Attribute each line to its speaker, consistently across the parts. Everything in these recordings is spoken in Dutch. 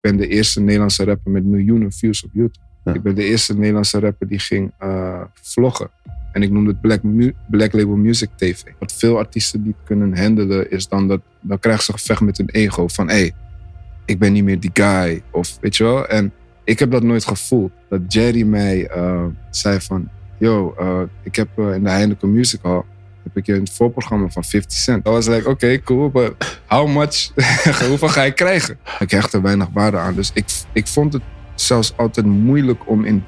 Speaker 1: ben de eerste Nederlandse rapper met miljoenen views op YouTube.
Speaker 2: Ja.
Speaker 1: Ik ben de eerste Nederlandse rapper die ging eh, vloggen. En ik noemde het Black, Mu- Black Label Music TV. Wat veel artiesten niet kunnen handelen is dan dat... Dan krijgen ze gevecht met hun ego van... Hé, hey, ik ben niet meer die guy. Of weet je wel? En ik heb dat nooit gevoeld. Dat Jerry mij eh, zei van... Yo, eh, ik heb in de Heineken Music Hall... heb ik een voorprogramma van 50 cent. Dat was like, oké, cool, but how much? Hoeveel ga ik krijgen? Ik hecht er weinig waarde aan. Dus ik, ik vond het zelfs altijd moeilijk om in,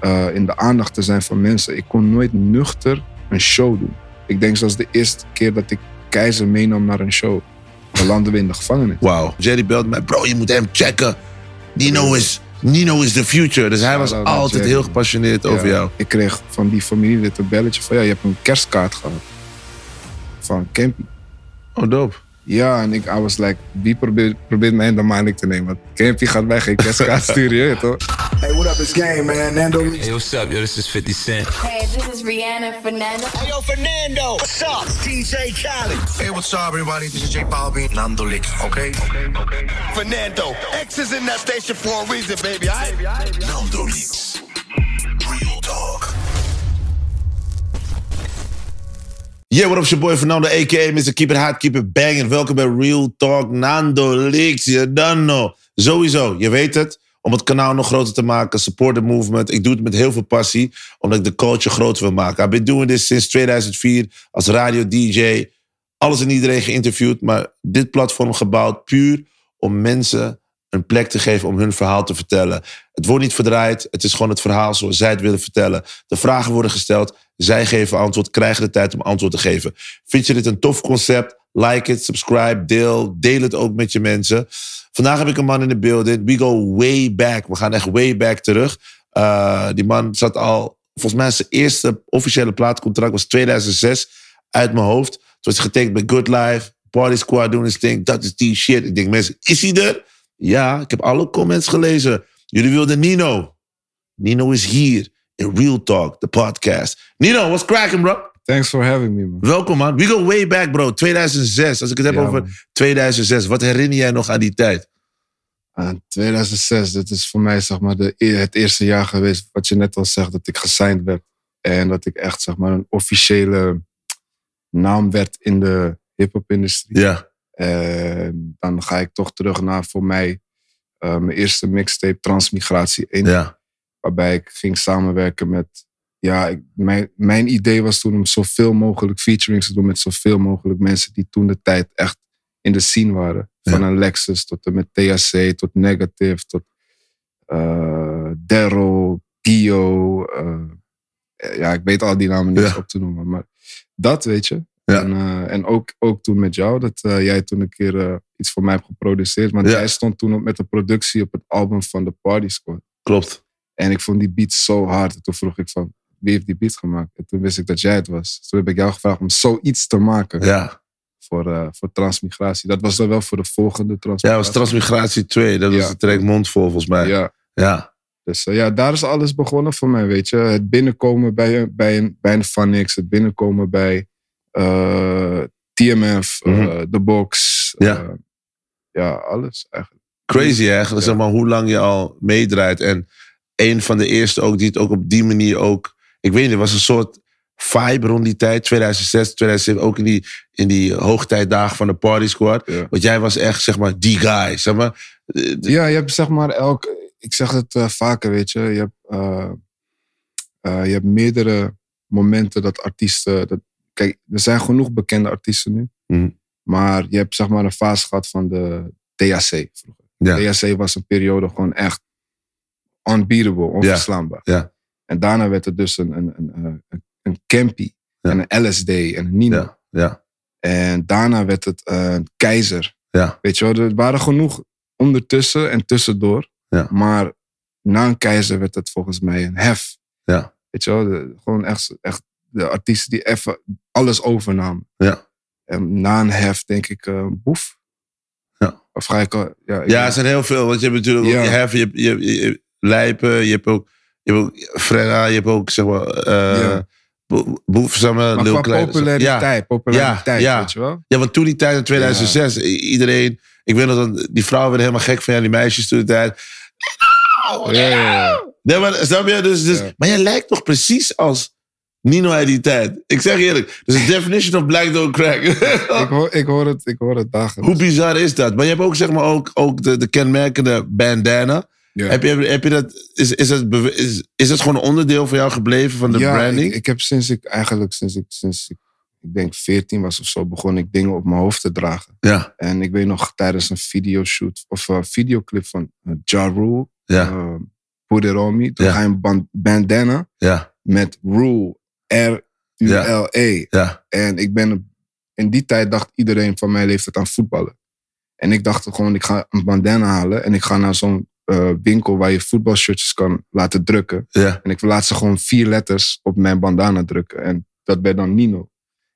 Speaker 1: eh, in de aandacht te zijn van mensen. Ik kon nooit nuchter een show doen. Ik denk zelfs de eerste keer dat ik Keizer meenam naar een show. Dan landen we in de gevangenis.
Speaker 2: Wauw. Jerry belt mij, bro, je moet hem checken. Nino is, Nino is the future. Dus hij was
Speaker 1: Shout-out naar
Speaker 2: altijd
Speaker 1: Jerry.
Speaker 2: heel gepassioneerd over
Speaker 1: Ja.
Speaker 2: jou.
Speaker 1: Ik kreeg van die familielid een belletje van... Ja, je hebt een kerstkaart gehad. Van Campy.
Speaker 2: Oh, dope.
Speaker 1: Ja, en ik I was like, wie probeert, probeert mij in de maandelijk te nemen? Want Campy gaat mij geen kerstkaart sturen, je weet toch?
Speaker 3: Hey, what up? It's Game, man. Nando.
Speaker 4: Hey, what's up, yo? This is 50 Cent.
Speaker 5: Hey, this is Rihanna Fernando.
Speaker 6: Hey, yo, Fernando. What's up? It's DJ Khaled.
Speaker 3: Hey, what's up, everybody? This is J Balvin. Nando Lick, okay? Okay, okay.
Speaker 6: Fernando. X is in that station for a reason, baby. I
Speaker 3: Nando Lick. Real talk.
Speaker 2: Yeah, what up, it's your boy Fernando, a.k.a. Mr. Keep It Hot, Keep It Banging. Welkom bij Real Talk Nando Leaks. Je dan know. Sowieso, je weet het. Om het kanaal nog groter te maken, support the movement. Ik doe het met heel veel passie, omdat ik de culture groter wil maken. I've been doing this sinds 2004 als radio-dj. Alles en iedereen geïnterviewd, maar dit platform gebouwd puur om mensen een plek te geven om hun verhaal te vertellen. Het wordt niet verdraaid, het is gewoon het verhaal zoals zij het willen vertellen. De vragen worden gesteld, zij geven antwoord, krijgen de tijd om antwoord te geven. Vind je dit een tof concept? Like it, subscribe, deel, deel het ook met je mensen. Vandaag heb ik een man in de building. We go way back. We gaan echt way back terug. Uh, die man zat al, volgens mij zijn eerste officiële plaatcontract was 2006 uit mijn hoofd. Toen was hij getekend bij Good Life, Party Squad doen his thing. Dat is die shit. Ik denk, mensen, is hij er? Ja, ik heb alle comments gelezen. Jullie wilden Nino. Nino is hier in Real Talk, de podcast. Nino, what's cracking, bro?
Speaker 1: Thanks for having me, man.
Speaker 2: Welkom, man. We go way back, bro. 2006. Als ik het heb
Speaker 1: Ja,
Speaker 2: over
Speaker 1: man.
Speaker 2: 2006, wat herinner jij nog aan die tijd?
Speaker 1: Ah, 2006, dat is voor mij zeg maar de, e- het eerste jaar geweest, wat je net al zegt, dat ik gesigned werd. En dat ik echt zeg maar een officiële naam werd in de hip-hop-industrie.
Speaker 2: Ja.
Speaker 1: En dan ga ik toch terug naar voor mij eh, mijn eerste mixtape Transmigratie 1.
Speaker 2: Ja.
Speaker 1: Waarbij ik ging samenwerken met. Ja, ik, mijn, mijn idee was toen om zoveel mogelijk featurings te doen met zoveel mogelijk mensen die toen de tijd echt in de scene waren. Van een Lexus tot en met THC, tot Negative, tot eh Daryl, Gio. eh, ja, ik weet al die namen niet
Speaker 2: Ja.
Speaker 1: op te noemen. Maar dat weet je.
Speaker 2: Ja.
Speaker 1: En, eh, en ook, ook toen met jou, dat jij toen een keer iets voor mij hebt geproduceerd. Want
Speaker 2: Ja.
Speaker 1: jij stond toen op met de productie op het album van de Party Squad.
Speaker 2: Klopt.
Speaker 1: En ik vond die beat zo hard. En toen vroeg ik van, wie heeft die beat gemaakt? En toen wist ik dat jij het was. Toen heb ik jou gevraagd om zoiets te maken
Speaker 2: Ja.
Speaker 1: voor, eh, voor transmigratie. Dat was dan wel voor de volgende
Speaker 2: Ja,
Speaker 1: transmigratie.
Speaker 2: dat was Transmigratie 2. Dat was
Speaker 1: Ja.
Speaker 2: de track Mondvol, volgens mij.
Speaker 1: Ja,
Speaker 2: Ja.
Speaker 1: dus eh, ja, daar is alles begonnen voor mij, weet je. Het binnenkomen bij, een- bij, een, bij een het binnenkomen bij eh, TMF, eh,
Speaker 2: Mhm.
Speaker 1: The Box.
Speaker 2: Ja.
Speaker 1: eh, ja, alles eigenlijk.
Speaker 2: Crazy, hè? Zeg maar, hoe lang je al meedraait. En een van de eerste ook die het ook op die manier ook... Ik weet niet, er was een soort vibe rond die tijd. 2006, 2007, ook in die, in die hoogtijdagen van de Party Squad.
Speaker 1: Ja.
Speaker 2: Want jij was echt, zeg maar, die guy. Zeg maar. Eh,
Speaker 1: Ja, je hebt zeg maar elk. Ik zeg het eh, vaker, weet je. Je hebt, eh, je hebt meerdere momenten dat artiesten. Dat, kijk, er zijn genoeg bekende artiesten nu.
Speaker 2: Mhm.
Speaker 1: Maar je hebt zeg maar een fase gehad van de THC vroeger.
Speaker 2: Ja.
Speaker 1: THC was een periode gewoon echt unbeatable, onverslaanbaar.
Speaker 2: Ja.
Speaker 1: En daarna werd het dus een, een, een, een, een, een Campy
Speaker 2: Ja.
Speaker 1: en een LSD en een Nino.
Speaker 2: Ja, ja,
Speaker 1: En daarna werd het een Keizer.
Speaker 2: ja.
Speaker 1: Weet je wel, er waren genoeg ondertussen en tussendoor.
Speaker 2: Ja.
Speaker 1: Maar na een keizer werd het volgens mij een hef.
Speaker 2: Ja.
Speaker 1: Weet je wel, de- gewoon echt, echt de artiesten die even alles overnamen.
Speaker 2: Ja.
Speaker 1: En na een hef denk ik eh, Boef.
Speaker 2: Ja.
Speaker 1: Of ga ik. Ja, ik-
Speaker 2: Ja, er zijn heel veel. Want je hebt natuurlijk ook je Hef, je hebt, je, hebt- je hebt Lijpen, je hebt ook, je hebt ook je hebt ook, zeg maar,
Speaker 1: Ja.
Speaker 2: Maar Lil
Speaker 1: qua
Speaker 2: Kleine.
Speaker 1: populariteit,
Speaker 2: Ja,
Speaker 1: populariteit,
Speaker 2: ja.
Speaker 1: weet je wel?
Speaker 2: ja, want toen die tijd in 2006, i- iedereen, Ik weet nog dat die vrouwen werden helemaal gek van jou, die meisjes toen de tijd.
Speaker 1: Ja, ja, ja.
Speaker 2: Nee, maar snap je? Dus, dus,
Speaker 1: Ja.
Speaker 2: Maar jij lijkt toch precies als Nino uit die tijd. Ik zeg eerlijk, dus de definition of black don't crack.
Speaker 1: Ik, hoor, ik, hoor het, ik hoor het dagelijks.
Speaker 2: Hoe bizar is dat? Maar je hebt ook, zeg maar, ook, ook de, de kenmerkende bandana.
Speaker 1: Ja.
Speaker 2: Heb, je, heb je dat, is, is, het, is, is het gewoon een onderdeel van jou gebleven van de
Speaker 1: ja,
Speaker 2: branding?
Speaker 1: Ik, ik heb sinds ik eigenlijk, sinds ik, sinds ik, ik denk 14 was of zo, begon ik dingen op mijn hoofd te dragen.
Speaker 2: ja,
Speaker 1: En ik weet nog tijdens een videoshoot of een videoclip van uh, Ja Rule,
Speaker 2: ja,
Speaker 1: uh, Put It On Me, toen
Speaker 2: Ja.
Speaker 1: ga je een ban- bandana
Speaker 2: ja,
Speaker 1: met Rule, R-U-L-E.
Speaker 2: ja.
Speaker 1: En ik ben, in die tijd dacht iedereen van mijn leeftijd aan voetballen. En ik dacht gewoon, ik ga een bandana halen en ik ga naar zo'n eh, winkel waar je voetbalshirtjes kan laten drukken.
Speaker 2: ja.
Speaker 1: En ik laat ze gewoon vier letters op mijn bandana drukken. En dat werd dan Nino.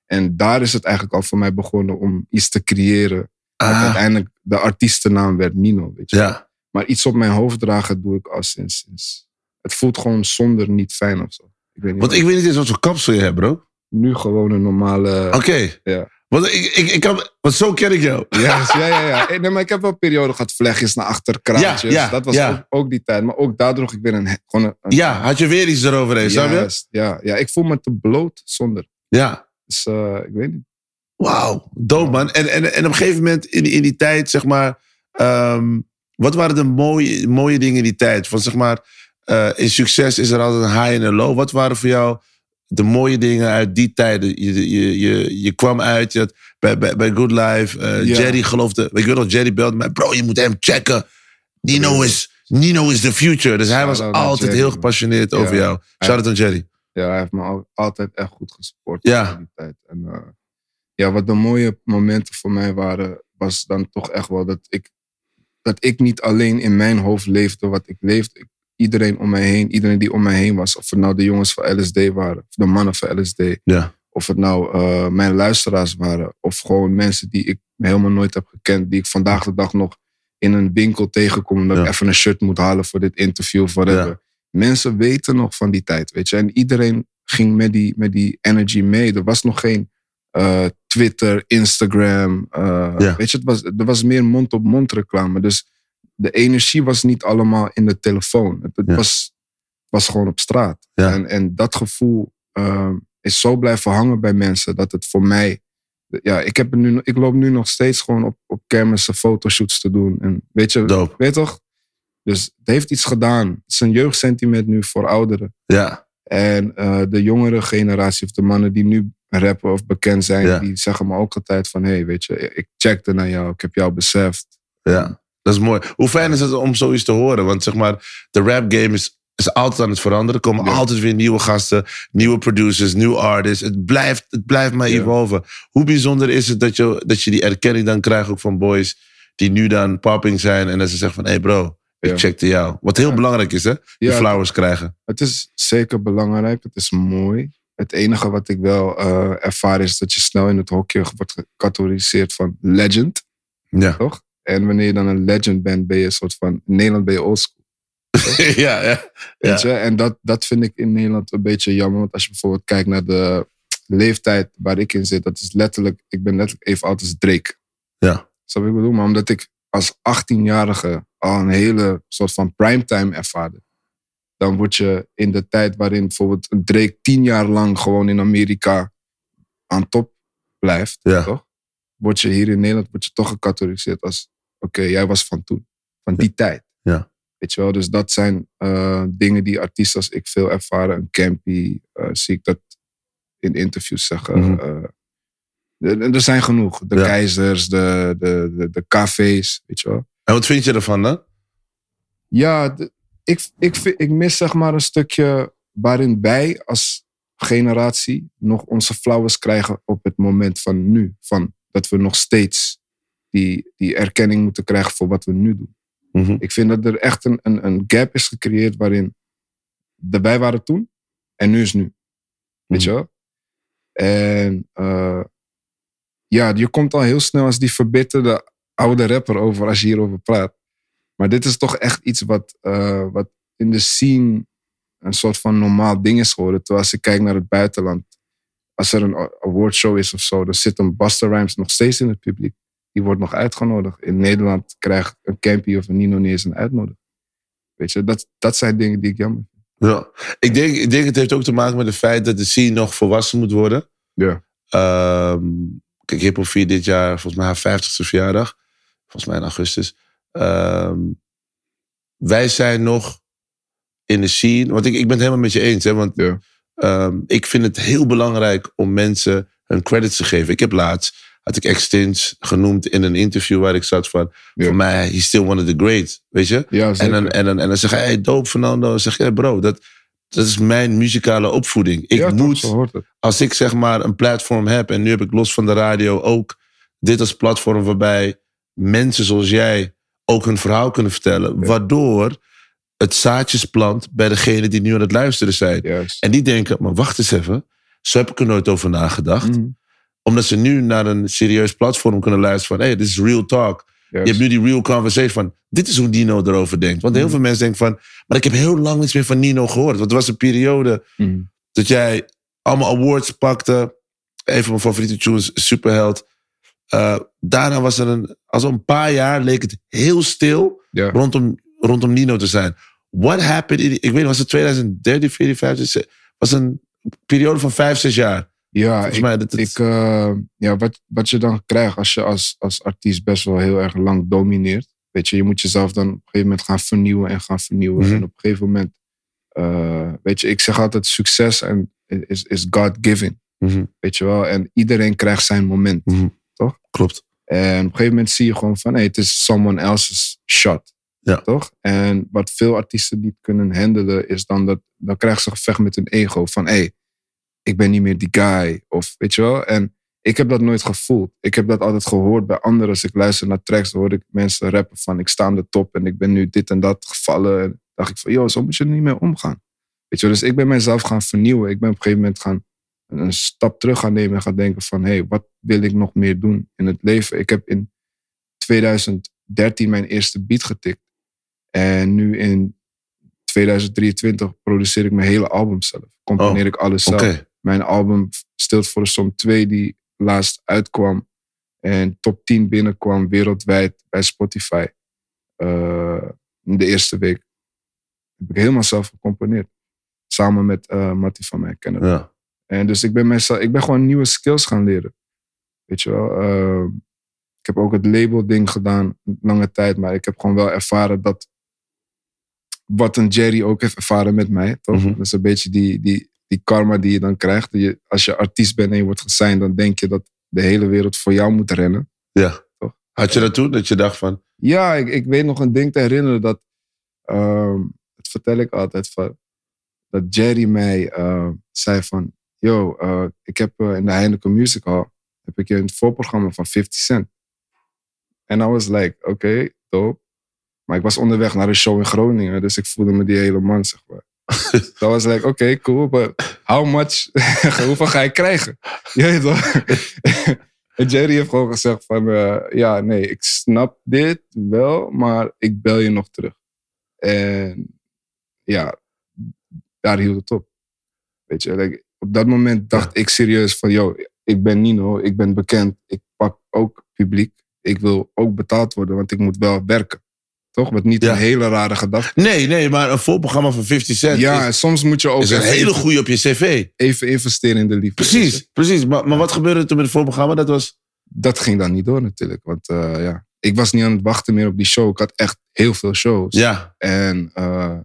Speaker 1: En daar is het eigenlijk al voor mij begonnen om iets te creëren. Dat
Speaker 2: Ah,
Speaker 1: uiteindelijk de artiestennaam werd Nino. Weet je.
Speaker 2: ja.
Speaker 1: Maar iets op mijn hoofd dragen doe ik al sinds. sinds. Het voelt gewoon zonder niet fijn of zo. Ik weet niet
Speaker 2: Want ik weet niet eens wat voor kapsel je hebt, bro. Oké.
Speaker 1: Nu gewoon een normale.
Speaker 2: Ja.
Speaker 1: Ja.
Speaker 2: Want, ik, ik, ik kan, want zo ken ik jou.
Speaker 1: Ja, ja, ja. ja. Nee, maar ik heb wel een periode gehad, vlechtjes naar achter, kraantjes.
Speaker 2: Ja, ja,
Speaker 1: dat was
Speaker 2: ja.
Speaker 1: ook, ook die tijd. Maar ook daar droeg ik weer een... Gewoon een, een-
Speaker 2: Ja, had je weer iets eroverheen, snap je?
Speaker 1: Juist, ja, ja, ik voel me te bloot zonder.
Speaker 2: Ja.
Speaker 1: Dus eh, ik weet niet.
Speaker 2: Wauw, dope man. En, en, en op een gegeven moment in, in die tijd, zeg maar... ehm, wat waren de mooie, mooie dingen in die tijd? Van zeg maar, eh, in succes is er altijd een high en een low. Wat waren voor jou de mooie dingen uit die tijden? Je, je, je, je kwam uit je had, bij, bij, bij Good Life. eh,
Speaker 1: Ja.
Speaker 2: Jerry geloofde... Ik weet nog, Jerry belde mij. Bro, je moet hem checken. Nino is, Nino is the future. Dus hij was altijd
Speaker 1: Jerry,
Speaker 2: heel
Speaker 1: man.
Speaker 2: gepassioneerd
Speaker 1: Ja.
Speaker 2: over jou. Shout-out aan Jerry.
Speaker 1: Ja, hij heeft me al- altijd echt goed gesupport
Speaker 2: Ja.
Speaker 1: die tijd. En eh, ja, wat de mooie momenten voor mij waren, was dan toch echt wel dat ik, dat ik niet alleen in mijn hoofd leefde wat ik leefde. Ik- iedereen om mij heen, iedereen die om mij heen was, of het nou de jongens van LSD waren, of de mannen van LSD,
Speaker 2: Ja.
Speaker 1: of het nou eh, mijn luisteraars waren, of gewoon mensen die ik helemaal nooit heb gekend, die ik vandaag de dag nog in een winkel tegenkom, omdat
Speaker 2: Ja.
Speaker 1: ik even een shirt moet halen voor dit interview, of whatever.
Speaker 2: Ja.
Speaker 1: Mensen weten nog van die tijd, weet je. En iedereen ging met die, met die energy mee. Er was nog geen eh, Twitter, Instagram. eh. Weet je, het was, er was meer mond-op-mond reclame. Dus de energie was niet allemaal in de telefoon. Het, het
Speaker 2: Ja.
Speaker 1: was, was gewoon op straat.
Speaker 2: Ja.
Speaker 1: En, en dat gevoel ehm, is zo blijven hangen bij mensen dat het voor mij. Ja, ik, heb nu, ik loop nu nog steeds gewoon op, op kermissen fotoshoots te doen. En weet je,
Speaker 2: Dope.
Speaker 1: weet toch? Dus het heeft iets gedaan. Het is een jeugdsentiment nu voor ouderen.
Speaker 2: Ja.
Speaker 1: En eh, de jongere generatie, of de mannen die nu rappen of bekend zijn,
Speaker 2: Ja.
Speaker 1: die zeggen me ook altijd van, hé, hey, weet je, ik checkte naar jou, ik heb jou beseft.
Speaker 2: Ja, dat is mooi. Hoe fijn is het om zoiets te horen? Want zeg maar, de rap game is, is altijd aan het veranderen. Er komen
Speaker 1: Ja.
Speaker 2: altijd weer nieuwe gasten, nieuwe producers, nieuwe artists. Het blijft, het blijft maar
Speaker 1: Ja.
Speaker 2: evolven. Hoe bijzonder is het dat je, dat je die erkenning dan krijgt ook van boys die nu dan popping zijn en dat ze zeggen van, hé hey bro, ik
Speaker 1: Ja.
Speaker 2: checkte jou. Wat heel belangrijk is hè,
Speaker 1: Ja.
Speaker 2: flowers krijgen.
Speaker 1: Het is zeker belangrijk, het is mooi. Het enige wat ik wel eh ervaar is dat je snel in het hokje wordt gecategoriseerd van legend,
Speaker 2: Ja,
Speaker 1: toch? En wanneer je dan een legend bent, ben je een soort van, in Nederland ben je oldschool.
Speaker 2: ja, ja.
Speaker 1: Weet je? En dat, dat vind ik in Nederland een beetje jammer. Want als je bijvoorbeeld kijkt naar de leeftijd waar ik in zit, dat is letterlijk, ik ben letterlijk even oud als Drake.
Speaker 2: Ja.
Speaker 1: Snap je wat ik bedoel? Maar omdat ik als 18-jarige al een hele soort van primetime ervaarde. Dan word je in de tijd waarin bijvoorbeeld een Drake tien jaar lang gewoon in Amerika aan top blijft,
Speaker 2: Ja.
Speaker 1: toch? Word je hier in Nederland word je toch gecategoriseerd als, oké, jij was van toen, van die tijd.
Speaker 2: Ja.
Speaker 1: Weet je wel, dus dat zijn eh, dingen die artiesten als ik veel ervaren. Een Campy, eh, zie ik dat in interviews zeggen.
Speaker 2: Mhm.
Speaker 1: eh, er- er zijn genoeg. De
Speaker 2: Ja.
Speaker 1: keizers, de, de, de, de cafés, weet je wel.
Speaker 2: En wat vind je ervan dan?
Speaker 1: Ja, de- ik, ik, ik mis zeg maar een stukje waarin wij als generatie nog onze flowers krijgen op het moment van nu. Van dat we nog steeds die, die erkenning moeten krijgen voor wat we nu doen.
Speaker 2: Mhm.
Speaker 1: Ik vind dat er echt een, een, een gap is gecreëerd waarin de, wij waren toen en nu is nu. Weet je wel? En eh, ja, je komt al heel snel als die verbitterde oude rapper over als je hierover praat. Maar dit is toch echt iets wat, eh, wat in de scene een soort van normaal ding is geworden. Terwijl als ik kijk naar het buitenland, als er een awardshow is of zo, dan zit een Buster Rhymes nog steeds in het publiek. die wordt nog uitgenodigd. In Nederland krijgt een Campy of een Nino niet eens een uitnodiging. Weet je, dat, dat zijn dingen die ik jammer vind.
Speaker 2: Ja. Ik, denk, ik denk het heeft ook te maken met het feit dat de scene nog volwassen moet worden.
Speaker 1: Ja.
Speaker 2: Ehm, kijk, Hip viert dit jaar volgens mij haar 50ste verjaardag. Volgens mij in augustus. Ehm, wij zijn nog in de scene. Want ik, ik ben het helemaal met je eens. Hè, want
Speaker 1: Ja.
Speaker 2: Ehm, ik vind het heel belangrijk om mensen hun credits te geven. Ik heb laatst, had ik Extins genoemd in een interview waar ik zat van...
Speaker 1: Ja.
Speaker 2: Voor mij, he's still one of the greats. Weet je?
Speaker 1: Ja,
Speaker 2: En dan, en, dan, en dan zeg je, hey, dope Fernando. Dan zeg je, hey, bro, dat, dat is mijn muzikale opvoeding. Ik
Speaker 1: ja,
Speaker 2: moet, als ik zeg maar een platform heb... en nu heb ik los van de radio ook dit als platform... waarbij mensen zoals jij ook hun verhaal kunnen vertellen.
Speaker 1: Ja.
Speaker 2: Waardoor het zaadjes plant bij degenen die nu aan het luisteren zijn.
Speaker 1: Juist.
Speaker 2: En die denken, maar wacht eens even. Zo heb ik er nooit over nagedacht.
Speaker 1: Mhm.
Speaker 2: Omdat ze nu naar een serieus platform kunnen luisteren van... hey, dit is real talk. Je hebt nu die real conversation van... dit is hoe Nino erover denkt. Want heel
Speaker 1: Mhm.
Speaker 2: veel mensen denken van... maar ik heb heel lang niets meer van Nino gehoord. Want er was een periode
Speaker 1: Mhm.
Speaker 2: dat jij allemaal awards pakte. Een van mijn favoriete tunes, Superheld. Eh, daarna was er een... Als een paar jaar leek het heel stil
Speaker 1: Ja.
Speaker 2: rondom, rondom Nino te zijn. What happened? In, ik weet niet, was het 2013, 14, 15? Het was een periode van vijf, zes jaar.
Speaker 1: Ja, ik,
Speaker 2: mij dat het...
Speaker 1: ik, eh, ja wat, wat je dan krijgt als je als, als artiest best wel heel erg lang domineert. Weet je, je moet jezelf dan op een gegeven moment gaan vernieuwen en gaan vernieuwen.
Speaker 2: Mhm.
Speaker 1: En op een gegeven moment, eh, weet je, ik zeg altijd succes en is, is God-given.
Speaker 2: Mhm,
Speaker 1: Weet je wel, en iedereen krijgt zijn moment.
Speaker 2: mhm.
Speaker 1: Toch?
Speaker 2: Klopt.
Speaker 1: En op een gegeven moment zie je gewoon van, hey, het is someone else's shot.
Speaker 2: Ja.
Speaker 1: Toch? En wat veel artiesten niet kunnen handelen, is dan dat, dan krijgen ze gevecht met hun ego. Van, hé, hey, ik ben niet meer die guy. Of, weet je wel? En ik heb dat nooit gevoeld. Ik heb dat altijd gehoord bij anderen. Als ik luister naar tracks, hoor ik mensen rappen van, ik sta aan de top en ik ben nu dit en dat gevallen. En dacht ik van, joh, zo moet je er niet mee omgaan. Weet je wel? Dus ik ben mezelf gaan vernieuwen. Ik ben op een gegeven moment gaan een stap terug gaan nemen en gaan denken van, hé, hey, wat wil ik nog meer doen in het leven? Ik heb in 2013 mijn eerste beat getikt. En nu in 2023 produceer ik mijn hele album zelf. Componeer
Speaker 2: Oh,
Speaker 1: ik alles zelf. Mijn album Stilt voor de Som 2, die laatst uitkwam en top 10 binnenkwam wereldwijd bij Spotify. eh, in de eerste week. Heb ik helemaal zelf gecomponeerd. Samen met eh Mattie van mij kennen.
Speaker 2: Ja.
Speaker 1: En dus ik ben, mezelf, ik ben gewoon nieuwe skills gaan leren. Weet je wel. Ehm, ik heb ook het label ding gedaan, lange tijd. Maar ik heb gewoon wel ervaren dat... Wat een Jerry ook heeft ervaren met mij. Toch?
Speaker 2: Mhm.
Speaker 1: Dat is een beetje die, die, die karma die je dan krijgt. Je, als je artiest bent en je wordt gesigned, dan denk je dat de hele wereld voor jou moet rennen.
Speaker 2: ja.
Speaker 1: Toch?
Speaker 2: Had je dat toen? Dat je dacht van...
Speaker 1: Ja, ik, ik weet nog een ding te herinneren dat. ehm, dat vertel ik altijd van. Dat Jerry mij eh, zei van. Yo, eh, ik heb eh, in de Heineken Music Hall. heb ik een voorprogramma van 50 Cent. En I was like, oké, dope. Maar ik was onderweg naar een show in Groningen. Dus ik voelde me die hele man, zeg maar. Dat was like, oké, cool. But how much? hoeveel ga ik krijgen? Je weet toch? En Jerry heeft gewoon gezegd van, eh, ja, nee, ik snap dit wel, maar ik bel je nog terug. En ja, daar hield het op. Weet je, like, op dat moment dacht ik serieus van, yo, ik ben Nino, ik ben bekend, ik pak ook publiek. Ik wil ook betaald worden, want ik moet wel werken. Toch? Wat niet
Speaker 2: Ja.
Speaker 1: een hele rare gedachte.
Speaker 2: Nee, nee, maar een voorprogramma van 50 Cent
Speaker 1: Ja,
Speaker 2: is,
Speaker 1: soms moet je ook
Speaker 2: is een
Speaker 1: even,
Speaker 2: hele goede op je cv.
Speaker 1: even investeren in de liefde.
Speaker 2: Precies, precies. Maar, maar wat gebeurde toen met het voorprogramma? Dat was...
Speaker 1: dat ging dan niet door natuurlijk. Want eh, ja, ik was niet aan het wachten meer op die show. Ik had echt heel veel shows.
Speaker 2: Ja,
Speaker 1: En eh,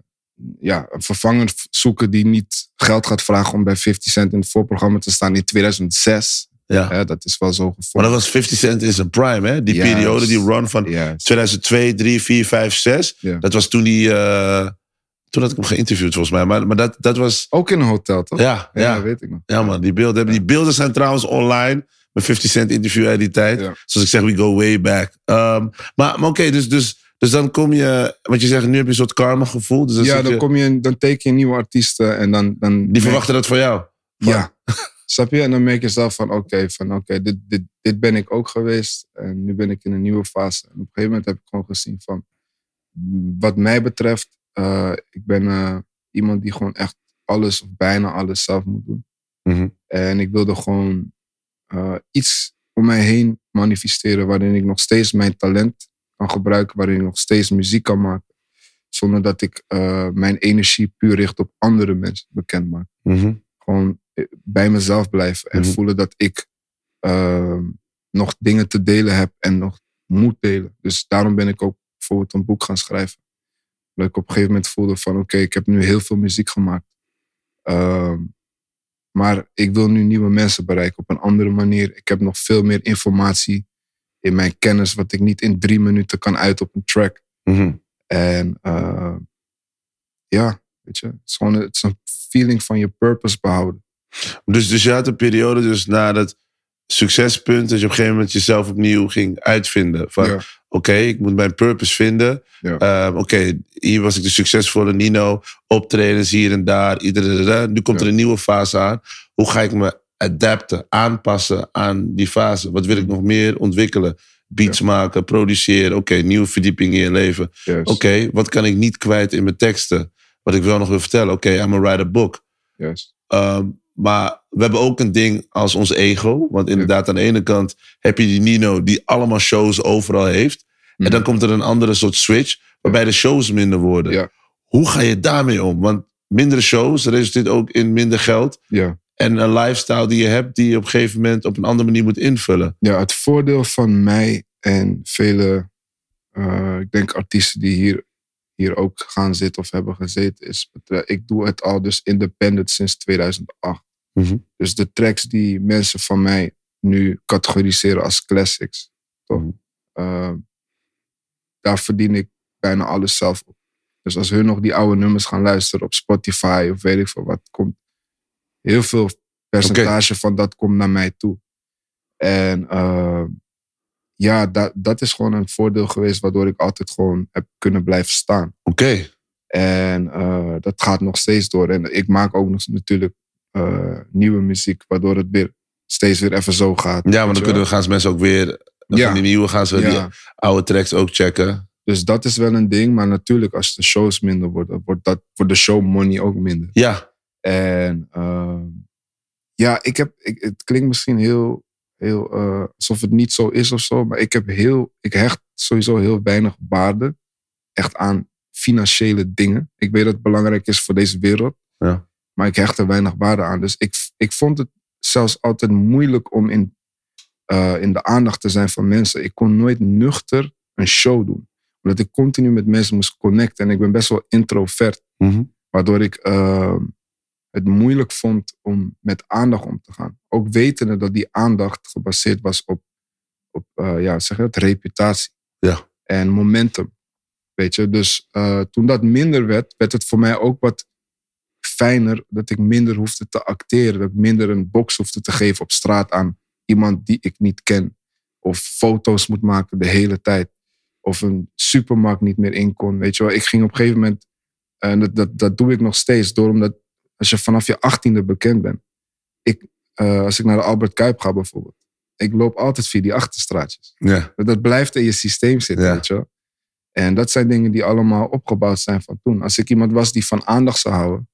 Speaker 1: ja, een vervanger zoeken die niet geld gaat vragen om bij 50 Cent in het voorprogramma te staan in 2006.
Speaker 2: Ja.
Speaker 1: Dat is wel zo
Speaker 2: Maar
Speaker 1: gevonden.
Speaker 2: dat was 50 Cent in zijn prime, hè? Die periode, die run van
Speaker 1: Ja,
Speaker 2: 2002, 3, 4, 5, 6.
Speaker 1: Ja.
Speaker 2: Dat was toen die... eh, toen had ik hem geïnterviewd volgens mij. Maar, maar dat, dat was...
Speaker 1: ook in een hotel, toch?
Speaker 2: Ja,
Speaker 1: ja,
Speaker 2: ja.
Speaker 1: weet ik nog.
Speaker 2: Ja, man, die beelden, die beelden zijn trouwens online. Mijn 50 Cent interview uit die tijd. Zoals ik zeg, we go way back. Ehm, maar maar oké, dus, dus, dus dan kom je... Want je zegt, nu heb je een soort karma gevoel. Dus dan
Speaker 1: ja, dan,
Speaker 2: je-
Speaker 1: kom je, dan teken je nieuwe artiesten en dan... dan
Speaker 2: die verwachten dat van jou. van-
Speaker 1: Ja. Snap je? En dan merk je zelf van, oké, van oké, dit, dit, dit ben ik ook geweest. En nu ben ik in een nieuwe fase. En op een gegeven moment heb ik gewoon gezien van, wat mij betreft, eh, ik ben eh, iemand die gewoon echt alles of bijna alles zelf moet doen.
Speaker 2: Mhm.
Speaker 1: En ik wilde gewoon eh, iets om mij heen manifesteren waarin ik nog steeds mijn talent kan gebruiken, waarin ik nog steeds muziek kan maken. Zonder dat ik mijn energie puur richt op andere mensen bekend maak.
Speaker 2: Mhm.
Speaker 1: Gewoon eh, bij mezelf blijven en
Speaker 2: Mhm.
Speaker 1: voelen dat ik ehm, nog dingen te delen heb en nog moet delen. Dus daarom ben ik ook bijvoorbeeld een boek gaan schrijven. Dat ik op een gegeven moment voelde van oké, ik heb nu heel veel muziek gemaakt. Ehm, maar ik wil nu nieuwe mensen bereiken op een andere manier. Ik heb nog veel meer informatie in mijn kennis, wat ik niet in drie minuten kan uit op een track.
Speaker 2: Mhm.
Speaker 1: En eh, ja, weet je, het is gewoon het is een feeling van je purpose behouden.
Speaker 2: Dus, dus je had een periode dus na dat succespunt... dat je op een gegeven moment jezelf opnieuw ging uitvinden. Van,
Speaker 1: Ja.
Speaker 2: oké, ik moet mijn purpose vinden.
Speaker 1: Ja.
Speaker 2: Ehm, oké, hier was ik de succesvolle Nino. Optredens hier en daar. Iedereen, nu komt er een nieuwe fase aan. Hoe ga ik me adapten, aanpassen aan die fase? Wat wil ik nog meer ontwikkelen? Beats maken, produceren. Oké, nieuwe verdieping in je leven. Oké, wat kan ik niet kwijt in mijn teksten? Wat ik wel nog wil vertellen. Oké, I'm a write a book.
Speaker 1: juist.
Speaker 2: Ehm, maar we hebben ook een ding als ons ego. Want inderdaad, aan de ene kant heb je die Nino die allemaal shows overal heeft. En
Speaker 1: Mhm.
Speaker 2: dan komt er een andere soort switch, waarbij de shows minder worden.
Speaker 1: Ja.
Speaker 2: Hoe ga je daarmee om? Want mindere shows resulteert ook in minder geld.
Speaker 1: Ja.
Speaker 2: En een lifestyle die je hebt, die je op een gegeven moment op een andere manier moet invullen.
Speaker 1: ja, het voordeel van mij en vele, eh, ik denk artiesten die hier, hier ook gaan zitten of hebben gezeten, is ik doe het al dus independent sinds 2008.
Speaker 2: Mhm.
Speaker 1: Dus de tracks die mensen van mij nu categoriseren als classics, toch?
Speaker 2: Mhm.
Speaker 1: Eh, daar verdien ik bijna alles zelf op. Dus als hun nog die oude nummers gaan luisteren op Spotify of weet ik veel wat, komt heel veel percentage van dat komt naar mij toe. En eh, ja, dat, dat is gewoon een voordeel geweest waardoor ik altijd gewoon heb kunnen blijven staan.
Speaker 2: Oké.
Speaker 1: En eh, dat gaat nog steeds door. En ik maak ook nog natuurlijk eh, nieuwe muziek, waardoor het weer steeds weer even zo gaat.
Speaker 2: Ja, maar dan kunnen
Speaker 1: wel.
Speaker 2: gaan ze mensen ook weer...
Speaker 1: Ja.
Speaker 2: Die nieuwe gaan ze die oude tracks ook checken.
Speaker 1: dus dat is wel een ding. Maar natuurlijk, als de shows minder worden, wordt, dat, wordt de show money ook minder.
Speaker 2: Ja.
Speaker 1: En ehm, ja, ik heb, ik, het klinkt misschien heel, heel eh, alsof het niet zo is of zo, maar ik heb heel, ik hecht sowieso heel weinig waarde echt aan financiële dingen. Ik weet dat het belangrijk is voor deze wereld,
Speaker 2: Ja.
Speaker 1: maar ik hecht er weinig waarde aan. Dus ik, ik vond het zelfs altijd moeilijk om in, eh, in de aandacht te zijn van mensen. Ik kon nooit nuchter een show doen, omdat ik continu met mensen moest connecten en ik ben best wel introvert.
Speaker 2: Mhm.
Speaker 1: Waardoor ik ehm, het moeilijk vond om met aandacht om te gaan. Ook wetende dat die aandacht gebaseerd was op, op eh, ja, zeg dat, reputatie.
Speaker 2: Ja.
Speaker 1: En momentum. Weet je, dus eh, toen dat minder werd, werd het voor mij ook wat fijner dat ik minder hoefde te acteren. Dat ik minder een box hoefde te geven op straat aan iemand die ik niet ken. Of foto's moet maken de hele tijd. Of een supermarkt niet meer in kon. Weet je wel, ik ging op een gegeven moment en dat, dat, dat doe ik nog steeds. Door omdat als je vanaf je achttiende bekend bent. Ik, eh, als ik naar de Albert Kuip ga bijvoorbeeld. Ik loop altijd via die achterstraatjes.
Speaker 2: Ja.
Speaker 1: Dat, blijft in je systeem zitten,
Speaker 2: Ja.
Speaker 1: weet je wel. En dat zijn dingen die allemaal opgebouwd zijn van toen. Als ik iemand was die van aandacht zou houden.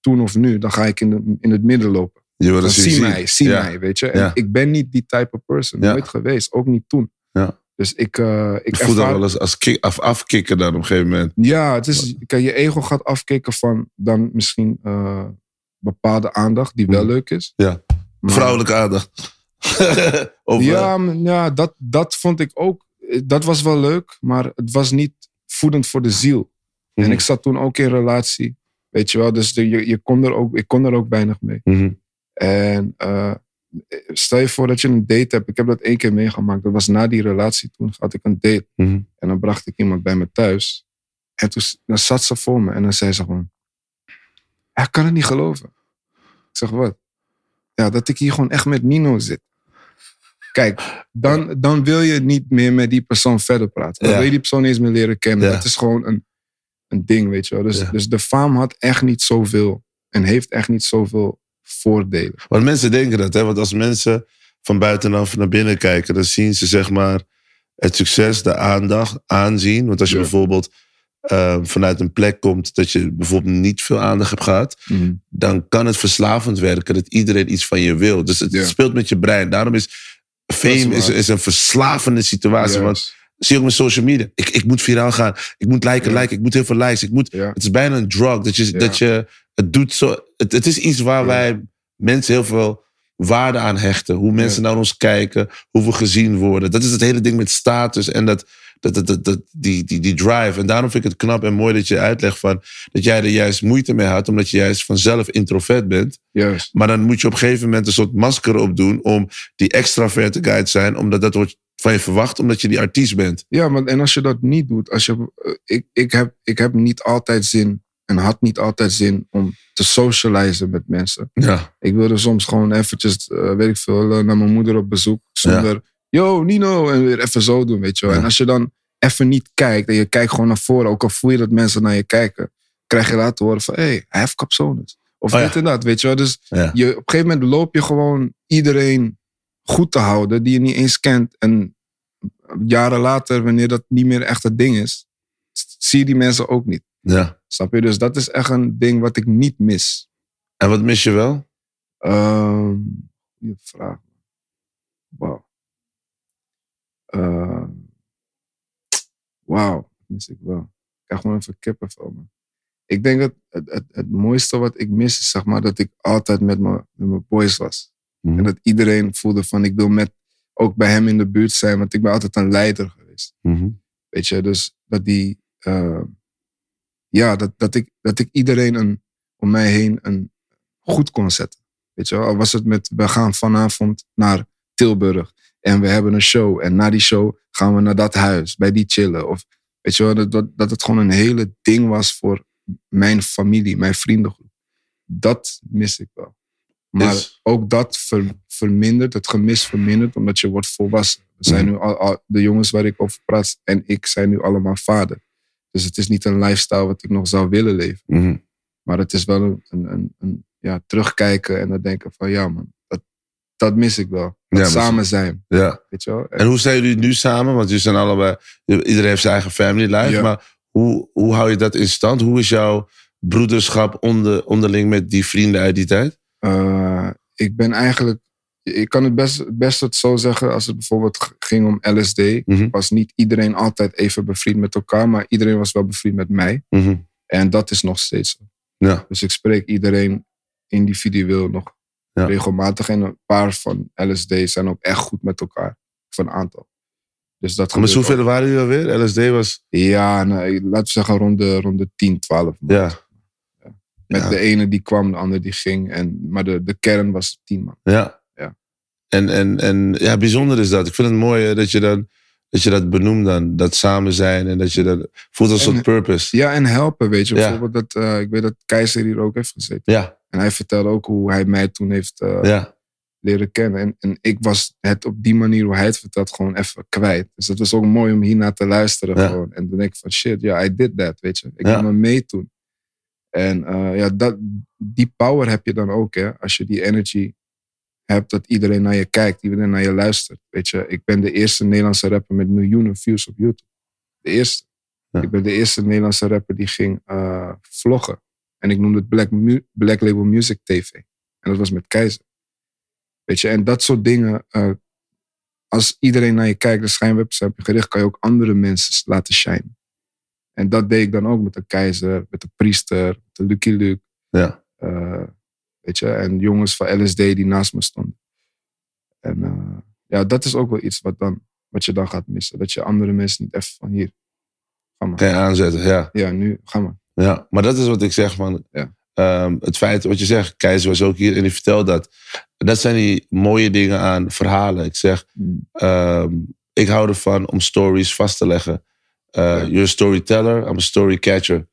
Speaker 1: Toen of nu, dan ga ik in, de, in het midden lopen.
Speaker 2: Je wil dat
Speaker 1: zie mij, zie
Speaker 2: Ja.
Speaker 1: mij, weet je. En ik ben niet die type of person. Nooit geweest, ook niet toen.
Speaker 2: Ja.
Speaker 1: Dus ik, eh ik
Speaker 2: Ik voel dat
Speaker 1: ervaar-
Speaker 2: wel eens als kick, af, afkicken dan op een gegeven moment.
Speaker 1: ja, het is, kijk, je ego gaat afkicken van dan misschien eh, bepaalde aandacht die wel
Speaker 2: Mhm.
Speaker 1: leuk is.
Speaker 2: Ja.
Speaker 1: Maar-
Speaker 2: Vrouwelijke aandacht. of, eh,
Speaker 1: Ja, ja dat, dat vond ik ook. Dat was wel leuk, maar het was niet voedend voor de ziel.
Speaker 2: Mhm.
Speaker 1: En ik zat toen ook in relatie, weet je wel. Dus de, je, je kon er ook, ik kon er ook weinig mee.
Speaker 2: mhm.
Speaker 1: En stel je voor dat je een date hebt. Ik heb dat één keer meegemaakt. Dat was na die relatie. Toen had ik een date.
Speaker 2: Mhm.
Speaker 1: En dan bracht ik iemand bij me thuis. En toen dan zat ze voor me. En dan zei ze gewoon... "Ja, Ik kan het niet geloven. Ik zeg, wat? Ja, dat ik hier gewoon echt met Nino zit. Kijk, dan, dan wil je niet meer met die persoon verder praten. Dan
Speaker 2: Ja.
Speaker 1: wil je die persoon niet eens meer leren kennen.
Speaker 2: Ja.
Speaker 1: Dat is gewoon een, een ding, weet je wel. Dus,
Speaker 2: Ja.
Speaker 1: dus de faam had echt niet zoveel... En heeft echt niet zoveel voordelen.
Speaker 2: Want mensen denken dat, hè? Want als mensen van buitenaf naar binnen kijken, dan zien ze zeg maar het succes, de aandacht, aanzien. Want als je
Speaker 1: Ja.
Speaker 2: bijvoorbeeld eh, vanuit een plek komt dat je bijvoorbeeld niet veel aandacht hebt gehad, dan kan het verslavend werken dat iedereen iets van je wil. Dus het
Speaker 1: Ja.
Speaker 2: speelt met je brein. Daarom is Fame is, is een verslavende situatie. Want zie je ook met social media. Ik, ik moet viraal gaan. Ik moet liken,
Speaker 1: Ja.
Speaker 2: liken. Ik moet heel veel likes. Ik moet,
Speaker 1: Ja.
Speaker 2: Het is bijna een drug. Dat je, dat je het doet zo. Het, het is iets waar
Speaker 1: Ja.
Speaker 2: wij mensen heel veel waarde aan hechten. Hoe mensen
Speaker 1: Ja.
Speaker 2: naar ons kijken. Hoe we gezien worden. Dat is het hele ding met status en dat, dat, dat, dat, dat- die, die, die drive. En daarom vind ik het knap en mooi dat je uitlegt van dat jij er juist moeite mee had. Omdat je juist vanzelf introvert bent.
Speaker 1: Juist.
Speaker 2: Maar dan moet je op een gegeven moment een soort masker opdoen om die extraverte guy te zijn. Omdat dat wordt van je verwacht, omdat je die artiest bent.
Speaker 1: Ja, maar en als je dat niet doet, als je, eh, ik, ik, heb, ik heb niet altijd zin en had niet altijd zin om te socializen met mensen.
Speaker 2: Ja.
Speaker 1: Ik wilde soms gewoon eventjes, eh, weet ik veel, eh, naar mijn moeder op bezoek. Zonder, yo, Nino, en weer even zo doen, weet je wel.
Speaker 2: Ja.
Speaker 1: En als je dan even niet kijkt en je kijkt gewoon naar voren, ook al voel je dat mensen naar je kijken, krijg je laten horen van, hé, hey, hij heeft capsones. Of
Speaker 2: Oh
Speaker 1: dit en dat, weet je wel. Dus je, op een gegeven moment loop je gewoon iedereen goed te houden die je niet eens kent. En jaren later, wanneer dat niet meer echt het ding is, zie je die mensen ook niet.
Speaker 2: Ja.
Speaker 1: Snap je? Dus dat is echt een ding wat ik niet mis.
Speaker 2: En wat mis je wel?
Speaker 1: Ehm goeie vraag. Wauw. Ehm, Wauw, dat mis ik wel. Ik krijg gewoon even kippenvel, man. Ik denk dat het, het, het mooiste wat ik mis is, zeg maar, dat ik altijd met mijn met mijn boys was.
Speaker 2: Mhm.
Speaker 1: En dat iedereen voelde van, ik wil met, ook bij hem in de buurt zijn, want ik ben altijd een leider geweest.
Speaker 2: Mhm.
Speaker 1: Weet je, dus dat die, eh, ja, dat, dat, ik, dat ik iedereen een, om mij heen een goed kon zetten. Weet je wel, al was het met, we gaan vanavond naar Tilburg en we hebben een show. En na die show gaan we naar dat huis, bij die chillen. Of weet je wel, dat, dat, dat het gewoon een hele ding was voor mijn familie, mijn vriendengroep. Dat mis ik wel. Maar
Speaker 2: Is-
Speaker 1: ook dat ver- vermindert, het gemis vermindert, omdat je wordt volwassen. We zijn
Speaker 2: Mhm.
Speaker 1: nu al, al- de jongens waar ik over praat en ik zijn nu allemaal vader. Dus het is niet een lifestyle wat ik nog zou willen leven.
Speaker 2: Mhm.
Speaker 1: Maar het is wel een, een, een, ja, terugkijken en dan denken van ja man, dat, dat mis ik wel. Dat samen zijn,
Speaker 2: Ja.
Speaker 1: weet je wel.
Speaker 2: En hoe zijn jullie nu samen? Want jullie zijn allebei, iedereen heeft zijn eigen family life.
Speaker 1: Ja.
Speaker 2: Maar hoe, hoe hou je dat in stand? Hoe is jouw broederschap onder, onderling met die vrienden uit die tijd?
Speaker 1: Eh, ik ben eigenlijk, ik kan het best, best het zo zeggen als het bijvoorbeeld ging om LSD.
Speaker 2: Mhm.
Speaker 1: Was niet iedereen altijd even bevriend met elkaar, maar iedereen was wel bevriend met mij.
Speaker 2: Mhm.
Speaker 1: En dat is nog steeds zo.
Speaker 2: Ja.
Speaker 1: Dus ik spreek iedereen individueel nog
Speaker 2: Ja.
Speaker 1: regelmatig. En een paar van LSD zijn ook echt goed met elkaar. Van een aantal. Dus dat
Speaker 2: Maar
Speaker 1: gebeurt
Speaker 2: hoeveel
Speaker 1: ook.
Speaker 2: waren jullie alweer? LSD was...
Speaker 1: Ja, nou, laten we zeggen rond de, rond de 10, 12. man.
Speaker 2: Ja.
Speaker 1: Met
Speaker 2: Ja.
Speaker 1: de ene die kwam, de andere die ging. En, maar de, de kern was 10 man.
Speaker 2: Ja. En, en, en ja, bijzonder is dat. Ik vind het mooi hè, dat je, dan, dat je dat benoemt dan. Dat samen zijn en dat je dat voelt als een purpose.
Speaker 1: Ja, en helpen, weet je.
Speaker 2: Ja.
Speaker 1: Bijvoorbeeld dat, eh, ik weet dat Keizer hier ook heeft gezeten.
Speaker 2: Ja,
Speaker 1: En hij vertelde ook hoe hij mij toen heeft eh,
Speaker 2: ja,
Speaker 1: leren kennen. En, en ik was het op die manier hoe hij het vertelt gewoon even kwijt. Dus het was ook mooi om hiernaar te luisteren.
Speaker 2: Ja.
Speaker 1: Gewoon. En dan denk ik van shit, ja, I did that, weet je. Ik
Speaker 2: Ja.
Speaker 1: nam hem mee toen. En eh, ja, dat, die power heb je dan ook, hè. Als je die energy hebt dat iedereen naar je kijkt, iedereen naar je luistert. Weet je, ik ben de eerste Nederlandse rapper met miljoenen views op YouTube. De eerste.
Speaker 2: Ja.
Speaker 1: Ik ben de eerste Nederlandse rapper die ging eh, vloggen. En ik noemde het Black, Black Label Music TV. En dat was met Keizer. Weet je, en dat soort dingen. eh, als iedereen naar je kijkt, de schijnwerpers heb je gericht, kan je ook andere mensen laten shinen. En dat deed ik dan ook met de keizer, met de priester, met de Lucky Luke.
Speaker 2: ja.
Speaker 1: eh, weet je, en jongens van LSD die naast me stonden. En eh, ja, dat is ook wel iets wat, dan, wat je dan gaat missen. Dat je andere mensen niet even van hier, ga maar.
Speaker 2: Kan je aanzetten, ja.
Speaker 1: Ja, nu, ga maar.
Speaker 2: Ja, maar dat is wat ik zeg van.
Speaker 1: Ja.
Speaker 2: ehm, het feit wat je zegt, Keizer was ook hier en die vertelt dat. Dat zijn die mooie dingen aan verhalen. Ik zeg,
Speaker 1: Mm.
Speaker 2: ehm, ik hou ervan om stories vast te leggen.
Speaker 1: Ja.
Speaker 2: You're a storyteller, I'm a story catcher.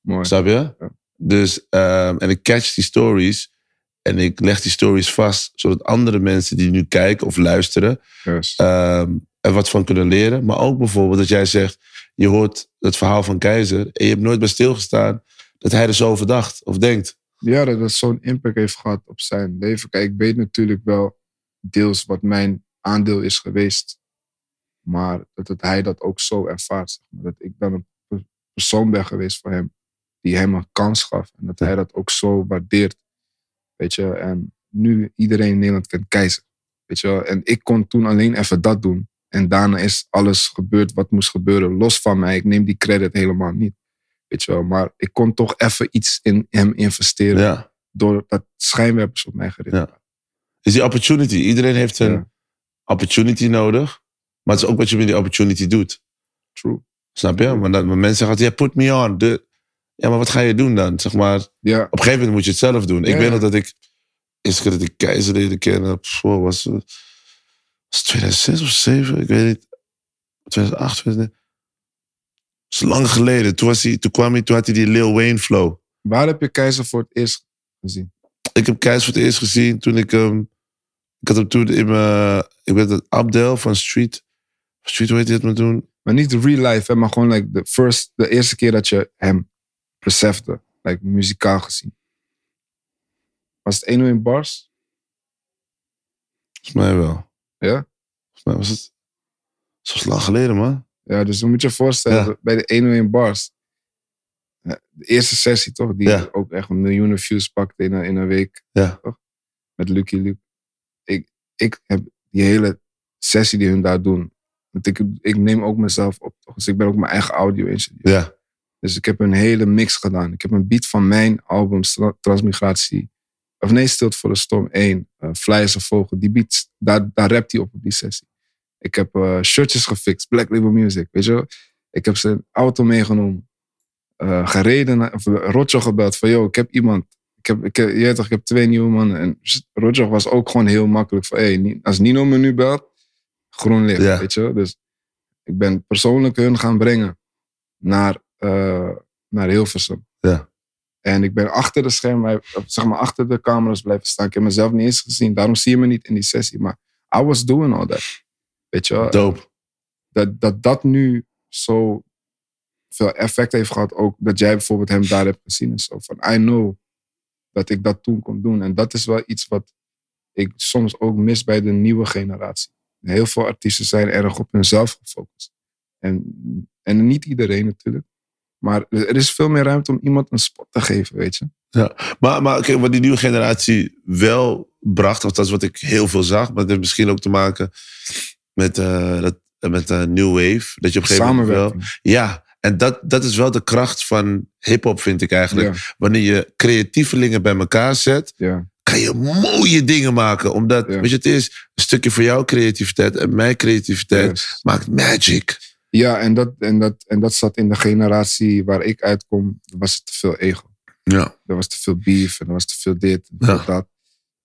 Speaker 1: Mooi.
Speaker 2: Snap je?
Speaker 1: Ja.
Speaker 2: Dus, ehm, en ik catch die stories en ik leg die stories vast, zodat andere mensen die nu kijken of luisteren,
Speaker 1: Juist.
Speaker 2: ehm, er wat van kunnen leren. Maar ook bijvoorbeeld dat jij zegt, je hoort het verhaal van Keizer en je hebt nooit bij stilgestaan dat hij er zo over dacht of denkt.
Speaker 1: Ja, dat het zo'n impact heeft gehad op zijn leven. Kijk, ik weet natuurlijk wel deels wat mijn aandeel is geweest. Maar dat het, hij dat ook zo ervaart. Zeg maar. Dat ik dan een per- persoon ben geweest voor hem. Die hem een kans gaf. En dat hij dat ook zo waardeert. Weet je, en nu iedereen in Nederland kent Keizer. Weet je wel? En ik kon toen alleen even dat doen. En daarna is alles gebeurd wat moest gebeuren, los van mij. Ik neem die credit helemaal niet. Weet je wel? Maar ik kon toch even iets in hem investeren.
Speaker 2: Ja.
Speaker 1: Doordat schijnwerpers op mij gericht
Speaker 2: Ja. Is die opportunity. Iedereen heeft een
Speaker 1: Ja.
Speaker 2: opportunity nodig. Maar het is ook wat je met die opportunity doet.
Speaker 1: True.
Speaker 2: Snap je? Maar, dat, mensen zeggen altijd, ja, put me on. De, ja, maar wat ga je doen dan? Zeg maar,
Speaker 1: Ja,
Speaker 2: op een gegeven moment moet je het zelf doen. Ik weet nog dat ik... Eerst keer dat ik Keizer leerde kennen... pff, was, was het 2006 of 2007? Ik weet niet. 2008, 2009. Dat is lang geleden. Toen, was hij, toen kwam hij, toen had hij die Lil Wayne flow.
Speaker 1: waar heb je Keizer voor het eerst gezien?
Speaker 2: Ik heb Keizer voor het eerst gezien toen ik hem... Ik had hem toen in mijn... Ik weet het, Abdel van Street... Street, hoe heet hij het maar toen?
Speaker 1: Maar niet real life, hè, maar gewoon like the first, de eerste keer dat je hem besefte. Like muzikaal gezien. Was het 101 bars?
Speaker 2: Volgens mij wel.
Speaker 1: Ja?
Speaker 2: Volgens mij was het... Was lang geleden, man.
Speaker 1: Ja, dus dan moet je je voorstellen,
Speaker 2: Ja.
Speaker 1: bij de 101 bars. ja, De eerste sessie toch, die
Speaker 2: Ja.
Speaker 1: ook echt een miljoenen views pakte in een, in een week.
Speaker 2: Ja.
Speaker 1: Toch? Met Lucky Luke. Ik, ik heb die hele sessie die hun daar doen. Want ik, ik neem ook mezelf op. toch? Dus ik ben ook mijn eigen audio-ingenieur.
Speaker 2: Ja.
Speaker 1: Dus ik heb een hele mix gedaan. Ik heb een beat van mijn album Tra- Transmigratie. Of nee, Stilt voor de Storm 1. Uh, Fly as a Vogel. Die beats, daar, daar rapt hij op op die sessie. Ik heb eh, shirtjes gefixt. Black Label Music. Weet je wel? Ik heb zijn auto meegenomen. eh, gereden. Of uh, Rotjo gebeld. Van, yo, ik heb iemand. Ik heb, ik, je toch, ik heb twee nieuwe mannen. En Rotjo was ook gewoon heel makkelijk. Van, hey, als Nino me nu belt. Groen licht.
Speaker 2: Ja.
Speaker 1: Weet je wel? Dus ik ben persoonlijk hun gaan brengen naar, eh, naar Hilversum.
Speaker 2: Ja.
Speaker 1: En ik ben achter de schermen, zeg maar achter de camera's blijven staan. Ik heb mezelf niet eens gezien. Daarom zie je me niet in die sessie. Maar I was doing all that. Weet je wel?
Speaker 2: Dope.
Speaker 1: Dat, dat dat nu zo veel effect heeft gehad. Ook dat jij bijvoorbeeld hem daar hebt gezien. En zo van, I know dat ik dat toen kon doen. En dat is wel iets wat ik soms ook mis bij de nieuwe generatie. Heel veel artiesten zijn erg op hunzelf gefocust. En, en niet iedereen natuurlijk. Maar er is veel meer ruimte om iemand een spot te geven, weet je.
Speaker 2: Maar, maar kijk, wat die nieuwe generatie wel bracht, of dat is wat ik heel veel zag, maar dat heeft misschien ook te maken met, eh dat, met eh, New Wave. Dat je op een gegeven moment wel. Ja, en dat, dat is wel de kracht van hip-hop, vind ik eigenlijk.
Speaker 1: Ja,
Speaker 2: Wanneer je creatievelingen bij elkaar zet,
Speaker 1: ja,
Speaker 2: kan je mooie dingen maken. Omdat,
Speaker 1: Ja.
Speaker 2: weet je, het is een stukje voor jouw creativiteit en mijn creativiteit maakt magic.
Speaker 1: Ja en, dat, en, dat, en dat zat in de generatie waar ik uitkom. Er was te veel ego.
Speaker 2: Ja.
Speaker 1: Er was te veel beef en er was te veel dit en
Speaker 2: Ja.
Speaker 1: dat.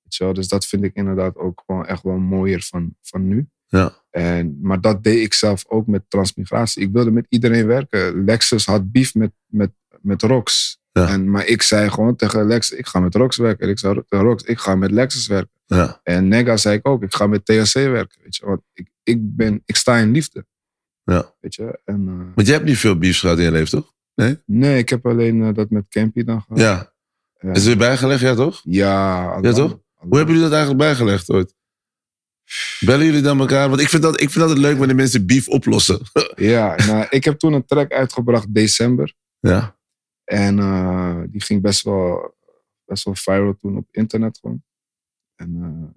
Speaker 1: Weet je wel? Dus dat vind ik inderdaad ook gewoon echt wel mooier van, van nu.
Speaker 2: Ja.
Speaker 1: En, maar dat deed ik zelf ook met transmigratie. Ik wilde met iedereen werken. Lexus had beef met, met, met Rox.
Speaker 2: Ja.
Speaker 1: En, maar ik zei gewoon tegen Lexus, ik ga met Rox werken. En ik zei Rox, ik ga met Lexus werken.
Speaker 2: Ja.
Speaker 1: En Nega zei ik ook, ik ga met THC werken. Weet je? Want ik, ik, ben, ik sta in liefde.
Speaker 2: Ja.
Speaker 1: Weet je? En, eh,
Speaker 2: Want jij hebt niet veel beefs gehad in je leven, toch?
Speaker 1: nee, ik heb alleen eh, dat met Campy dan gehad.
Speaker 2: Ja.
Speaker 1: Ja.
Speaker 2: Is het weer bijgelegd, ja toch?
Speaker 1: Ja, al
Speaker 2: Ja, toch?
Speaker 1: al
Speaker 2: Hoe hebben jullie dat eigenlijk bijgelegd ooit? Bellen jullie dan elkaar? Want ik vind dat, ik vind dat het leuk wanneer mensen beef oplossen.
Speaker 1: Ja, nou, ik heb toen een track uitgebracht december.
Speaker 2: ja.
Speaker 1: En eh, die ging best wel, best wel viral toen op internet gewoon. En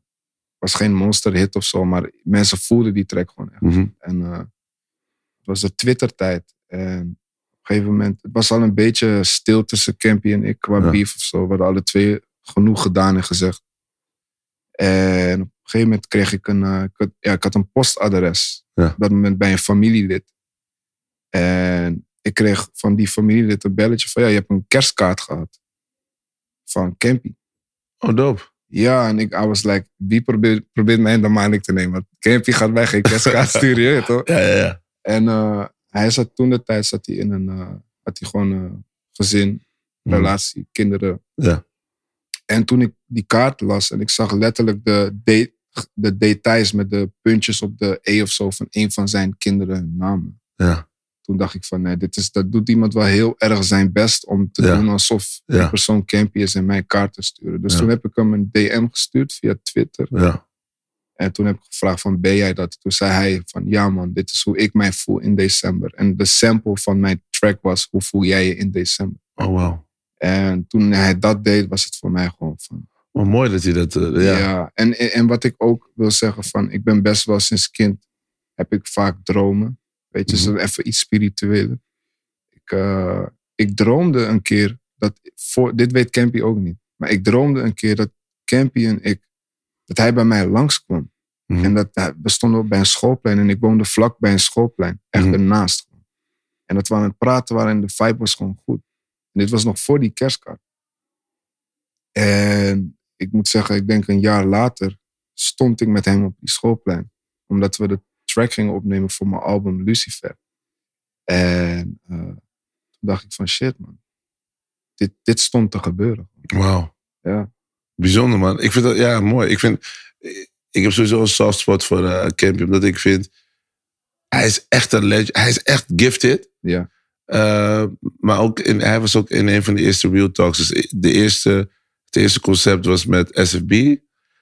Speaker 1: was geen monster hit of zo, maar mensen voelden die track gewoon echt.
Speaker 2: Mhm.
Speaker 1: En was de Twitter-tijd. En op een gegeven moment, het was al een beetje stil tussen Campy en ik qua
Speaker 2: Ja.
Speaker 1: beef of zo. We hadden alle twee genoeg gedaan en gezegd. En op een gegeven moment kreeg ik een, eh, ik had, ja, ik had een postadres.
Speaker 2: Ja.
Speaker 1: Op dat moment bij een familielid. En ik kreeg van die familielid een belletje van, ja, je hebt een kerstkaart gehad. Van Campy.
Speaker 2: Oh, dope.
Speaker 1: Ja, en ik I was like, wie probeert, probeert mij in de maling te nemen? Want Campy gaat mij geen kerstkaart sturen, je toch?
Speaker 2: Ja, ja, ja.
Speaker 1: En eh, hij zat toen de tijd zat hij in een eh, had hij gewoon een gezin,
Speaker 2: Mhm.
Speaker 1: relatie, kinderen.
Speaker 2: Ja.
Speaker 1: En toen ik die kaart las en ik zag letterlijk de, de, de details met de puntjes op de E of zo van een van zijn kinderen hun namen.
Speaker 2: Ja.
Speaker 1: Toen dacht ik van nee, dit is, dat doet iemand wel heel erg zijn best om te
Speaker 2: Ja.
Speaker 1: doen alsof die persoon Campy is en mij kaart te sturen. Dus toen heb ik hem een DM gestuurd via Twitter.
Speaker 2: Ja.
Speaker 1: En toen heb ik gevraagd van, ben jij dat? Toen zei hij van, ja man, dit is hoe ik mij voel in december. En de sample van mijn track was, hoe voel jij je in december?
Speaker 2: Oh, wow.
Speaker 1: En toen hij dat deed, was het voor mij gewoon van,
Speaker 2: Maar mooi dat hij dat... eh,
Speaker 1: Ja.
Speaker 2: ja.
Speaker 1: En, en wat ik ook wil zeggen van, ik ben best wel sinds kind, heb ik vaak dromen. Weet je, zo even iets spiritueler. Ik, eh, ik droomde een keer, dat voor, dit weet Campy ook niet, maar ik droomde een keer dat Campy en ik, dat hij bij mij langskwam.
Speaker 2: Mhm.
Speaker 1: En dat we stonden ook bij een schoolplein en ik woonde vlak bij een schoolplein, echt
Speaker 2: Mhm.
Speaker 1: ernaast. gewoon. En dat we aan het praten waren en de vibe was gewoon goed. En dit was nog voor die kerstkaart. En ik moet zeggen, ik denk een jaar later stond ik met hem op die schoolplein. Omdat we de track gingen opnemen voor mijn album Lucifer. En eh, toen dacht ik van shit man, dit, dit stond te gebeuren.
Speaker 2: Wauw.
Speaker 1: Ja.
Speaker 2: Bijzonder, man. Ik vind dat, ja, mooi. Ik vind, ik heb sowieso een soft spot voor eh Campy, omdat ik vind, hij is echt een legend. Hij is echt gifted.
Speaker 1: Ja.
Speaker 2: Eh, maar ook in, hij was ook in een van de eerste Real Talks. Dus de eerste, het eerste concept was met SFB.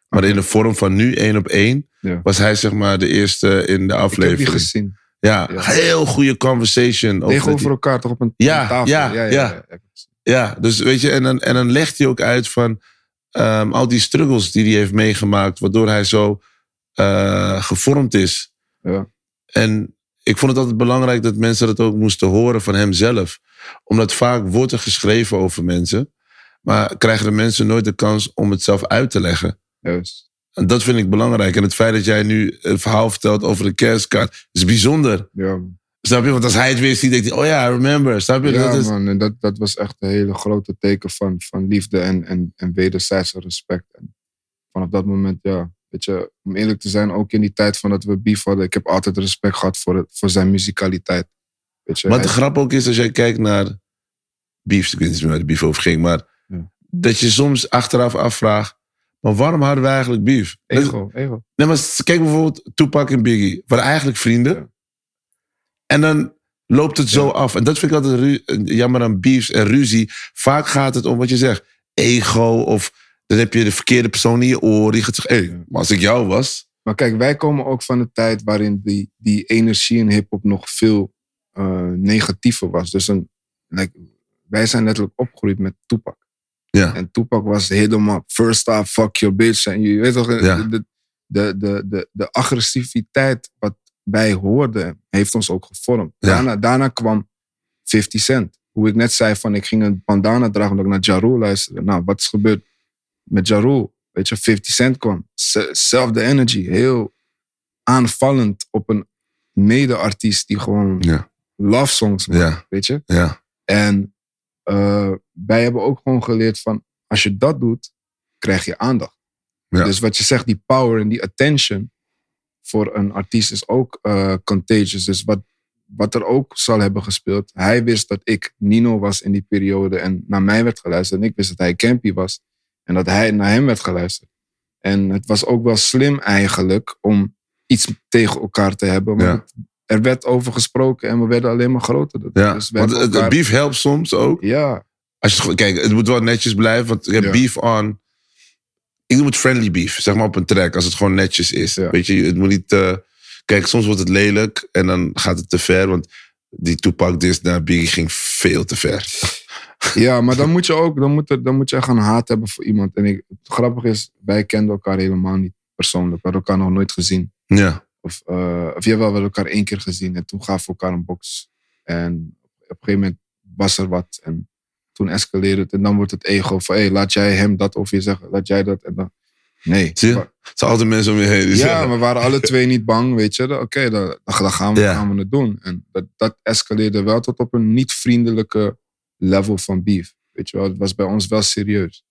Speaker 2: Maar in de vorm van nu één op één
Speaker 1: Ja.
Speaker 2: was hij zeg maar de eerste in de
Speaker 1: Ik heb die
Speaker 2: aflevering.
Speaker 1: gezien.
Speaker 2: Ja,
Speaker 1: Ja.
Speaker 2: heel goede conversation. over
Speaker 1: Tegenover
Speaker 2: die-
Speaker 1: elkaar toch op een,
Speaker 2: Ja,
Speaker 1: een tafel.
Speaker 2: ja, ja. Ja, dus weet je, en dan, en dan legt hij ook uit van ehm, al die struggles die hij heeft meegemaakt, waardoor hij zo eh, gevormd is.
Speaker 1: Ja.
Speaker 2: En ik vond het altijd belangrijk dat mensen dat ook moesten horen van hemzelf. Omdat vaak wordt er geschreven over mensen, maar krijgen de mensen nooit de kans om het zelf uit te leggen.
Speaker 1: Juist.
Speaker 2: En dat vind ik belangrijk. En het feit dat jij nu een verhaal vertelt over de kerstkaart, is bijzonder.
Speaker 1: Ja.
Speaker 2: Snap je? Want als hij het weer ziet, denkt hij, oh ja, I remember. Snap je?
Speaker 1: Ja,
Speaker 2: dat is,
Speaker 1: man. En dat, dat was echt een hele grote teken van, van liefde en, en, en wederzijdse respect. En vanaf dat moment, ja, weet je, om eerlijk te zijn, ook in die tijd van dat we beef hadden, ik heb altijd respect gehad voor, het, voor zijn muzikaliteit. Weet je,
Speaker 2: Wat
Speaker 1: hij-
Speaker 2: de grap ook is, als jij kijkt naar beefs, ik weet niet meer waar de beef over ging, maar
Speaker 1: Ja.
Speaker 2: dat je soms achteraf afvraagt, maar waarom hadden we eigenlijk beef?
Speaker 1: ego, ego.
Speaker 2: Nee, maar kijk bijvoorbeeld Tupac en Biggie, waren eigenlijk vrienden.
Speaker 1: Ja.
Speaker 2: En dan loopt het zo af. En dat vind ik altijd ru- jammer aan beefs en ruzie. Vaak gaat het om wat je zegt, ego of dan heb je de verkeerde persoon in je oor. Die gaat zeggen,
Speaker 1: Ja.
Speaker 2: maar als ik jou was.
Speaker 1: Maar kijk, wij komen ook van een tijd waarin die, die energie in hip-hop nog veel eh, negatiever was. Dus een, like, wij zijn letterlijk opgegroeid met Tupac.
Speaker 2: Ja,
Speaker 1: En Tupac was helemaal first off, fuck your bitch. En je weet toch,
Speaker 2: Ja.
Speaker 1: de, de, de, de, de agressiviteit wat wij hoorden, heeft ons ook gevormd.
Speaker 2: Ja.
Speaker 1: Daarna, daarna kwam 50 Cent. Hoe ik net zei, van ik ging een bandana dragen omdat ik naar Ja Rule luisterde. Nou, wat is gebeurd met Ja Rule? Weet je, 50 Cent kwam. Zelfde energy. Heel aanvallend op een mede-artiest die gewoon
Speaker 2: ja,
Speaker 1: love songs maakt.
Speaker 2: ja,
Speaker 1: Weet je?
Speaker 2: ja.
Speaker 1: En eh, wij hebben ook gewoon geleerd van, als je dat doet, krijg je aandacht.
Speaker 2: Ja.
Speaker 1: Dus wat je zegt, die power en die attention voor een artiest is ook eh, contagious. Dus wat, wat er ook zal hebben gespeeld, hij wist dat ik Nino was in die periode en naar mij werd geluisterd. En ik wist dat hij Campy was en dat hij naar hem werd geluisterd. En het was ook wel slim eigenlijk om iets tegen elkaar te hebben. Want
Speaker 2: Ja.
Speaker 1: er werd over gesproken en we werden alleen maar groter.
Speaker 2: ja.
Speaker 1: Dus
Speaker 2: Want het- beef helpt soms ook.
Speaker 1: ja,
Speaker 2: Als je kijk, het moet wel netjes blijven. Want je hebt
Speaker 1: Ja.
Speaker 2: beef on. Ik noem het friendly beef, zeg maar op een track. Als het gewoon netjes is.
Speaker 1: Ja.
Speaker 2: Weet je, het moet niet... eh, kijk, soms wordt het lelijk en dan gaat het te ver. Want die Tupac dis naar Biggie ging veel te ver.
Speaker 1: ja, maar dan moet je ook dan moet, er, dan moet je echt een haat hebben voor iemand. En ik, het grappige is, wij kenden elkaar helemaal niet persoonlijk. We hadden elkaar nog nooit gezien.
Speaker 2: Ja,
Speaker 1: Of, eh of jawel, we hadden elkaar één keer gezien. En toen gaven we elkaar een box. En op een gegeven moment was er wat. En toen escaleerde het. En dan wordt het ego van, hé, laat jij hem dat over je zeggen. Laat jij dat. En dan, nee.
Speaker 2: zie je?
Speaker 1: Maar-
Speaker 2: Het zijn altijd mensen om je heen. die
Speaker 1: ja,
Speaker 2: zeggen-
Speaker 1: we waren alle twee niet bang, weet je. Oké, dan, dan gaan, we, gaan we het doen. En dat, dat escaleerde wel tot op een niet vriendelijke level van beef. Weet je wel, het was bij ons wel serieus.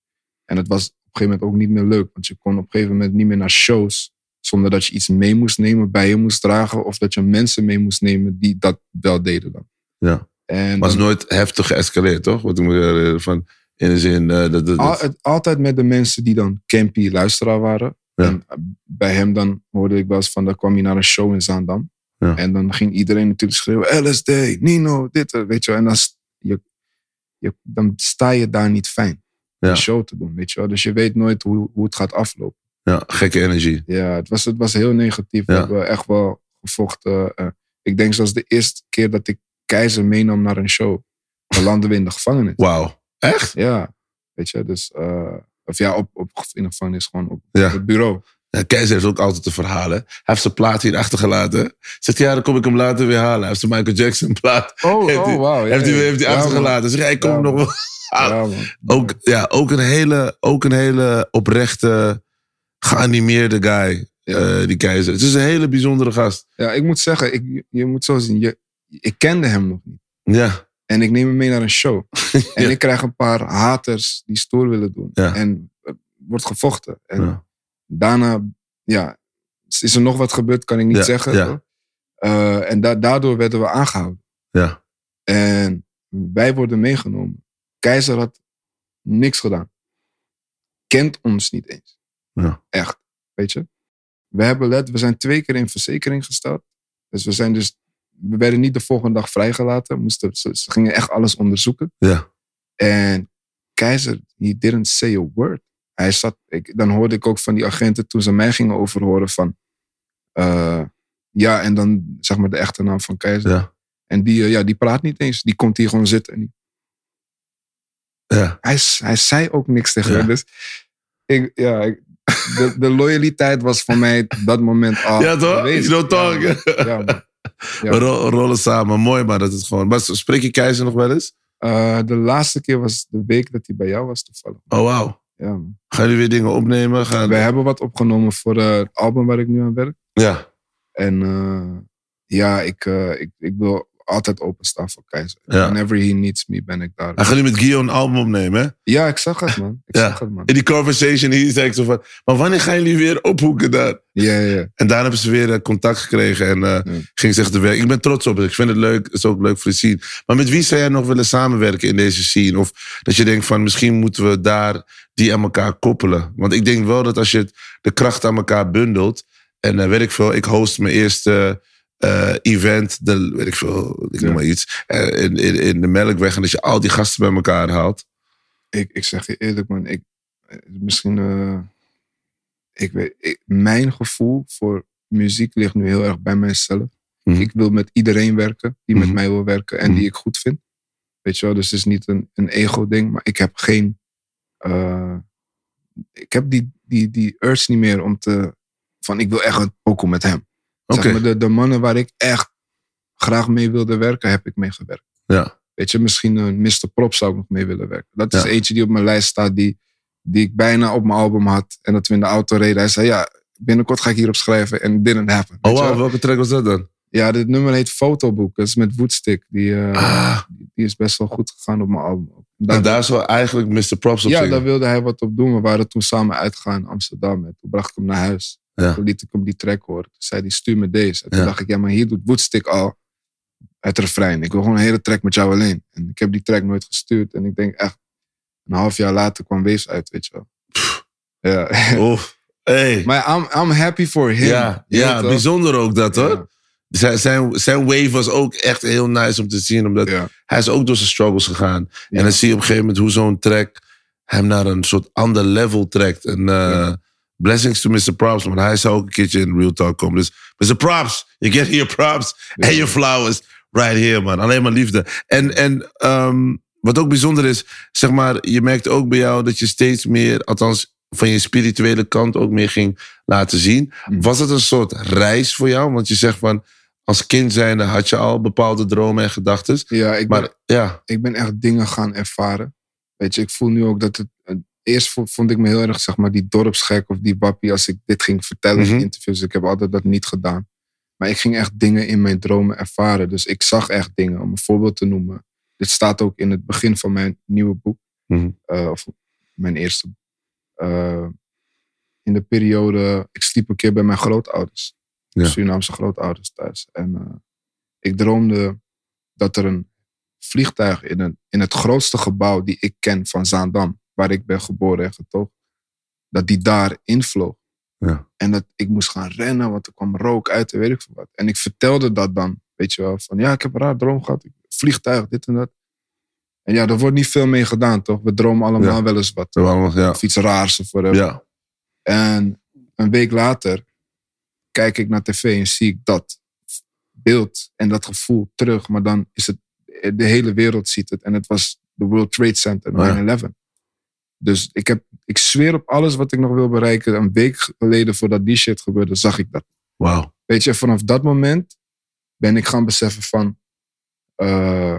Speaker 1: En het was op een gegeven moment ook niet meer leuk. Want je kon op een gegeven moment niet meer naar shows zonder dat je iets mee moest nemen, bij je moest dragen. Of dat je mensen mee moest nemen die dat wel deden dan.
Speaker 2: Ja.
Speaker 1: En dan-
Speaker 2: is nooit heftig geëscaleerd, toch? Wat ik moet herinneren van... In de zin... eh, dat, dat, dat-
Speaker 1: Al- het- altijd met de mensen die dan campy luisteraar waren.
Speaker 2: Ja.
Speaker 1: En eh, bij hem dan hoorde ik wel eens van, dan kwam hij naar een show in Zaandam.
Speaker 2: Ja.
Speaker 1: En dan ging iedereen natuurlijk schreeuwen, LSD, Nino, dit, eh, weet je wel. En dan, je, je, dan sta je daar niet fijn.
Speaker 2: Ja.
Speaker 1: Een show te doen, weet je wel. Dus je weet nooit hoe, hoe het gaat aflopen.
Speaker 2: ja, gekke energie.
Speaker 1: Ja, het was, het was heel negatief. We hebben echt wel gevochten. eh. ik denk zelfs de eerste keer dat ik Keizer meenam naar een show. Dan landen we in de gevangenis.
Speaker 2: Wauw. Echt?
Speaker 1: Ja, weet je, dus eh, Of ja, op, op, in de gevangenis gewoon op,
Speaker 2: Ja.
Speaker 1: op het bureau.
Speaker 2: Ja, Keizer heeft ook altijd de verhalen. Hij heeft zijn plaat hier achtergelaten. Zegt, ja, dan kom ik hem later weer halen. Hij heeft zijn Michael Jackson plaat.
Speaker 1: Oh,
Speaker 2: heeft
Speaker 1: oh, ja,
Speaker 2: heeft hij, heeft
Speaker 1: Ja,
Speaker 2: achtergelaten. Zeg, hij kom
Speaker 1: Ja,
Speaker 2: nog wel halen. Ook, ja, ook, een hele, ook een hele oprechte, geanimeerde guy, eh, die keizer. Het is een hele bijzondere gast.
Speaker 1: Ja, ik moet zeggen, ik, je moet zo zien, je, ik kende hem nog niet.
Speaker 2: Ja,
Speaker 1: En ik neem hem mee naar een show. En ik krijg een paar haters die stoer willen doen.
Speaker 2: Ja.
Speaker 1: En er wordt gevochten. En
Speaker 2: Ja.
Speaker 1: daarna, ja, is er nog wat gebeurd, kan ik niet zeggen. Eh, en da- daardoor werden we aangehouden.
Speaker 2: ja,
Speaker 1: En wij worden meegenomen. Keizer had niks gedaan. Kent ons niet eens.
Speaker 2: Ja.
Speaker 1: Echt, weet je. We, hebben let, we zijn twee keer in verzekering gesteld. Dus we zijn dus... We werden niet de volgende dag vrijgelaten. Moesten, ze, ze gingen echt alles onderzoeken.
Speaker 2: ja,
Speaker 1: En Keizer, he didn't say a word. Hij zat, ik, dan hoorde ik ook van die agenten toen ze mij gingen overhoren van... eh, ja, en dan zeg maar de echte naam van Keizer.
Speaker 2: ja,
Speaker 1: En die, eh, ja, die praat niet eens. Die komt hier gewoon zitten. En
Speaker 2: ja.
Speaker 1: hij, hij zei ook niks tegen
Speaker 2: Ja.
Speaker 1: me. Dus ik, ja, ik- de, de loyaliteit was voor mij dat moment al
Speaker 2: Ja, toch?
Speaker 1: aanwezig.
Speaker 2: You don't talk.
Speaker 1: Ja, ja, man. Ja.
Speaker 2: We ro- rollen samen. Mooi, maar dat is gewoon... Maar spreek je keizer nog wel eens?
Speaker 1: Eh, de laatste keer was de week dat hij bij jou was toevallig.
Speaker 2: Oh, wauw.
Speaker 1: Ja.
Speaker 2: Gaan jullie weer dingen opnemen? Gaan...
Speaker 1: We hebben wat opgenomen voor eh, het album waar ik nu aan werk.
Speaker 2: Ja,
Speaker 1: En eh, ja, ik, ik, ik wil altijd openstaan voor Keizer.
Speaker 2: Ja.
Speaker 1: Whenever he needs me, ben ik daar.
Speaker 2: hij gaat nu met Guillaume een album opnemen, hè?
Speaker 1: Ja, ik zag het, man. Ik
Speaker 2: Ja.
Speaker 1: zag het, man.
Speaker 2: In die conversation hier zei ik zo van... Maar wanneer gaan jullie weer ophoeken daar?
Speaker 1: Ja, ja.
Speaker 2: En daar hebben ze weer eh, contact gekregen en eh,
Speaker 1: Ja.
Speaker 2: ging zich te werk. Ik ben trots op het. Ik vind het leuk. Het is ook leuk voor de scene. Maar met wie zou jij nog willen samenwerken in deze scene? Of dat je denkt van misschien moeten we daar die aan elkaar koppelen. Want ik denk wel dat als je de kracht aan elkaar bundelt. En eh, weet ik veel, ik host mijn eerste eh, event. De, weet ik veel, ik noem maar iets. eh, in, in, in de Melkweg. En dat je al die gasten bij elkaar haalt.
Speaker 1: ik, ik zeg je eerlijk, man. Ik, misschien. eh, ik weet, ik- mijn gevoel voor muziek ligt nu heel erg bij mijzelf.
Speaker 2: Mhm.
Speaker 1: Ik wil met iedereen werken die
Speaker 2: Mhm.
Speaker 1: met mij wil werken en
Speaker 2: Mhm.
Speaker 1: die ik goed vind. Weet je wel, dus het is niet een, een ego-ding, maar ik heb geen. eh, ik heb die, die, die urge niet meer om te. van ik wil echt een pokoe met hem.
Speaker 2: Oké.
Speaker 1: Zeg maar, de, de mannen waar ik echt graag mee wilde werken, heb ik mee gewerkt.
Speaker 2: Ja.
Speaker 1: Weet je, misschien een Mr. Prop zou ik nog mee willen werken. Dat is
Speaker 2: Ja.
Speaker 1: eentje die op mijn lijst staat, die, die ik bijna op mijn album had. En dat we in de auto reden. Hij zei, ja, binnenkort ga ik hierop schrijven. En didn't happen.
Speaker 2: Oh wow,
Speaker 1: wel?
Speaker 2: welke track was dat dan?
Speaker 1: Ja, dit nummer heet Fotoboek. Dat is met Woodstick. Die, eh,
Speaker 2: Ah,
Speaker 1: die is best wel goed gegaan op mijn album.
Speaker 2: en daar zou eigenlijk Mr. Props op
Speaker 1: ja,
Speaker 2: zingen.
Speaker 1: daar wilde hij wat op doen. We waren toen samen uitgegaan in Amsterdam. En toen bracht ik hem naar huis.
Speaker 2: Ja.
Speaker 1: Toen liet ik hem die track horen. Toen zei hij, stuur me deze. En toen
Speaker 2: Ja.
Speaker 1: dacht ik, ja, maar hier doet Woodstick al het refrein. Ik wil gewoon een hele track met jou alleen. En ik heb die track nooit gestuurd. En ik denk echt, een half jaar later kwam Waves uit, weet je wel. Ja.
Speaker 2: Hey.
Speaker 1: maar I'm, I'm happy for him.
Speaker 2: Ja, ja bijzonder ook dat hoor.
Speaker 1: Ja,
Speaker 2: Zijn, zijn, zijn wave was ook echt heel nice om te zien. Omdat
Speaker 1: ja.
Speaker 2: hij is ook door zijn struggles gegaan.
Speaker 1: Ja.
Speaker 2: En dan zie je op een gegeven moment hoe zo'n track hem naar een soort ander level trekt. En eh. Blessings to Mr. Props. Want hij zou ook een keertje in Real Talk komen. Dus Mr. Props, you get your props and your flowers right here man. Alleen maar liefde. En, en ehm, wat ook bijzonder is, zeg maar, je merkt ook bij jou dat je steeds meer, althans van je spirituele kant ook meer ging laten zien.
Speaker 1: Mm.
Speaker 2: Was het een soort reis voor jou? Want je zegt van, als kind zijnde had je al bepaalde dromen en gedachten.
Speaker 1: Ja, ik ben,
Speaker 2: ja,
Speaker 1: ik ben echt dingen gaan ervaren. Weet je, ik voel nu ook dat het... Eerst vo- vond ik me heel erg, zeg maar, die dorpsgek of die wappie als ik dit ging vertellen
Speaker 2: Mhm.
Speaker 1: in interviews. Ik heb altijd dat niet gedaan. Maar ik ging echt dingen in mijn dromen ervaren. Dus ik zag echt dingen. Om een voorbeeld te noemen. Dit staat ook in het begin van mijn nieuwe boek.
Speaker 2: Mhm.
Speaker 1: Eh, of mijn eerste. Eh, in de periode, ik sliep een keer bij mijn grootouders.
Speaker 2: Ja.
Speaker 1: Surinaamse grootouders thuis. En eh, ik droomde dat er een vliegtuig in, een, in het grootste gebouw die ik ken van Zaandam, waar ik ben geboren en getogen, dat die daar invloog.
Speaker 2: Ja.
Speaker 1: En dat ik moest gaan rennen, want er kwam rook uit en weet ik veel wat. En ik vertelde dat dan, weet je wel, van ja, ik heb een raar droom gehad. Vliegtuig, dit en dat. En ja, er wordt niet veel mee gedaan, toch? We dromen allemaal
Speaker 2: Ja.
Speaker 1: wel eens wat.
Speaker 2: we allemaal- ja.
Speaker 1: Of iets raars of whatever.
Speaker 2: ja.
Speaker 1: En een week later kijk ik naar tv en zie ik dat beeld en dat gevoel terug. Maar dan is het, de hele wereld ziet het. En het was de World Trade Center, 9-11.
Speaker 2: Oh ja.
Speaker 1: Dus ik, heb, ik zweer op alles wat ik nog wil bereiken. Een week geleden voordat die shit gebeurde, zag ik dat.
Speaker 2: Wauw.
Speaker 1: Weet je, vanaf dat moment ben ik gaan beseffen van... eh,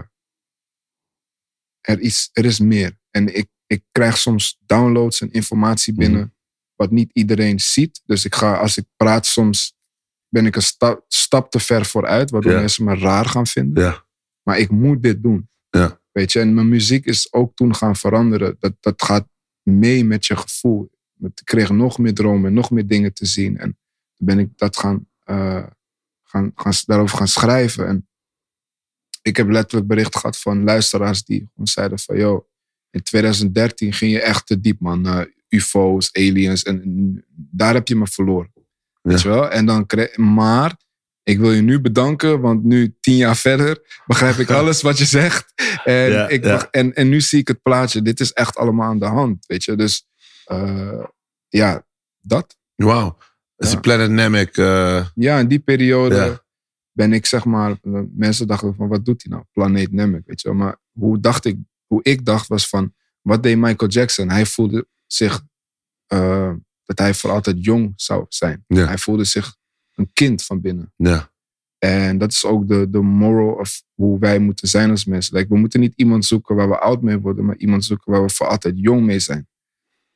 Speaker 1: er, is, er is meer. En ik, ik krijg soms downloads en informatie binnen... wat niet iedereen ziet. Dus ik ga, als ik praat, soms ben ik een sta- stap te ver vooruit... waardoor mensen me raar gaan vinden. Maar ik moet dit doen.
Speaker 2: Ja.
Speaker 1: Weet je, en mijn muziek is ook toen gaan veranderen. Dat, dat gaat mee met je gevoel. Ik kreeg nog meer dromen en nog meer dingen te zien. En toen ben ik dat gaan, eh, gaan, gaan, daarover gaan schrijven. En ik heb letterlijk bericht gehad van luisteraars die gewoon zeiden van... Yo, in 2013 ging je echt te diep, man. UFO's, aliens. En, daar heb je me verloren. Weet je wel? En dan kreeg, maar ik wil je nu bedanken, want nu, tien jaar verder, begrijp ik alles wat je zegt. En,
Speaker 2: Ja,
Speaker 1: ik,
Speaker 2: ja.
Speaker 1: en, en nu zie ik het plaatje. Dit is echt allemaal aan de hand, weet je. Dus eh, ja, dat.
Speaker 2: Wauw. Is
Speaker 1: Ja.
Speaker 2: Planet Namek. eh,
Speaker 1: Ja, in die periode ben ik zeg maar, eh, mensen dachten van wat doet hij nou? Planeet Namek, weet je. Maar hoe dacht ik, hoe ik dacht was van, wat deed Michael Jackson? Hij voelde zich dat hij voor altijd jong zou zijn. Hij voelde zich een kind van binnen.
Speaker 2: ja.
Speaker 1: En dat is ook de, de moral of hoe wij moeten zijn als mensen. Like, we moeten niet iemand zoeken waar we oud mee worden, maar iemand zoeken waar we voor altijd jong mee zijn.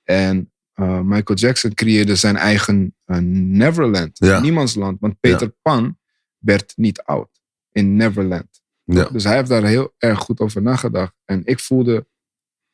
Speaker 1: En eh, Michael Jackson creëerde zijn eigen eh, Neverland,
Speaker 2: Ja.
Speaker 1: niemandsland. Want Peter Pan werd niet oud in Neverland.
Speaker 2: Ja.
Speaker 1: Dus hij heeft daar heel erg goed over nagedacht. En ik voelde,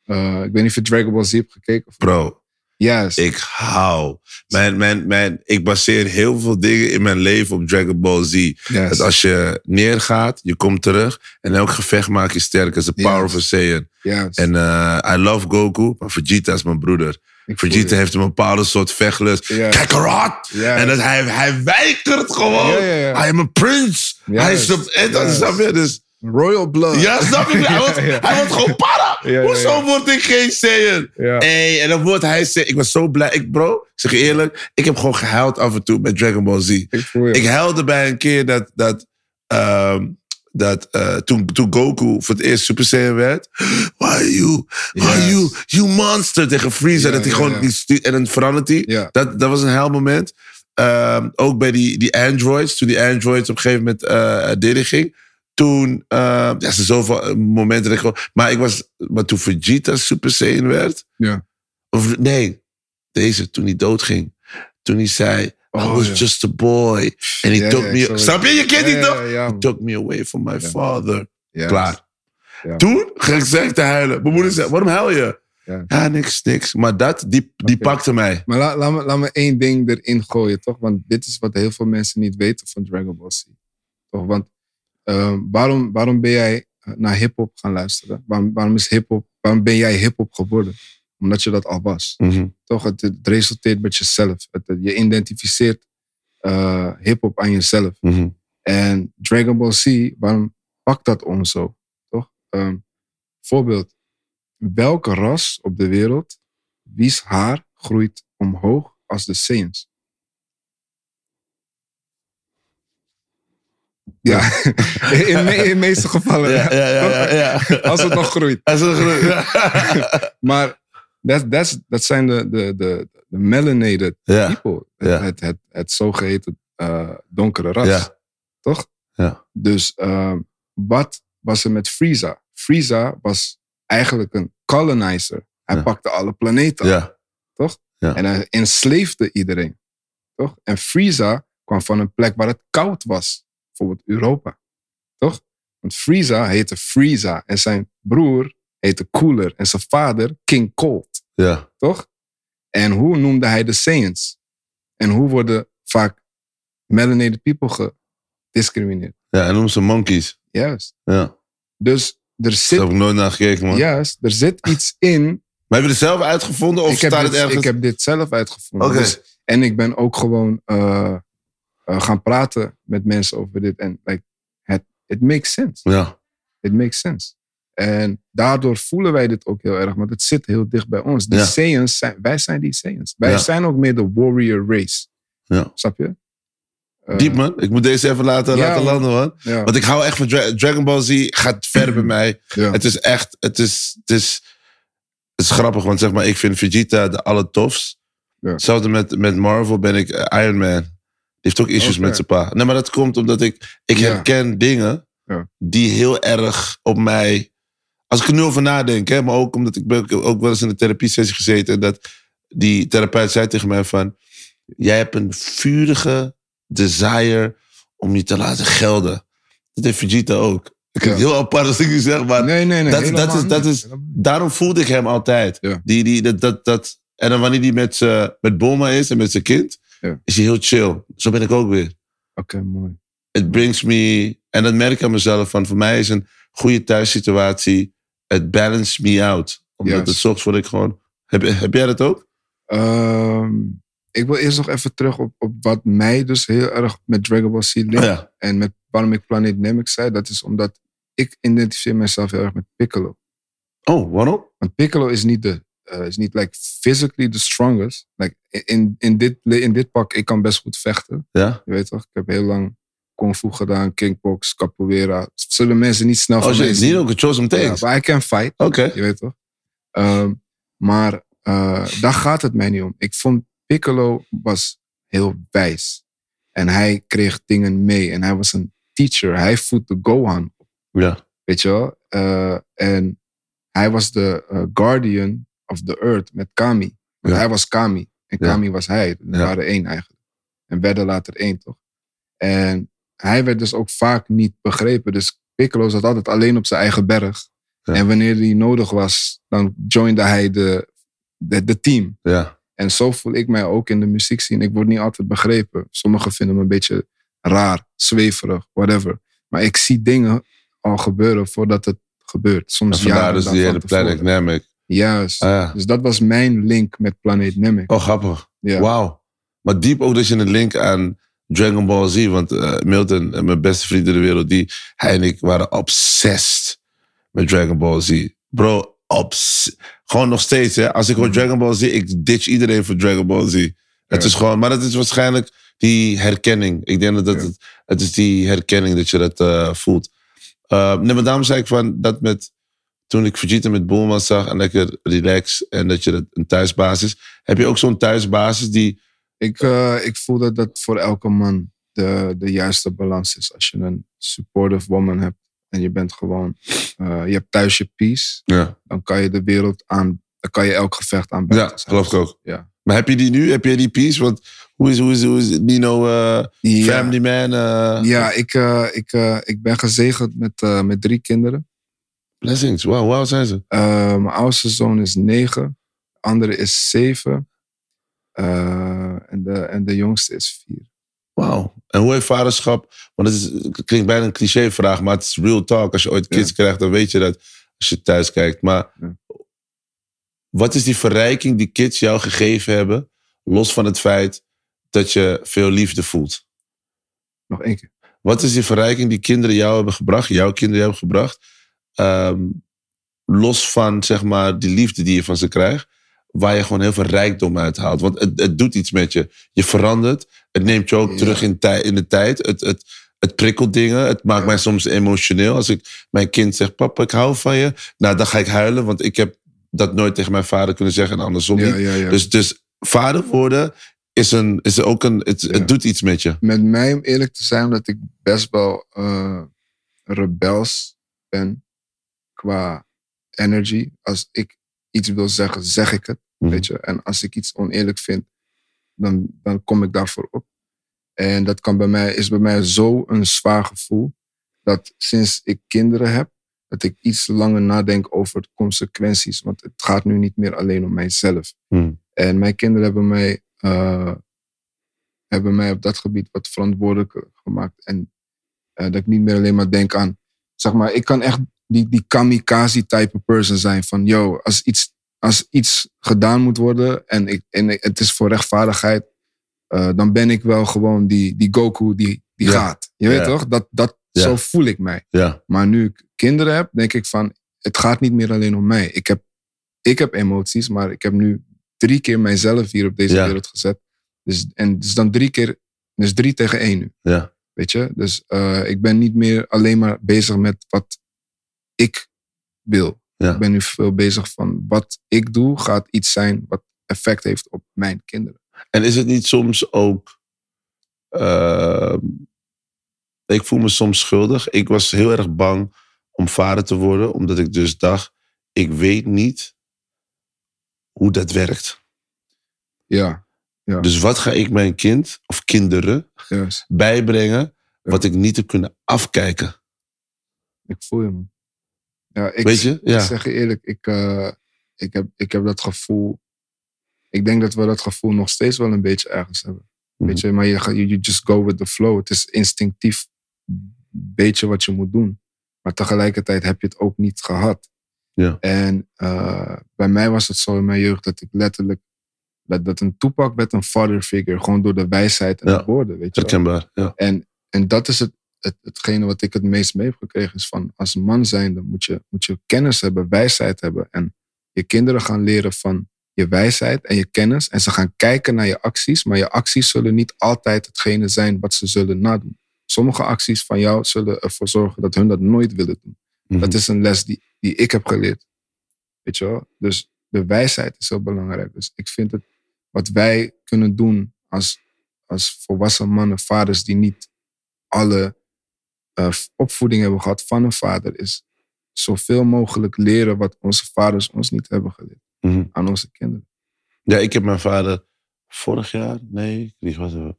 Speaker 1: eh, ik weet niet of je Dragon Ball Z hebt gekeken. Of
Speaker 2: Bro,
Speaker 1: Yes.
Speaker 2: ik hou. Mijn, mijn, mijn, ik baseer heel veel dingen in mijn leven op Dragon Ball Z.
Speaker 1: yes.
Speaker 2: Dat als je neergaat, je komt terug. En elk gevecht maak je sterker. Dat is de power
Speaker 1: Ja.
Speaker 2: of a Saiyan.
Speaker 1: yes.
Speaker 2: En eh I love Goku, maar Vegeta is mijn broeder.
Speaker 1: Ik
Speaker 2: Vegeta heeft een bepaalde soort vechtlust.
Speaker 1: Ja.
Speaker 2: Kakarot! En dat hij, hij weigert gewoon.
Speaker 1: Ja, ja, ja.
Speaker 2: I am a prince.
Speaker 1: Ja,
Speaker 2: hij is de, en dat je? Dus,
Speaker 1: Royal Blood.
Speaker 2: ja, snap je? Hij wordt, hij gewoon para. Hoezo word ik geen Saiyan? Hey, en dan wordt hij Saiyan. Ik was zo blij. Ik, bro, ik zeg je eerlijk, ik heb gewoon gehuild af en toe met Dragon Ball Z.
Speaker 1: Ik.
Speaker 2: Ik huilde bij een keer dat, dat, ehm, dat eh, toen, toen Goku voor het eerst Super Saiyan werd. Why are you, why
Speaker 1: Yes.
Speaker 2: you, you monster tegen Freezer.
Speaker 1: Ja,
Speaker 2: dat hij
Speaker 1: ja,
Speaker 2: gewoon,
Speaker 1: ja.
Speaker 2: en dan verandert hij.
Speaker 1: Ja.
Speaker 2: Dat, dat was een huilmoment. Ehm, ook bij die, die androids. Toen die androids op een gegeven moment eh deden ging. Toen, eh, ja, zoveel eh, momenten. Dat ik gewoon, maar ik was, maar toen Vegeta Super Saiyan werd.
Speaker 1: Ja.
Speaker 2: Of nee, deze, toen hij doodging. Toen hij zei, I
Speaker 1: Oh,
Speaker 2: was
Speaker 1: ja.
Speaker 2: just a boy. And he
Speaker 1: Ja,
Speaker 2: took me... Snap je? Je kent die toch? He took me away from my father.
Speaker 1: Ja.
Speaker 2: Klaar.
Speaker 1: Ja.
Speaker 2: Toen ging ik te huilen. Mijn moeder zei, waarom huil je?
Speaker 1: Ja.
Speaker 2: Niks, niks. Maar dat, die, die pakte mij.
Speaker 1: Maar la- laat, me, laat me één ding erin gooien, toch? Want dit is wat heel veel mensen niet weten van Dragon Ball Z. Toch? Want eh, waarom, waarom ben jij eh, naar hip-hop gaan luisteren? Waarom, waarom, is hip-hop, waarom ben jij hip-hop geworden? Omdat je dat al was.
Speaker 2: Mhm.
Speaker 1: Toch? Het, het resulteert met jezelf. Het, je identificeert eh, hip-hop aan jezelf.
Speaker 2: Mhm.
Speaker 1: En Dragon Ball Z, waarom pakt dat ons zo? Toch? Ehm, voorbeeld. Welke ras op de wereld, wie's haar groeit omhoog als de Saiyans? Ja, in, me- in de meeste gevallen.
Speaker 2: Ja, ja, ja.
Speaker 1: Als het nog groeit.
Speaker 2: Als het groeit, ja.
Speaker 1: Maar dat, dat, dat zijn de, de, de, de melanated people.
Speaker 2: Ja.
Speaker 1: Het, het, het zogeheten eh, donkere ras. Toch?
Speaker 2: Ja.
Speaker 1: Dus ehm, wat was er met Frieza? Frieza was eigenlijk een colonizer. Hij pakte alle planeten.
Speaker 2: Ja. Ja.
Speaker 1: En hij ensleefde iedereen. Toch? En Frieza kwam van een plek waar het koud was. Bijvoorbeeld Europa. Toch? Want Frieza heette Frieza. En zijn broer heette Cooler. En zijn vader King Cold.
Speaker 2: Ja.
Speaker 1: Toch? En hoe noemde hij de Saiyans? En hoe worden vaak melanated people gediscrimineerd?
Speaker 2: Ja, en noem ze monkeys.
Speaker 1: Juist.
Speaker 2: Ja.
Speaker 1: Dus er
Speaker 2: Daar
Speaker 1: zit,
Speaker 2: heb ik nooit naar gekeken, man.
Speaker 1: juist, er zit iets in
Speaker 2: Maar heb je het zelf uitgevonden of
Speaker 1: ik
Speaker 2: staat het ergens?
Speaker 1: ik heb dit zelf uitgevonden.
Speaker 2: Oké.
Speaker 1: Dus- en ik ben ook gewoon eh, eh, gaan praten met mensen over dit. En like, het it makes sense.
Speaker 2: Ja.
Speaker 1: It makes sense. En daardoor voelen wij dit ook heel erg, want het zit heel dicht bij ons. Die
Speaker 2: Ja.
Speaker 1: Saiyans zijn, wij zijn die Saiyans. Wij
Speaker 2: Ja.
Speaker 1: zijn ook meer de warrior race.
Speaker 2: Ja.
Speaker 1: Snap je? Eh,
Speaker 2: Diep, man. Ik moet deze even laten,
Speaker 1: Ja,
Speaker 2: laten landen, man. Want ik hou echt van Dra- Dragon Ball Z. Gaat ver bij mij. Het is echt, het is, het is... het is grappig, want zeg maar, ik vind Vegeta de allertofst.
Speaker 1: Ja.
Speaker 2: Hetzelfde met, met Marvel ben ik eh, Iron Man. Heeft ook issues met zijn pa. Nee, maar dat komt omdat ik, ik
Speaker 1: Ja.
Speaker 2: herken dingen
Speaker 1: Ja.
Speaker 2: die heel erg op mij... Als ik er nu over nadenk, hè, maar ook omdat ik ben ook wel eens in een therapiesessie gezeten... en dat die therapeut zei tegen mij van... Jij hebt een vurige desire om je te laten gelden. Dat heeft Vegeta ook. Ik vind
Speaker 1: Ja.
Speaker 2: heel apart als ik nu zeg, maar
Speaker 1: Nee, nee, nee.
Speaker 2: dat, dat is, dat is, daarom voelde ik hem altijd. Die, die, dat, dat, dat, en dan wanneer hij met, z'n- met Bulma is en met zijn kind,
Speaker 1: Ja.
Speaker 2: is hij heel chill. Zo ben ik ook weer.
Speaker 1: Oké, mooi.
Speaker 2: It brings me, en dat merk ik aan mezelf, van voor mij is een goede thuissituatie, het balance me out. Omdat
Speaker 1: Juist.
Speaker 2: het zorgt voor ik gewoon, heb, heb jij dat ook?
Speaker 1: Ehm, ik wil eerst nog even terug op, op wat mij dus heel erg met Dragon Ball Z linkt.
Speaker 2: Oh ja.
Speaker 1: En met waarom ik Planet Namek zei. Dat is omdat ik identificeer mezelf heel erg met Piccolo.
Speaker 2: Oh, waarom?
Speaker 1: Want Piccolo is niet de, eh, is niet like physically the strongest. Like in, in, dit, in dit pak, ik kan best goed vechten.
Speaker 2: Ja?
Speaker 1: Je weet toch? Ik heb heel lang kung fu gedaan, kickbox, capoeira. Zullen mensen niet snel
Speaker 2: Oh
Speaker 1: van
Speaker 2: shit, niet ook een chose takes.
Speaker 1: maar I can fight.
Speaker 2: Oké.
Speaker 1: Je weet toch? Ehm, maar eh, daar gaat het mij niet om. Ik vond Piccolo was heel wijs. En hij kreeg dingen mee. En hij was een teacher. Hij voedde Gohan.
Speaker 2: Ja.
Speaker 1: Weet je wel? Eh, en hij was de guardian of the earth met Kami. Want
Speaker 2: Ja.
Speaker 1: hij was Kami. En
Speaker 2: Ja.
Speaker 1: Kami was hij. We
Speaker 2: Ja.
Speaker 1: waren één eigenlijk. En werden later één, toch? En hij werd dus ook vaak niet begrepen. Dus Piccolo zat altijd alleen op zijn eigen berg.
Speaker 2: Ja.
Speaker 1: En wanneer die nodig was, dan joinde hij de, de, de team.
Speaker 2: Ja.
Speaker 1: En zo voel ik mij ook in de muziek zien. Ik word niet altijd begrepen. Sommigen vinden me een beetje raar, zweverig, whatever. Maar ik zie dingen al gebeuren voordat het gebeurt. Soms
Speaker 2: vandaar
Speaker 1: jaren
Speaker 2: dus die hele. Planet Namek.
Speaker 1: Juist.
Speaker 2: Ah, ja.
Speaker 1: Dus dat was mijn link met Planeet Namek.
Speaker 2: Oh, grappig.
Speaker 1: ja.
Speaker 2: Wauw. Maar diep ook dat je een link aan Dragon Ball Z. Want eh, Milton, en mijn beste vriend in de wereld, die, hij en ik waren obsessed met Dragon Ball Z. Bro, obs gewoon nog steeds. Hè? Als ik hoor Dragon Ball Z, ik ditch iedereen voor Dragon Ball Z. Het
Speaker 1: Ja.
Speaker 2: is gewoon, maar dat is waarschijnlijk die herkenning. Ik denk dat, dat
Speaker 1: Ja.
Speaker 2: het, het is die herkenning dat je dat eh, voelt. Uh, nee, maar daarom zei ik van dat met toen ik Vegeta met Bulma zag en lekker relax en dat je dat een thuisbasis. Heb je ook zo'n thuisbasis die
Speaker 1: Ik, eh, ik voel dat dat voor elke man de, de juiste balans is. Als je een supportive woman hebt en je bent gewoon, eh, je hebt thuis je peace,
Speaker 2: Ja,
Speaker 1: dan kan je de wereld aan, dan kan je elk gevecht aan
Speaker 2: ja geloof ik ook.
Speaker 1: Ja.
Speaker 2: Maar heb je die nu? Heb je die peace? Want hoe is, hoe is, hoe is Nino eh,
Speaker 1: Ja.
Speaker 2: Family Man?
Speaker 1: Ja, ik, ik, ik ben gezegend met, met drie kinderen.
Speaker 2: Blessings. Wauw, wauw zijn ze.
Speaker 1: Eh, mijn oudste zoon is negen, de andere is zeven eh, en, de, en de jongste is vier.
Speaker 2: Wauw. En hoe heeft vaderschap... Want het, is, het klinkt bijna een clichévraag, maar het is real talk. Als je ooit kids
Speaker 1: Ja.
Speaker 2: krijgt, dan weet je dat als je thuis kijkt. Maar
Speaker 1: Ja.
Speaker 2: wat is die verrijking die kids jou gegeven hebben, los van het feit dat je veel liefde voelt?
Speaker 1: Nog één keer.
Speaker 2: Wat is die verrijking die kinderen jou hebben gebracht, jouw kinderen jou hebben gebracht? Ehm, los van zeg maar die liefde die je van ze krijgt, waar je gewoon heel veel rijkdom uit haalt. Want het, het doet iets met je. Je verandert. Het neemt je ook
Speaker 1: Ja.
Speaker 2: terug in, tij- in de tijd. Het, het, het prikkelt dingen. Het maakt
Speaker 1: Ja.
Speaker 2: mij soms emotioneel. Als ik mijn kind zeg, papa, ik hou van je. Nou, dan ga ik huilen, want ik heb dat nooit tegen mijn vader kunnen zeggen en andersom
Speaker 1: Ja,
Speaker 2: niet. Dus, dus vader worden is, een, is ook een... Het, doet iets met je.
Speaker 1: met mij, om eerlijk te zijn, dat ik best wel eh, rebels ben qua energy. Als ik iets wil zeggen, zeg ik het.
Speaker 2: Mhm.
Speaker 1: Weet je? En als ik iets oneerlijk vind, dan, dan kom ik daarvoor op. En dat kan bij mij, is bij mij zo een zwaar gevoel. Dat sinds ik kinderen heb, dat ik iets langer nadenk over de consequenties. Want het gaat nu niet meer alleen om mijzelf.
Speaker 2: Mhm.
Speaker 1: En mijn kinderen hebben mij, eh, hebben mij op dat gebied wat verantwoordelijker gemaakt. En eh, dat ik niet meer alleen maar denk aan, zeg maar, ik kan echt die, die kamikaze type person zijn. Van, yo, als iets, als iets gedaan moet worden en, ik, en het is voor rechtvaardigheid, eh, dan ben ik wel gewoon die, die Goku die, die
Speaker 2: Ja.
Speaker 1: gaat. Je weet
Speaker 2: Ja.
Speaker 1: toch? Dat, dat,
Speaker 2: Ja.
Speaker 1: Zo voel ik mij.
Speaker 2: Ja.
Speaker 1: Maar nu ik kinderen heb, denk ik van, het gaat niet meer alleen om mij. Ik heb, ik heb emoties, maar ik heb nu drie keer mijzelf hier op deze wereld gezet. Dus, en dus dan drie keer, dus drie tegen één nu.
Speaker 2: Ja.
Speaker 1: Weet je? Dus eh, ik ben niet meer alleen maar bezig met wat ik wil.
Speaker 2: Ja.
Speaker 1: Ik ben nu veel bezig van wat ik doe gaat iets zijn wat effect heeft op mijn kinderen.
Speaker 2: En is het niet soms ook. ehm, ik voel me soms schuldig. Ik was heel erg bang om vader te worden, omdat ik dus dacht: ik weet niet hoe dat werkt.
Speaker 1: Ja, Ja.
Speaker 2: Dus wat ga ik mijn kind of kinderen bijbrengen wat ik niet heb kunnen afkijken?
Speaker 1: Ik voel je, man. Ja, ik,
Speaker 2: Weet je? Ja.
Speaker 1: ik zeg je eerlijk, ik, eh, ik, heb, ik heb dat gevoel. Ik denk dat we dat gevoel nog steeds wel een beetje ergens hebben.
Speaker 2: Mhm.
Speaker 1: Weet je, maar je, you, just go with the flow. Het is instinctief beetje wat je moet doen. Maar tegelijkertijd heb je het ook niet gehad.
Speaker 2: Ja.
Speaker 1: En eh, bij mij was het zo in mijn jeugd dat ik letterlijk. Dat, dat een toepak werd een father figure. Gewoon door de wijsheid en
Speaker 2: Ja.
Speaker 1: de woorden. Weet je.
Speaker 2: Herkenbaar. Ja.
Speaker 1: En, en dat is het, het, hetgene wat ik het meest mee heb gekregen. Is van als man zijnde moet je, moet je kennis hebben, wijsheid hebben. En je kinderen gaan leren van je wijsheid en je kennis. En ze gaan kijken naar je acties. Maar je acties zullen niet altijd hetgene zijn wat ze zullen nadoen. Sommige acties van jou zullen ervoor zorgen dat hun dat nooit willen doen.
Speaker 2: Mhm.
Speaker 1: Dat is een les die, die ik heb geleerd. Weet je wel? Dus de wijsheid is heel belangrijk. Dus ik vind het wat wij kunnen doen als, als volwassen mannen, vaders die niet alle eh, opvoeding hebben gehad van een vader, is zoveel mogelijk leren wat onze vaders ons niet hebben geleerd
Speaker 2: Mhm.
Speaker 1: aan onze kinderen.
Speaker 2: Ja, ik heb mijn vader vorig jaar, nee, die was. Een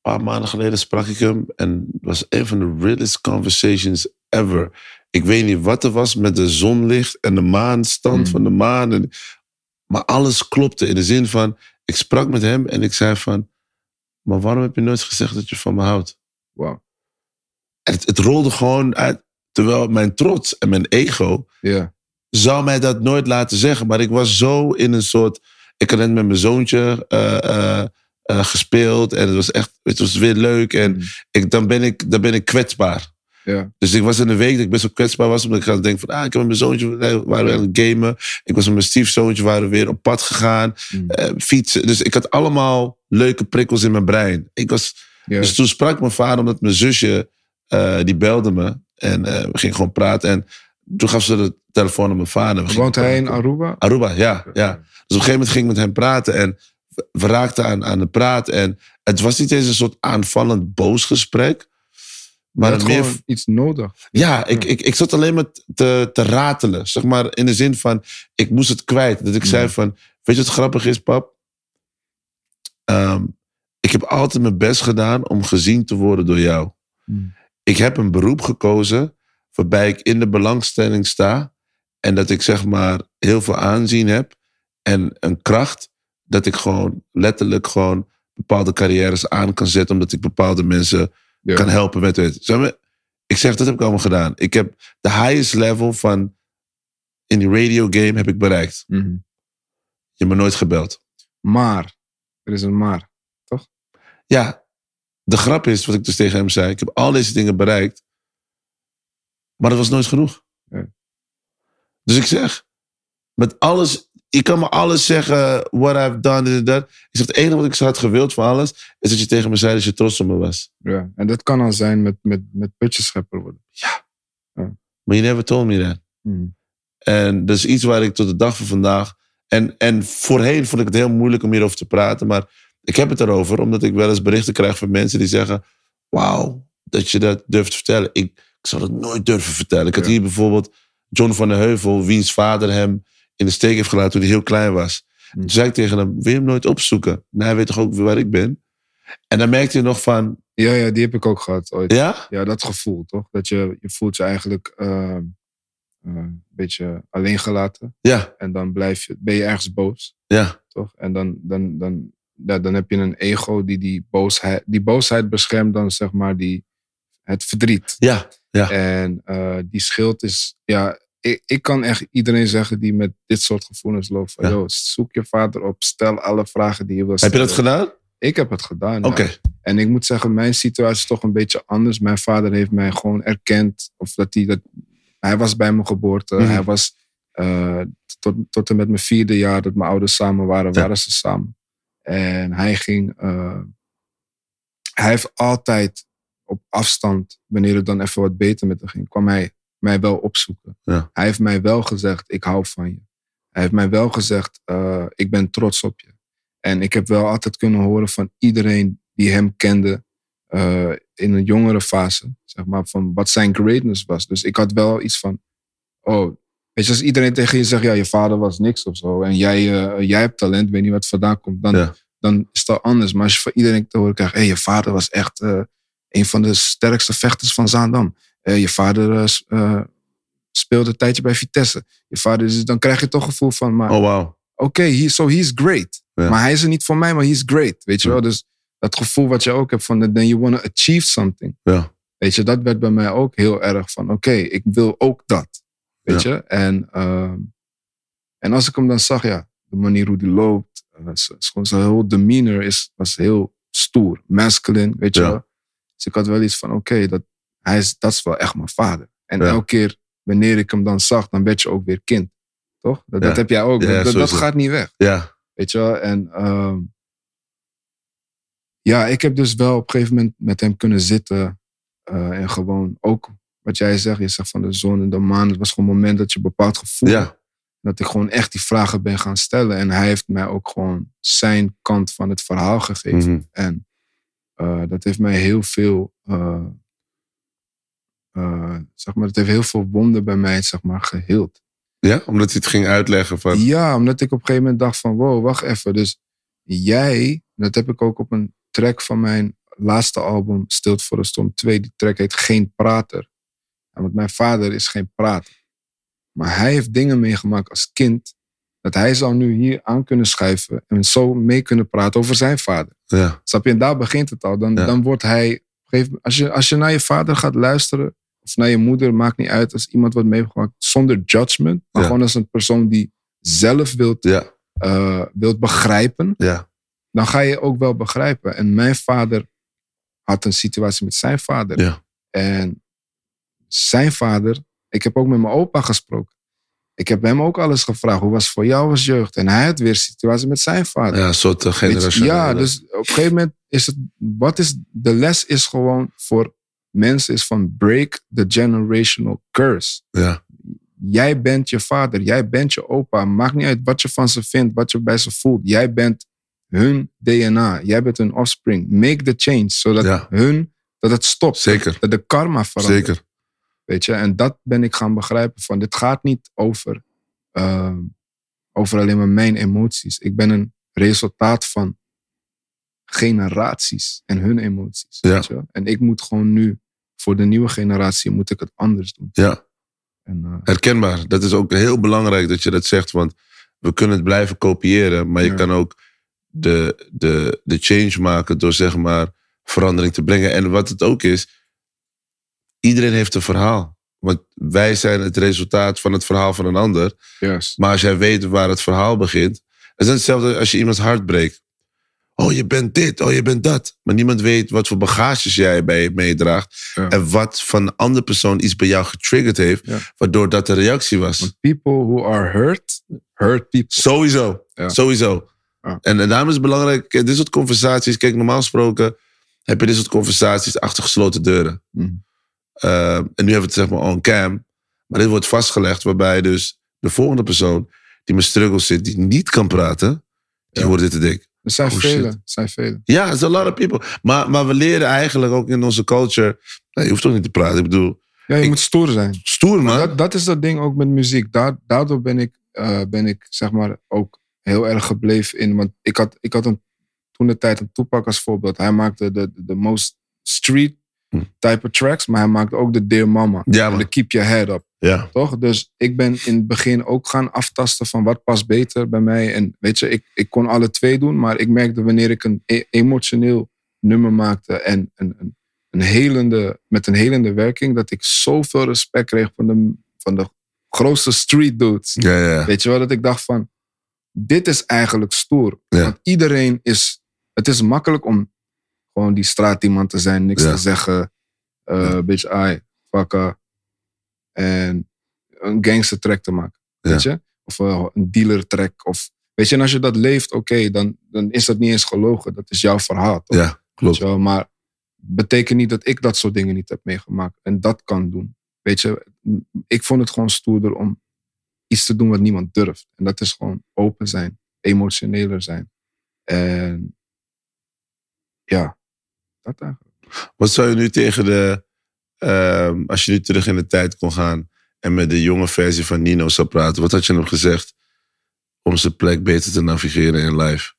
Speaker 2: paar maanden geleden sprak ik hem en het was een van de realest conversations ever. Ik weet niet wat er was met de zonlicht en de maanstand
Speaker 1: Mm.
Speaker 2: van de maan. En, maar alles klopte in de zin van, ik sprak met hem en ik zei van, maar waarom heb je nooit gezegd dat je van me houdt? Het, het rolde gewoon uit, terwijl mijn trots en mijn ego zou mij dat nooit laten zeggen. Maar ik was zo in een soort. Ik had net met mijn zoontje eh, eh, eh, gespeeld. En het was echt. Het was weer leuk. En
Speaker 1: Mm.
Speaker 2: ik, dan, ben ik, dan ben ik kwetsbaar.
Speaker 1: ja,
Speaker 2: Dus ik was in een week dat ik best wel kwetsbaar was. Omdat ik aan het denken van. Ah, ik heb met mijn zoontje. waren we aan het gamen. Ik was met mijn stiefzoontje. Waren we weer op pad gegaan.
Speaker 1: Mm.
Speaker 2: eh, fietsen. Dus ik had allemaal leuke prikkels in mijn brein. Ik was.
Speaker 1: Ja.
Speaker 2: Dus toen sprak mijn vader. Omdat mijn zusje. eh, die belde me. En eh, we gingen gewoon praten. En toen gaf ze de telefoon aan mijn vader.
Speaker 1: Woont hij in. Aruba?
Speaker 2: Aruba, ja, ja. Dus op een gegeven moment ging ik met hem praten en we- raakten aan, aan de praat. En het was niet eens een soort aanvallend boos gesprek. Maar
Speaker 1: het
Speaker 2: meer,
Speaker 1: iets nodig.
Speaker 2: ja, ik, ik, ik zat alleen maar te, te ratelen. Zeg maar in de zin van, ik moest het kwijt. Dat ik zei van, weet je wat grappig is, pap? Ehm, ik heb altijd mijn best gedaan om gezien te worden door jou.
Speaker 1: Mm.
Speaker 2: Ik heb een beroep gekozen waarbij ik in de belangstelling sta. En dat ik zeg maar heel veel aanzien heb. En een kracht dat ik gewoon letterlijk gewoon bepaalde carrières aan kan zetten. Omdat ik bepaalde mensen
Speaker 1: Ja.
Speaker 2: kan helpen met het. Zeg maar, ik zeg, dat heb ik allemaal gedaan. Ik heb de highest level van in die radio game heb ik bereikt.
Speaker 1: Mhm.
Speaker 2: Je hebt me nooit gebeld.
Speaker 1: Maar, er is een maar.
Speaker 2: Ja, de grap is, wat ik dus tegen hem zei, ik heb al deze dingen bereikt, maar dat was nooit genoeg.
Speaker 1: Ja.
Speaker 2: Dus ik zeg, met alles, je kan me alles zeggen, what I've done, en dat. Ik zeg, het enige wat ik zo had gewild van alles, is dat je tegen me zei dat je trots op me was.
Speaker 1: Ja. En dat kan al zijn met, met, met putjeschepper worden.
Speaker 2: Maar je never told me that.
Speaker 1: Mhm.
Speaker 2: En dat is iets waar ik tot de dag van vandaag. En, en voorheen vond ik het heel moeilijk om hierover te praten. Maar ik heb het erover, omdat ik wel eens berichten krijg van mensen die zeggen: Wauw, dat je dat durft te vertellen. Ik, ik zou dat nooit durven vertellen. Ik had hier bijvoorbeeld John van der Heuvel, wiens vader hem in de steek heeft gelaten toen hij heel klein was.
Speaker 1: Hmm.
Speaker 2: Toen zei ik tegen hem: Wil je hem nooit opzoeken? Nou, hij weet toch ook waar ik ben? En dan merkte je nog van:
Speaker 1: Ja, ja, die heb ik ook gehad ooit.
Speaker 2: Ja,
Speaker 1: Ja, dat gevoel, toch? Dat je, je voelt je eigenlijk eh, eh, een beetje alleen gelaten.
Speaker 2: ja,
Speaker 1: En dan blijf je, ben je ergens boos,
Speaker 2: ja,
Speaker 1: toch? En dan, dan, dan, ja, dan heb je een ego die die boosheid, die boosheid beschermt dan zeg maar die, het verdriet.
Speaker 2: ja, ja.
Speaker 1: En eh, die schild is, ja, ik, ik kan echt iedereen zeggen die met dit soort gevoelens loopt. Van,
Speaker 2: Ja.
Speaker 1: joh, zoek je vader op, stel alle vragen die je wil
Speaker 2: Heb
Speaker 1: stellen.
Speaker 2: je dat gedaan?
Speaker 1: Ik heb het gedaan. ja.
Speaker 2: Oké.
Speaker 1: En ik moet zeggen, mijn situatie is toch een beetje anders. Mijn vader heeft mij gewoon erkend. Of dat hij dat. Hij was bij mijn geboorte.
Speaker 2: Mhm.
Speaker 1: Hij was. eh, tot, tot en met mijn vierde jaar dat mijn ouders samen waren,
Speaker 2: Ja.
Speaker 1: waren ze samen. En hij ging. eh, hij heeft altijd op afstand, wanneer het dan even wat beter met hem ging, kwam hij mij wel opzoeken.
Speaker 2: Ja.
Speaker 1: Hij heeft mij wel gezegd, ik hou van je. Hij heeft mij wel gezegd, eh, ik ben trots op je. En ik heb wel altijd kunnen horen van iedereen die hem kende eh, in een jongere fase, zeg maar, van wat zijn greatness was. Dus ik had wel iets van, oh, weet je, als iedereen tegen je zegt, ja, je vader was niks of zo, en jij, eh, jij hebt talent, weet niet wat vandaan komt, dan,
Speaker 2: Ja.
Speaker 1: dan is dat anders. Maar als je van iedereen te horen krijgt, hé, je vader was echt eh, een van de sterkste vechters van Zaandam. Eh, je vader speelde een tijdje bij Vitesse. Je vader, is, dan krijg je toch het gevoel van, maar
Speaker 2: Oh, wauw.
Speaker 1: oké, he, so he's great.
Speaker 2: Ja.
Speaker 1: Maar hij is er niet voor mij, maar he's great. Weet je
Speaker 2: Ja.
Speaker 1: wel? Dus dat gevoel wat je ook hebt van, then you want to achieve something.
Speaker 2: Ja.
Speaker 1: Weet je, dat werd bij mij ook heel erg van, oké, ik wil ook dat. Weet je? En, ehm, en als ik hem dan zag, ja, de manier hoe die loopt, eh, zijn heel demeanor is, was heel stoer, masculine, weet je
Speaker 2: Ja.
Speaker 1: wel. Dus ik had wel iets van, oké, dat, hij is, dat is wel echt mijn vader. En elke keer wanneer ik hem dan zag, dan werd je ook weer kind. Toch? Dat, heb jij ook. Dat, dat, gaat niet weg.
Speaker 2: Ja.
Speaker 1: Weet je wel? En ehm, ja, ik heb dus wel op een gegeven moment met hem kunnen zitten. eh, en gewoon ook wat jij zegt, je zegt van de zon en de maan. Het was gewoon een moment dat je een bepaald gevoel
Speaker 2: Ja.
Speaker 1: Dat ik gewoon echt die vragen ben gaan stellen. En hij heeft mij ook gewoon zijn kant van het verhaal gegeven.
Speaker 2: Mhm.
Speaker 1: En eh, dat heeft mij heel veel, eh, eh, zeg maar, het heeft heel veel wonden bij mij, zeg maar, geheeld.
Speaker 2: Ja, omdat hij het ging uitleggen van...
Speaker 1: Ja, omdat ik op een gegeven moment dacht van, wow, wacht even. Dus jij, dat heb ik ook op een track van mijn laatste album, Stilt voor de Storm 2. Die track heet Geen Prater. Want mijn vader is geen prater. Maar hij heeft dingen meegemaakt als kind, dat hij zou nu hier aan kunnen schuiven en zo mee kunnen praten over zijn vader.
Speaker 2: Ja.
Speaker 1: Snap je? En daar begint het al. Dan,
Speaker 2: Ja.
Speaker 1: dan wordt hij. Als je, als je naar je vader gaat luisteren, of naar je moeder, maakt niet uit. Als iemand wordt meegemaakt zonder judgment, maar
Speaker 2: Ja.
Speaker 1: gewoon als een persoon die zelf wilt,
Speaker 2: Ja.
Speaker 1: eh, wilt begrijpen,
Speaker 2: Ja.
Speaker 1: dan ga je ook wel begrijpen. En mijn vader had een situatie met zijn vader. En zijn vader, ik heb ook met mijn opa gesproken. Ik heb hem ook alles gevraagd. Hoe was het voor jou als jeugd? En hij had weer situatie met zijn vader.
Speaker 2: Ja, een soort generatie.
Speaker 1: Ja, dus op een gegeven moment is het. Wat is de les is gewoon voor mensen is van break the generational curse.
Speaker 2: Ja.
Speaker 1: Jij bent je vader, jij bent je opa. Maakt niet uit wat je van ze vindt, wat je bij ze voelt. Jij bent hun DNA. Jij bent hun offspring. Make the change, zodat
Speaker 2: Ja.
Speaker 1: hun dat het stopt.
Speaker 2: Zeker.
Speaker 1: Dat de karma verandert.
Speaker 2: Zeker.
Speaker 1: Weet je, en dat ben ik gaan begrijpen van. Dit gaat niet over, ehm, over alleen maar mijn emoties. Ik ben een resultaat van generaties en hun emoties.
Speaker 2: Ja.
Speaker 1: Weet je? wel. En ik moet gewoon nu, voor de nieuwe generatie, moet ik het anders doen.
Speaker 2: Ja.
Speaker 1: En, eh,
Speaker 2: Herkenbaar. Dat is ook heel belangrijk dat je dat zegt. Want we kunnen het blijven kopiëren. Maar je
Speaker 1: Ja.
Speaker 2: kan ook de, de, de change maken door zeg maar verandering te brengen. En wat het ook is. Iedereen heeft een verhaal. Want wij zijn het resultaat van het verhaal van een ander. Maar als jij weet waar het verhaal begint. Het is hetzelfde als je iemands hart breekt. Oh, je bent dit. Oh, je bent dat. Maar niemand weet wat voor bagages jij bij je meedraagt.
Speaker 1: Ja.
Speaker 2: En wat van een andere persoon iets bij jou getriggerd heeft.
Speaker 1: Ja.
Speaker 2: Waardoor dat de reactie was.
Speaker 1: People who are hurt, hurt people.
Speaker 2: Sowieso.
Speaker 1: Ja.
Speaker 2: Sowieso. En, en daarom is het belangrijk. Dit soort conversaties. Kijk, normaal gesproken heb je dit soort conversaties achter gesloten deuren.
Speaker 1: Mhm.
Speaker 2: Eh, en nu hebben we het zeg maar on cam. Maar dit wordt vastgelegd waarbij dus de volgende persoon die met struggles zit, die niet kan praten, die
Speaker 1: Ja.
Speaker 2: hoort dit te denken.
Speaker 1: Er zijn
Speaker 2: Oh,
Speaker 1: velen. Er zijn velen.
Speaker 2: Ja, it's a lot of people. Maar, maar we leren eigenlijk ook in onze culture. Nee, je hoeft toch niet te praten. Ik bedoel,
Speaker 1: Ja, je
Speaker 2: Ik-
Speaker 1: moet stoer zijn.
Speaker 2: stoer man.
Speaker 1: Dat, dat is dat ding ook met muziek. Daar, daardoor ben ik, eh, ben ik zeg maar ook heel erg gebleven in. Want ik had, ik had een, toen de tijd een toepak als voorbeeld. Hij maakte de, de, de most street. Type of tracks. Maar hij maakte ook de Dear Mama.
Speaker 2: Ja,
Speaker 1: En
Speaker 2: man.
Speaker 1: de Keep Your Head Up.
Speaker 2: Ja,
Speaker 1: Toch? Dus ik ben in het begin ook gaan aftasten van wat past beter bij mij. En weet je, ik, ik kon alle twee doen. Maar ik merkte wanneer ik een e- emotioneel nummer maakte en een, een, een helende, met een helende werking, dat ik zoveel respect kreeg van de, van de grootste street dudes.
Speaker 2: ja, ja.
Speaker 1: Weet je wel, dat ik dacht van, dit is eigenlijk stoer. Want iedereen is, het is makkelijk om gewoon die straat iemand te zijn, niks
Speaker 2: Ja.
Speaker 1: te zeggen. eh
Speaker 2: Ja.
Speaker 1: Een beetje, ai, fucker. En een gangster track te maken. Weet je? Of eh, een dealer track. Of, weet je, en als je dat leeft, oké, dan, dan is dat niet eens gelogen. Dat is jouw verhaal. Toch?
Speaker 2: Ja, klopt.
Speaker 1: Maar betekent niet dat ik dat soort dingen niet heb meegemaakt. En dat kan doen. Weet je, ik vond het gewoon stoerder om iets te doen wat niemand durft. En dat is gewoon open zijn, emotioneler zijn. En ja, dat eigenlijk.
Speaker 2: Wat zou je nu tegen de. ehm, als je nu terug in de tijd kon gaan. en met de jonge versie van Nino zou praten. wat had je hem gezegd. om zijn plek beter te navigeren in life?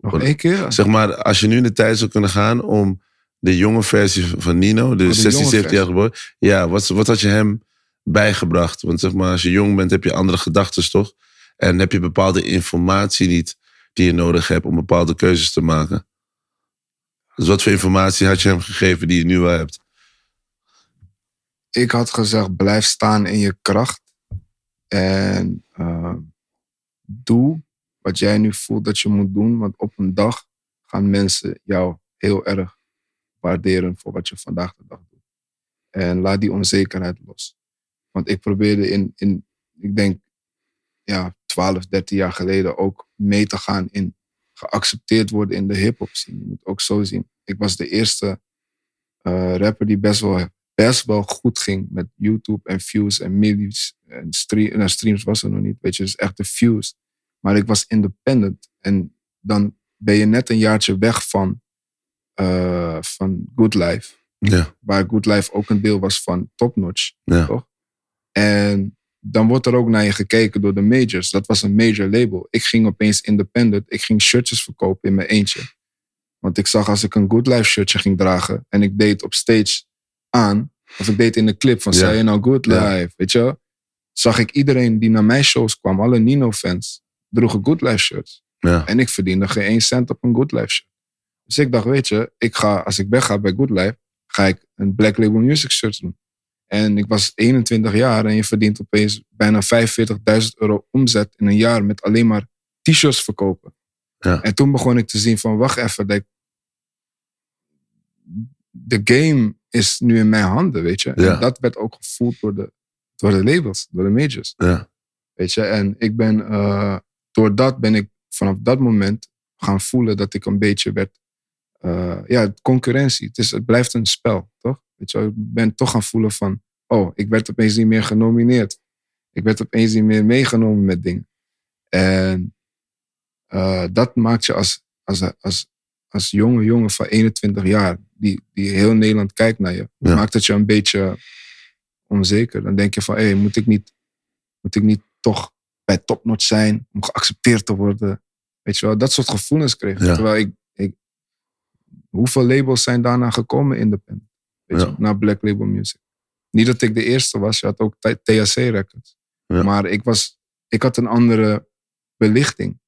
Speaker 1: Nog één keer?
Speaker 2: Zeg maar, als je nu in de tijd zou kunnen gaan. om de jonge versie van Nino. de
Speaker 1: Oh, de
Speaker 2: 16,
Speaker 1: jonge
Speaker 2: 17 jaar geboren. Ja, wat, wat had je hem bijgebracht? Want zeg maar, als je jong bent, heb je andere gedachten, toch? En heb je bepaalde informatie niet. die je nodig hebt om bepaalde keuzes te maken. Dus wat voor informatie had je hem gegeven die je nu wel hebt?
Speaker 1: ik had gezegd, blijf staan in je kracht. En eh, doe wat jij nu voelt dat je moet doen. Want op een dag gaan mensen jou heel erg waarderen voor wat je vandaag de dag doet. En laat die onzekerheid los. Want ik probeerde in, in ik denk, ja, 12, 13 jaar geleden ook mee te gaan in geaccepteerd worden in de hip-hop scene. Je moet ook zo zien. Ik was de eerste eh, rapper die best wel best wel goed ging met YouTube en views en millies. En stream, nou, streams was er nog niet, weet je, dus echt de views. Maar ik was independent. En dan ben je net een jaartje weg van, eh, van Good Life.
Speaker 2: Ja,
Speaker 1: Waar Good Life ook een deel was van Top Notch.
Speaker 2: ja.
Speaker 1: Toch? En dan wordt er ook naar je gekeken door de majors. Dat was een major label. Ik ging opeens independent. Ik ging shirtjes verkopen in mijn eentje. Want ik zag als ik een Good Life shirtje ging dragen en ik deed op stage aan, of ik deed in de clip van zei je nou Good. Life, weet je wel? Zag ik iedereen die naar mijn shows kwam, alle Nino-fans, droegen Good Life shirts. En ik verdiende geen één cent op een Good Life shirt. Dus ik dacht, weet je, ik ga, als ik wegga bij Good Life, ga ik een Black Label Music shirt doen. En ik was 21 jaar en je verdient opeens bijna 45.000 euro omzet in een jaar met alleen maar t-shirts verkopen.
Speaker 2: Ja.
Speaker 1: En toen begon ik te zien van, wacht even, de game is nu in mijn handen, weet je.
Speaker 2: Ja.
Speaker 1: En dat werd ook gevoeld door de, door de labels, door de majors.
Speaker 2: ja.
Speaker 1: Weet je, en ik ben, eh, door dat ben ik vanaf dat moment gaan voelen dat ik een beetje werd, eh, ja, concurrentie. Het, is, het blijft een spel, toch? Weet je, wel, ik ben toch gaan voelen van, oh, ik werd opeens niet meer genomineerd. Ik werd opeens niet meer meegenomen met dingen. En eh, dat maakt je als, als, als, als jonge jongen van 21 jaar, die, die heel Nederland kijkt naar je,
Speaker 2: Ja.
Speaker 1: maakt het je een beetje onzeker. Dan denk je van, hé, moet ik niet moet ik niet toch bij topnotch zijn om geaccepteerd te worden? Weet je wel, dat soort gevoelens kreeg.
Speaker 2: Ja.
Speaker 1: Terwijl ik, ik, hoeveel labels zijn daarna gekomen independent? Weet
Speaker 2: Ja.
Speaker 1: je, na Black Label Music. Niet dat ik de eerste was, je had ook THC Records.
Speaker 2: Ja.
Speaker 1: Maar ik, was, ik had een andere belichting.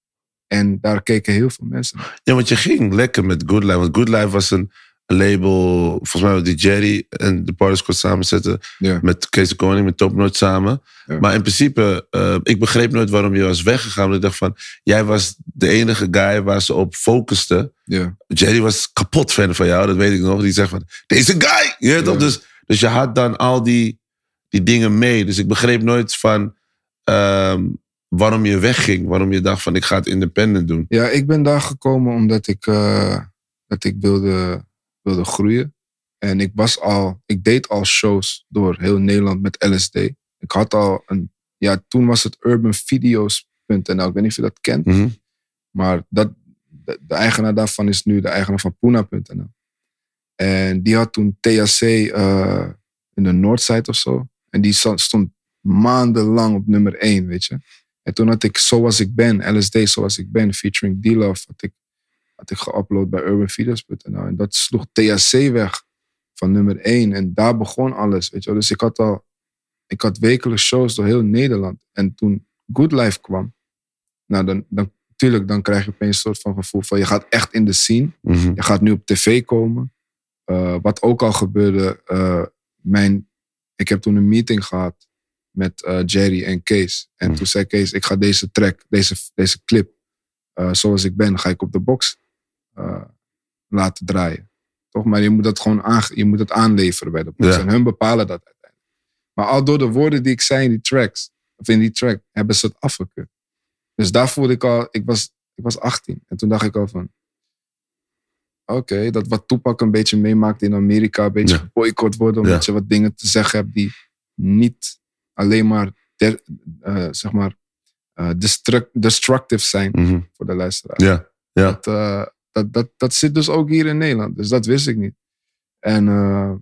Speaker 1: En daar keken heel veel mensen naar.
Speaker 2: Ja, want je ging lekker met Good Life. Want Good Life was een label, volgens mij die Jerry en de Party Squad samenzetten.
Speaker 1: Ja.
Speaker 2: Met Kees de Koning, met Top Notch samen.
Speaker 1: Ja.
Speaker 2: Maar in principe, eh, ik begreep nooit waarom je was weggegaan. Want ik dacht van, jij was de enige guy waar ze op focusten.
Speaker 1: Ja.
Speaker 2: Jerry was kapot fan van jou, dat weet ik nog. Die zegt van, deze guy! Je weet toch? Dus, dus je had dan al die, die dingen mee. Dus ik begreep nooit van ehm, waarom je wegging. Waarom je dacht van, ik ga het independent doen.
Speaker 1: Ja, ik ben daar gekomen omdat ik, eh, dat ik wilde, wilde groeien. En ik was al, ik deed al shows door heel Nederland met LSD. Ik had al een, ja, toen was het urbanvideos.nl. Ik weet niet of je dat kent.
Speaker 2: Mhm.
Speaker 1: Maar dat, de, de eigenaar daarvan is nu de eigenaar van Puna.nl. En die had toen THC eh, in de Noordside of zo. En die stond maandenlang op nummer 1, weet je. En toen had ik Zoals ik ben, LSD Zoals ik ben, featuring D-Love, had ik, had ik geüpload bij urbanvideos.nl. En dat sloeg THC weg van nummer 1. En daar begon alles, weet je wel. Dus ik had al, ik had wekelijks shows door heel Nederland. En toen Good Life kwam, nou dan, dan, tuurlijk, dan krijg je opeens een soort van gevoel van je gaat echt in de scene.
Speaker 2: Mhm.
Speaker 1: Je gaat nu op tv komen. Eh, wat ook al gebeurde, eh, mijn, ik heb toen een meeting gehad met eh, Jerry en Kees. En
Speaker 2: Hmm.
Speaker 1: toen zei Kees, ik ga deze track, deze, deze clip, zoals ik ben, ga ik op de box eh, laten draaien. Toch? Maar je moet dat gewoon je moet het aanleveren bij de.
Speaker 2: Ja.
Speaker 1: En hun bepalen dat uiteindelijk. Maar al door de woorden die ik zei in die tracks, of in die track, hebben ze het afgekeurd. Dus daar voelde ik al, ik was, ik was 18. En toen dacht ik al van, oké, dat wat Toepak een beetje meemaakt in Amerika, een beetje
Speaker 2: Ja.
Speaker 1: geboycott worden, omdat
Speaker 2: Ja.
Speaker 1: je wat dingen te zeggen hebt die niet alleen maar, der- eh, zeg maar eh, destruct- destructive zijn
Speaker 2: Mhm.
Speaker 1: voor de luisteraar.
Speaker 2: Ja, ja.
Speaker 1: Dat, dat, dat, dat zit dus ook hier in Nederland. Dus dat wist ik niet. En eh,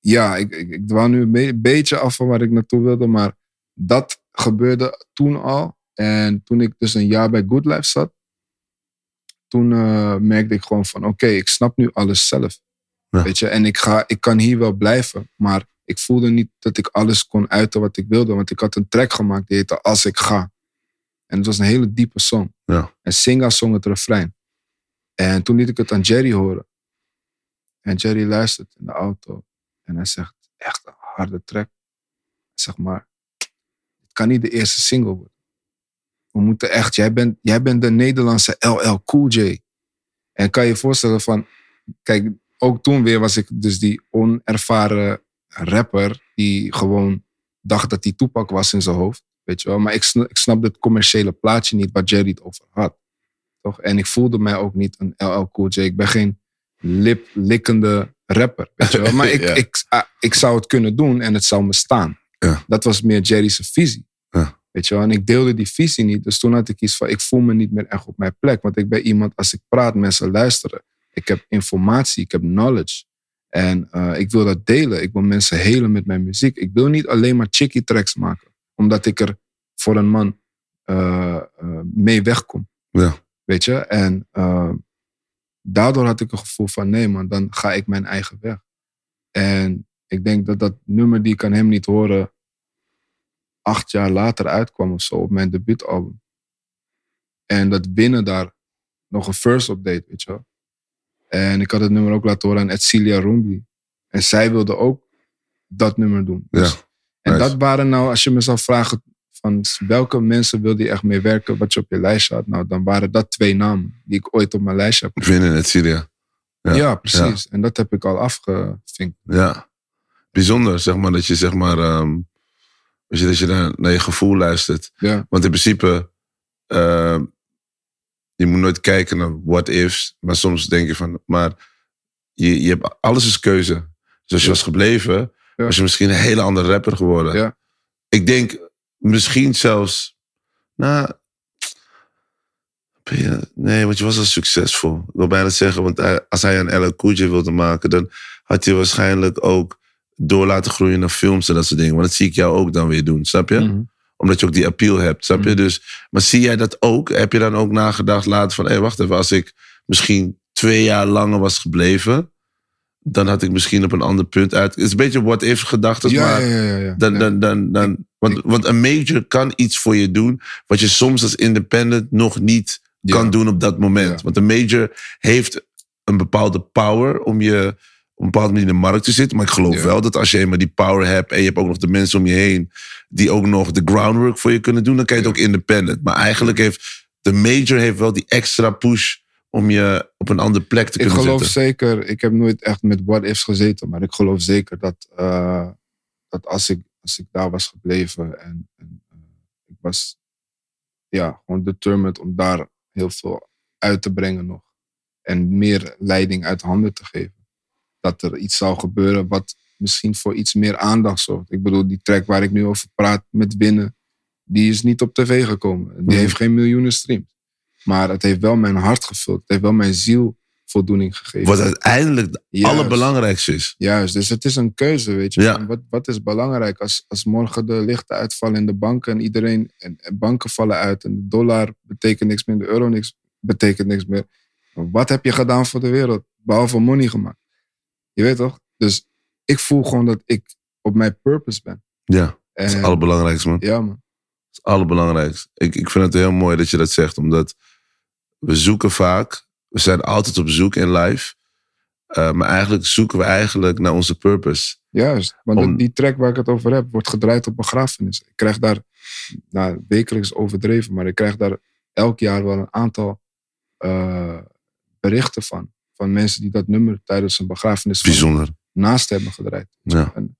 Speaker 1: ja, ik, ik, ik dwaal nu een be- beetje af van waar ik naartoe wilde. Maar dat gebeurde toen al. En toen ik dus een jaar bij Good Life zat. Toen eh, merkte ik gewoon van oké, ik snap nu alles zelf.
Speaker 2: Ja.
Speaker 1: Weet je, en ik, ga, ik kan hier wel blijven. Maar ik voelde niet dat ik alles kon uiten wat ik wilde. Want ik had een track gemaakt die heette Als ik ga. En het was een hele diepe song.
Speaker 2: Ja.
Speaker 1: En Singa zong het refrein. En toen liet ik het aan Jerry horen. En Jerry luistert in de auto. En hij zegt, echt een harde track. Zegt maar, het kan niet de eerste single worden. We moeten echt, jij bent, jij bent de Nederlandse LL Cool J. En kan je je voorstellen van, kijk, ook toen weer was ik dus die onervaren rapper die gewoon dacht dat hij Tupac was in zijn hoofd. Weet je wel? Maar ik, sna- ik het commerciële plaatje niet waar Jerry het over had. Toch? En ik voelde mij ook niet een LL Cool J. Ik ben geen liplikkende rapper. Weet je wel? Maar ik,
Speaker 2: Ja.
Speaker 1: ik, ah, ik zou het kunnen doen en het zou me staan.
Speaker 2: Ja.
Speaker 1: Dat was meer Jerry's visie.
Speaker 2: Ja.
Speaker 1: Weet je wel? En ik deelde die visie niet. Dus toen had ik iets van, ik voel me niet meer echt op mijn plek. Want ik ben iemand, als ik praat, mensen luisteren. Ik heb informatie, ik heb knowledge. En eh, ik wil dat delen. Ik wil mensen helen met mijn muziek. Ik wil niet alleen maar chickie tracks maken. Omdat ik er voor een man eh, eh, mee wegkom.
Speaker 2: Ja.
Speaker 1: Weet je? En eh, daardoor had ik een gevoel van nee man, dan ga ik mijn eigen weg. En ik denk dat dat nummer die ik aan hem niet horen acht jaar later uitkwam of zo op mijn debuutalbum. En dat binnen daar nog een first update, weet je wel. En ik had het nummer ook laten horen aan Edcilia Rumbi. En zij wilde ook dat nummer doen. Dus,
Speaker 2: Ja.
Speaker 1: En
Speaker 2: Nice.
Speaker 1: dat waren nou, als je me zou vragen van welke mensen wilde je echt mee werken, wat je op je lijstje had, nou dan waren dat twee namen die ik ooit op mijn lijstje heb.
Speaker 2: Vinden het Syria.
Speaker 1: Ja,
Speaker 2: Ja,
Speaker 1: precies. En dat heb ik al afgevinkt.
Speaker 2: Ja. Bijzonder, zeg maar, dat je zeg maar, ehm, weet je, dat je naar, naar je gevoel luistert.
Speaker 1: Ja,
Speaker 2: Want in principe, ehm, je moet nooit kijken naar what ifs, maar soms denk je van, maar je, je hebt, alles is keuze. Dus als je was gebleven, was je misschien een hele andere rapper geworden.
Speaker 1: Ja.
Speaker 2: Ik denk misschien zelfs, nou, nee, want je was al succesvol. Ik wil bijna zeggen, want als hij een Cool J wilde maken, dan had hij waarschijnlijk ook door laten groeien naar films en dat soort dingen. Want dat zie ik jou ook dan weer doen, snap je?
Speaker 1: Mhm.
Speaker 2: Omdat je ook die appeal hebt, snap je?
Speaker 1: Mhm.
Speaker 2: Dus, maar zie jij dat ook? Heb je dan ook nagedacht later van... hé, wacht even, als ik misschien twee jaar langer was gebleven... dan had ik misschien op een ander punt uit... Het is een beetje what-if gedachten,
Speaker 1: ja,
Speaker 2: maar...
Speaker 1: ja, ja, ja, ja.
Speaker 2: Dan, dan, dan, dan, want, want een major kan iets voor je doen... wat je soms als independent nog niet kan doen op dat moment. Want een major heeft een bepaalde power... om je op een bepaalde manier in de markt te zitten. Maar ik geloof wel dat als je eenmaal die power hebt... en je hebt ook nog de mensen om je heen... die ook nog de groundwork voor je kunnen doen... dan kan je het ook independent. Maar eigenlijk heeft de major heeft wel die extra push... om je op een andere plek te
Speaker 1: Ik
Speaker 2: kunnen
Speaker 1: geloof
Speaker 2: zetten.
Speaker 1: zeker, ik heb nooit echt met what-ifs gezeten, maar ik geloof zeker dat, eh, dat als, ik, als ik daar was gebleven en, en eh, ik was ja, gewoon determined om daar heel veel uit te brengen nog en meer leiding uit handen te geven, dat er iets zou gebeuren wat misschien voor iets meer aandacht zorgt. Ik bedoel, die track waar ik nu over praat met Winnen, die is niet op tv gekomen. Die
Speaker 2: Mhm.
Speaker 1: heeft geen miljoenen streams. Maar het heeft wel mijn hart gevuld. Het heeft wel mijn ziel voldoening gegeven.
Speaker 2: Wat uiteindelijk het allerbelangrijkste is.
Speaker 1: Juist, dus het is een keuze, weet je.
Speaker 2: Ja.
Speaker 1: Wat, wat is belangrijk als, als morgen de lichten uitvallen in de banken en iedereen, en, en banken vallen uit en de dollar betekent niks meer, de euro niks, betekent niks meer. Wat heb je gedaan voor de wereld? Behalve money gemaakt. Je weet toch? Dus ik voel gewoon dat ik op mijn purpose ben.
Speaker 2: Ja, dat is
Speaker 1: En,
Speaker 2: het allerbelangrijkste, man.
Speaker 1: ja, man.
Speaker 2: Dat is het allerbelangrijkste. Ik, ik vind het heel mooi dat je dat zegt, omdat we zoeken vaak, we zijn altijd op zoek in life, eh, maar eigenlijk zoeken we eigenlijk naar onze purpose.
Speaker 1: Juist. Want
Speaker 2: Om-
Speaker 1: die track waar ik het over heb, wordt gedraaid op begrafenis. Ik krijg daar, nou, wekelijks overdreven, maar ik krijg daar elk jaar wel een aantal eh, berichten van. Van mensen die dat nummer tijdens een begrafenis
Speaker 2: Bijzonder.
Speaker 1: naast hebben gedraaid.
Speaker 2: Ja.
Speaker 1: En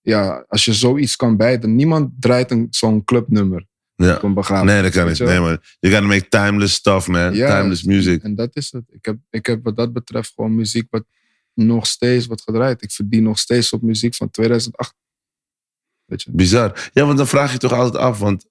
Speaker 1: ja, als je zoiets kan bijten, niemand draait een, zo'n clubnummer
Speaker 2: Ja. Nee, dat kan niet. Nee, man. You gotta make timeless stuff, man.
Speaker 1: Ja,
Speaker 2: timeless music.
Speaker 1: En dat is het. Ik heb, ik heb wat dat betreft gewoon muziek wat nog steeds wordt gedraaid. Ik verdien nog steeds op muziek van 2008. Weet je?
Speaker 2: Bizar. Ja, want dan vraag je toch altijd af, want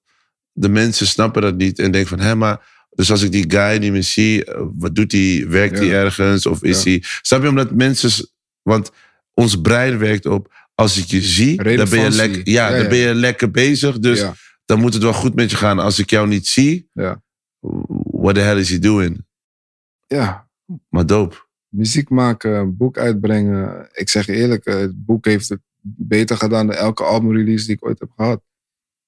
Speaker 2: de mensen snappen dat niet en denken van, hé, maar dus als ik die guy niet meer zie, eh, wat doet hij? Werkt hij
Speaker 1: Ja.
Speaker 2: ergens of is
Speaker 1: Ja.
Speaker 2: hij? Snap je? Omdat mensen, want ons brein werkt op, als ik je zie, dan ben je lekker, ja, dan ben je lekker bezig. Dus
Speaker 1: ja,
Speaker 2: dan moet het wel goed met je gaan. Als ik jou niet zie,
Speaker 1: ja.
Speaker 2: what the hell is he doing?
Speaker 1: ja,
Speaker 2: Maar dope.
Speaker 1: muziek maken, een boek uitbrengen. Ik zeg eerlijk, eh, het boek heeft het beter gedaan dan elke albumrelease die ik ooit heb gehad.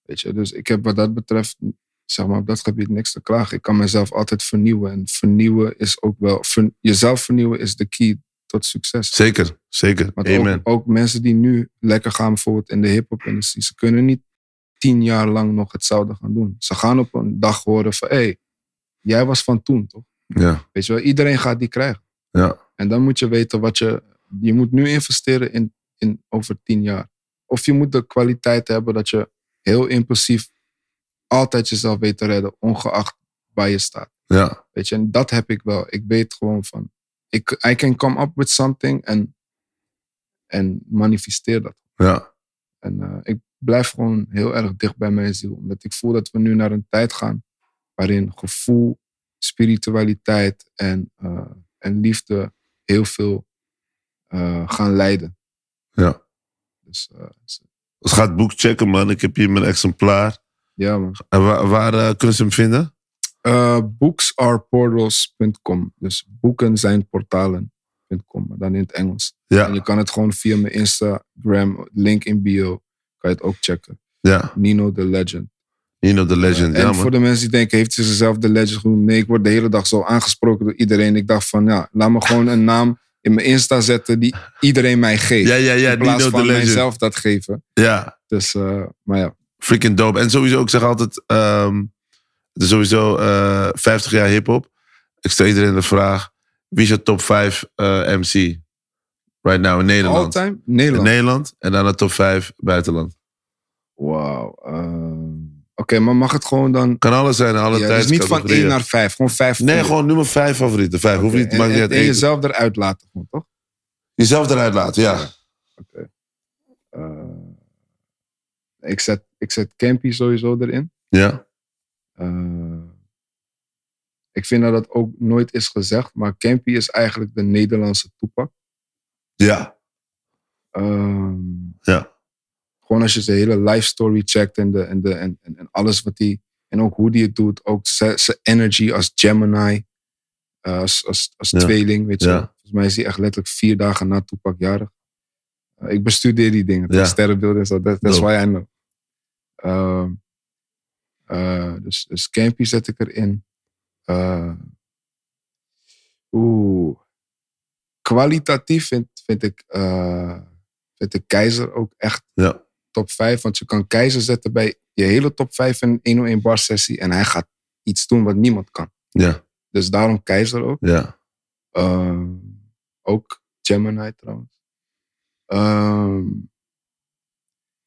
Speaker 1: Weet je, dus ik heb wat dat betreft, zeg maar, op dat gebied niks te klagen. Ik kan mezelf altijd vernieuwen. En vernieuwen is ook wel, ver- jezelf vernieuwen is de key tot succes.
Speaker 2: Zeker, zeker. Amen.
Speaker 1: ook, ook mensen die nu lekker gaan, bijvoorbeeld in de hip-hop industrie, ze kunnen niet tien jaar lang nog hetzelfde gaan doen. Ze gaan op een dag horen van, hé, hey, jij was van toen, toch?
Speaker 2: Ja,
Speaker 1: Weet je wel, iedereen gaat die krijgen.
Speaker 2: ja,
Speaker 1: En dan moet je weten wat je. Je moet nu investeren in, in over tien jaar. Of je moet de kwaliteit hebben dat je heel impulsief altijd jezelf weet te redden, ongeacht waar je staat.
Speaker 2: ja,
Speaker 1: Weet je, en dat heb ik wel. Ik weet gewoon van. Ik, I can come up with something en, en manifesteer dat.
Speaker 2: ja.
Speaker 1: En eh, ik blijf gewoon heel erg dicht bij mijn ziel. Omdat ik voel dat we nu naar een tijd gaan waarin gevoel, spiritualiteit en, eh, en liefde heel veel eh, gaan leiden.
Speaker 2: ja.
Speaker 1: Dus eh,
Speaker 2: Dus ga het boek checken, man. Ik heb hier mijn exemplaar.
Speaker 1: ja, man.
Speaker 2: En waar, waar kunnen ze hem vinden?
Speaker 1: Booksareportals.com. Dus boeken zijn portalen.com, maar dan in het Engels. En
Speaker 2: Ja,
Speaker 1: je kan het gewoon via mijn Instagram, link in bio, kan je het ook checken.
Speaker 2: ja.
Speaker 1: Nino the Legend.
Speaker 2: Nino the Legend.
Speaker 1: en
Speaker 2: ja,
Speaker 1: voor
Speaker 2: man.
Speaker 1: de mensen die denken, heeft hij zichzelf de legend genoemd? Nee, ik word de hele dag zo aangesproken door iedereen. Ik dacht van, ja, laat me gewoon een naam in mijn Insta zetten die iedereen mij geeft.
Speaker 2: Ja, ja, ja.
Speaker 1: in plaats
Speaker 2: Nino the
Speaker 1: van
Speaker 2: Legend.
Speaker 1: mijzelf dat geven.
Speaker 2: Ja,
Speaker 1: Dus, eh, maar ja.
Speaker 2: freaking dope. En sowieso, ik zeg altijd, ehm, het is sowieso eh 50 jaar hip-hop. Ik stel iedereen de vraag: wie is je top 5 MC right now in Nederland?
Speaker 1: All time?
Speaker 2: In
Speaker 1: Nederland.
Speaker 2: Nederland en dan de top 5 buitenland.
Speaker 1: Wauw. ehm, Oké, maar mag het gewoon dan...
Speaker 2: Kan alles zijn, alle
Speaker 1: Ja, dus
Speaker 2: tijdscategorieën.
Speaker 1: niet van 1 naar 5, gewoon 5.
Speaker 2: Nee, gewoon nummer 5 favorieten. 5. Hoeft niet,
Speaker 1: en,
Speaker 2: maakt niet
Speaker 1: en,
Speaker 2: uit.
Speaker 1: en
Speaker 2: één.
Speaker 1: jezelf eruit laten, gewoon, toch?
Speaker 2: Jezelf eruit laten, ja.
Speaker 1: Oké. Eh, ik, zet, ik zet Campy sowieso erin.
Speaker 2: Ja,
Speaker 1: Eh, ik vind dat dat ook nooit is gezegd, maar Campy is eigenlijk de Nederlandse toepak.
Speaker 2: Ja,
Speaker 1: Ehm,
Speaker 2: ja.
Speaker 1: gewoon als je zijn hele life story checkt en, de, en, de, en, en, en alles wat hij. En ook hoe hij het doet. Ook zijn energy als Gemini. eh, als als, als
Speaker 2: Ja.
Speaker 1: tweeling, weet je.
Speaker 2: Ja.
Speaker 1: Volgens mij is hij echt letterlijk vier dagen na Toepak jarig. Eh, ik bestudeer die dingen.
Speaker 2: Ja.
Speaker 1: Sterrenbeelden en zo. That, that's
Speaker 2: Dope.
Speaker 1: why I know. Dus, dus Campy zet ik erin. Eh, Oeh. Kwalitatief vind, vind, ik, eh, vind ik Keizer ook echt
Speaker 2: Ja.
Speaker 1: top 5. Want je kan Keizer zetten bij je hele top 5 in een 101 bar sessie. En hij gaat iets doen wat niemand kan.
Speaker 2: Ja,
Speaker 1: Dus daarom Keizer ook.
Speaker 2: ja.
Speaker 1: Ehm, ook Gemini trouwens. Ehm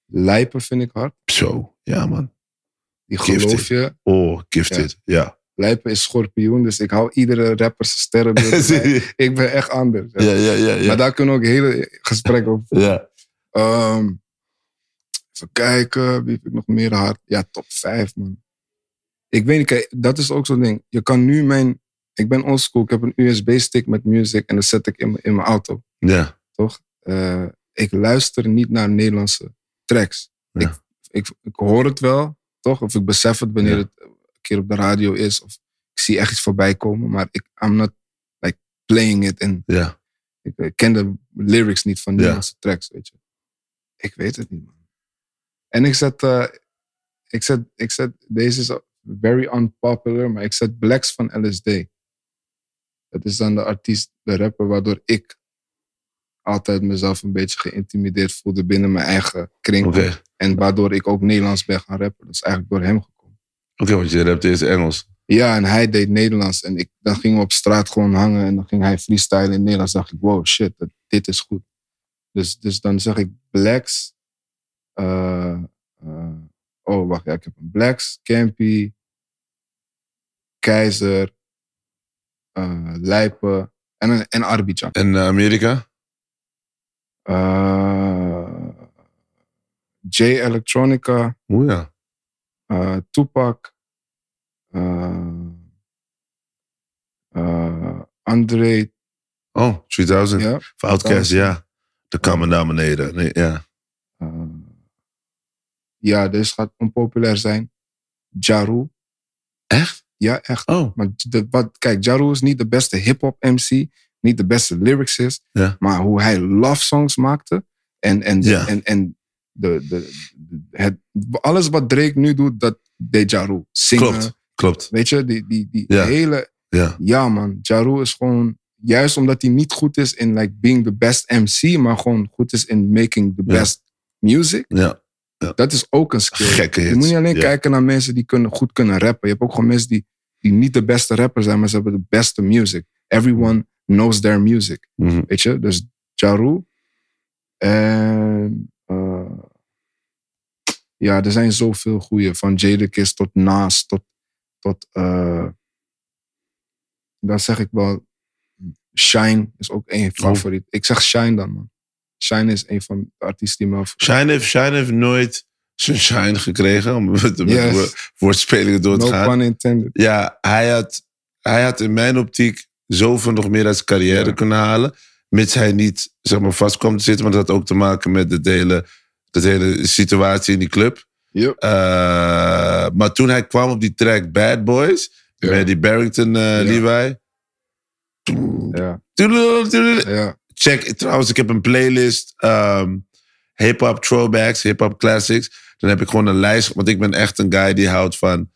Speaker 1: Lijpen vind ik hard.
Speaker 2: Zo, ja man.
Speaker 1: Die
Speaker 2: Gifted.
Speaker 1: geloof je.
Speaker 2: Oh, gifted. Ja.
Speaker 1: Lijpen is schorpioen. Dus ik hou iedere rapper zijn sterrenbeeld. bij. ik ben echt anders.
Speaker 2: Ja, ja, ja.
Speaker 1: Maar daar kunnen we ook hele gesprekken over
Speaker 2: ja.
Speaker 1: Ehm, even kijken, wie heb ik nog meer hard? Ja, top 5, man. Ik weet niet, kijk, dat is ook zo'n ding. Je kan nu mijn... Ik ben oldschool, ik heb een USB-stick met music en dat zet ik in, mijn- in mijn auto,
Speaker 2: Ja.
Speaker 1: toch? Eh, ik luister niet naar Nederlandse tracks.
Speaker 2: Ja.
Speaker 1: Ik, ik, ik hoor het wel, toch? Of ik besef het wanneer
Speaker 2: Ja.
Speaker 1: het een keer op de radio is. Of ik zie echt iets voorbij komen, maar ik, I'm not like playing it en
Speaker 2: Ja.
Speaker 1: ik, ik ken de lyrics niet van
Speaker 2: Ja.
Speaker 1: Nederlandse tracks, weet je. Ik weet het niet, man. En ik zet, eh, ik zet, ik zet, deze is very unpopular, maar ik zet Blacks van LSD. Dat is dan de artiest, de rapper, waardoor ik altijd mezelf een beetje geïntimideerd voelde binnen mijn eigen kring. En waardoor ik ook Nederlands ben gaan rappen. Dat is eigenlijk door hem gekomen.
Speaker 2: Oké, want je rapt eerst Engels.
Speaker 1: Ja, en hij deed Nederlands. En ik, dan gingen we op straat gewoon hangen. En dan ging hij freestylen in het Nederlands. dacht ik, wow, shit, dat- dit is goed. Dus, dus dan zeg ik Blacks. eh, eh, oh, wacht, ja, ik heb een Blacks, Campy, Keizer, eh Lijpen en, en Arbidjan.
Speaker 2: En Amerika?
Speaker 1: J Electronica,
Speaker 2: Oeh ja.
Speaker 1: Eh, Tupac, eh, eh, André,
Speaker 2: Oh, 3000.
Speaker 1: ja,
Speaker 2: Voor Outkast, ja. De kamer naar beneden. Nee, ja.
Speaker 1: ja, deze gaat onpopulair zijn. Jaru,
Speaker 2: Echt?
Speaker 1: ja, echt.
Speaker 2: Oh.
Speaker 1: Maar de, wat, kijk, Jaru is niet de beste hip-hop MC, niet de beste lyricist,
Speaker 2: Ja.
Speaker 1: maar hoe hij love songs maakte en, en,
Speaker 2: Ja.
Speaker 1: en, en de, de, het, alles wat Drake nu doet, dat deed Jaru. Zingen,
Speaker 2: Klopt. Klopt.
Speaker 1: weet je, die, die, die
Speaker 2: Ja.
Speaker 1: hele,
Speaker 2: Ja.
Speaker 1: ja man, Jaru is gewoon, juist omdat hij niet goed is in like being the best MC, maar gewoon goed is in making the best music,
Speaker 2: Ja.
Speaker 1: dat is ook een skill.
Speaker 2: Gekke
Speaker 1: Je moet niet alleen kijken naar mensen die kunnen, goed kunnen rappen. Je hebt ook gewoon mensen die, die niet de beste rapper zijn, maar ze hebben de beste music. Everyone knows their music.
Speaker 2: Mhm.
Speaker 1: Weet je? Dus Jaru. En ja, er zijn zoveel goeie. Van Jadakiss tot Nas tot, tot eh, dan zeg ik wel Shine is ook één favoriet. Ik zeg Shine dan, man. Shine is een van de artiesten die me af-
Speaker 2: Shine heeft, Shine heeft nooit zijn shine gekregen. Om met,
Speaker 1: Yes.
Speaker 2: wo- woordspelingen door te
Speaker 1: No
Speaker 2: gaan.
Speaker 1: pun intended.
Speaker 2: Ja, hij had, hij had in mijn optiek zoveel nog meer uit zijn carrière
Speaker 1: Ja.
Speaker 2: kunnen halen. Mits hij niet zeg maar, vast kwam te zitten. Maar dat had ook te maken met de hele, de hele situatie in die club.
Speaker 1: Yep.
Speaker 2: Eh, maar toen hij kwam op die track Bad Boys.
Speaker 1: Ja.
Speaker 2: Met die Barrington Levi.
Speaker 1: Ja,
Speaker 2: Toedeloe, toedeloe.
Speaker 1: ja.
Speaker 2: Check, trouwens, ik heb een playlist. ehm hip-hop throwbacks, hip-hop classics. Dan heb ik gewoon een lijst. Want ik ben echt een guy die houdt van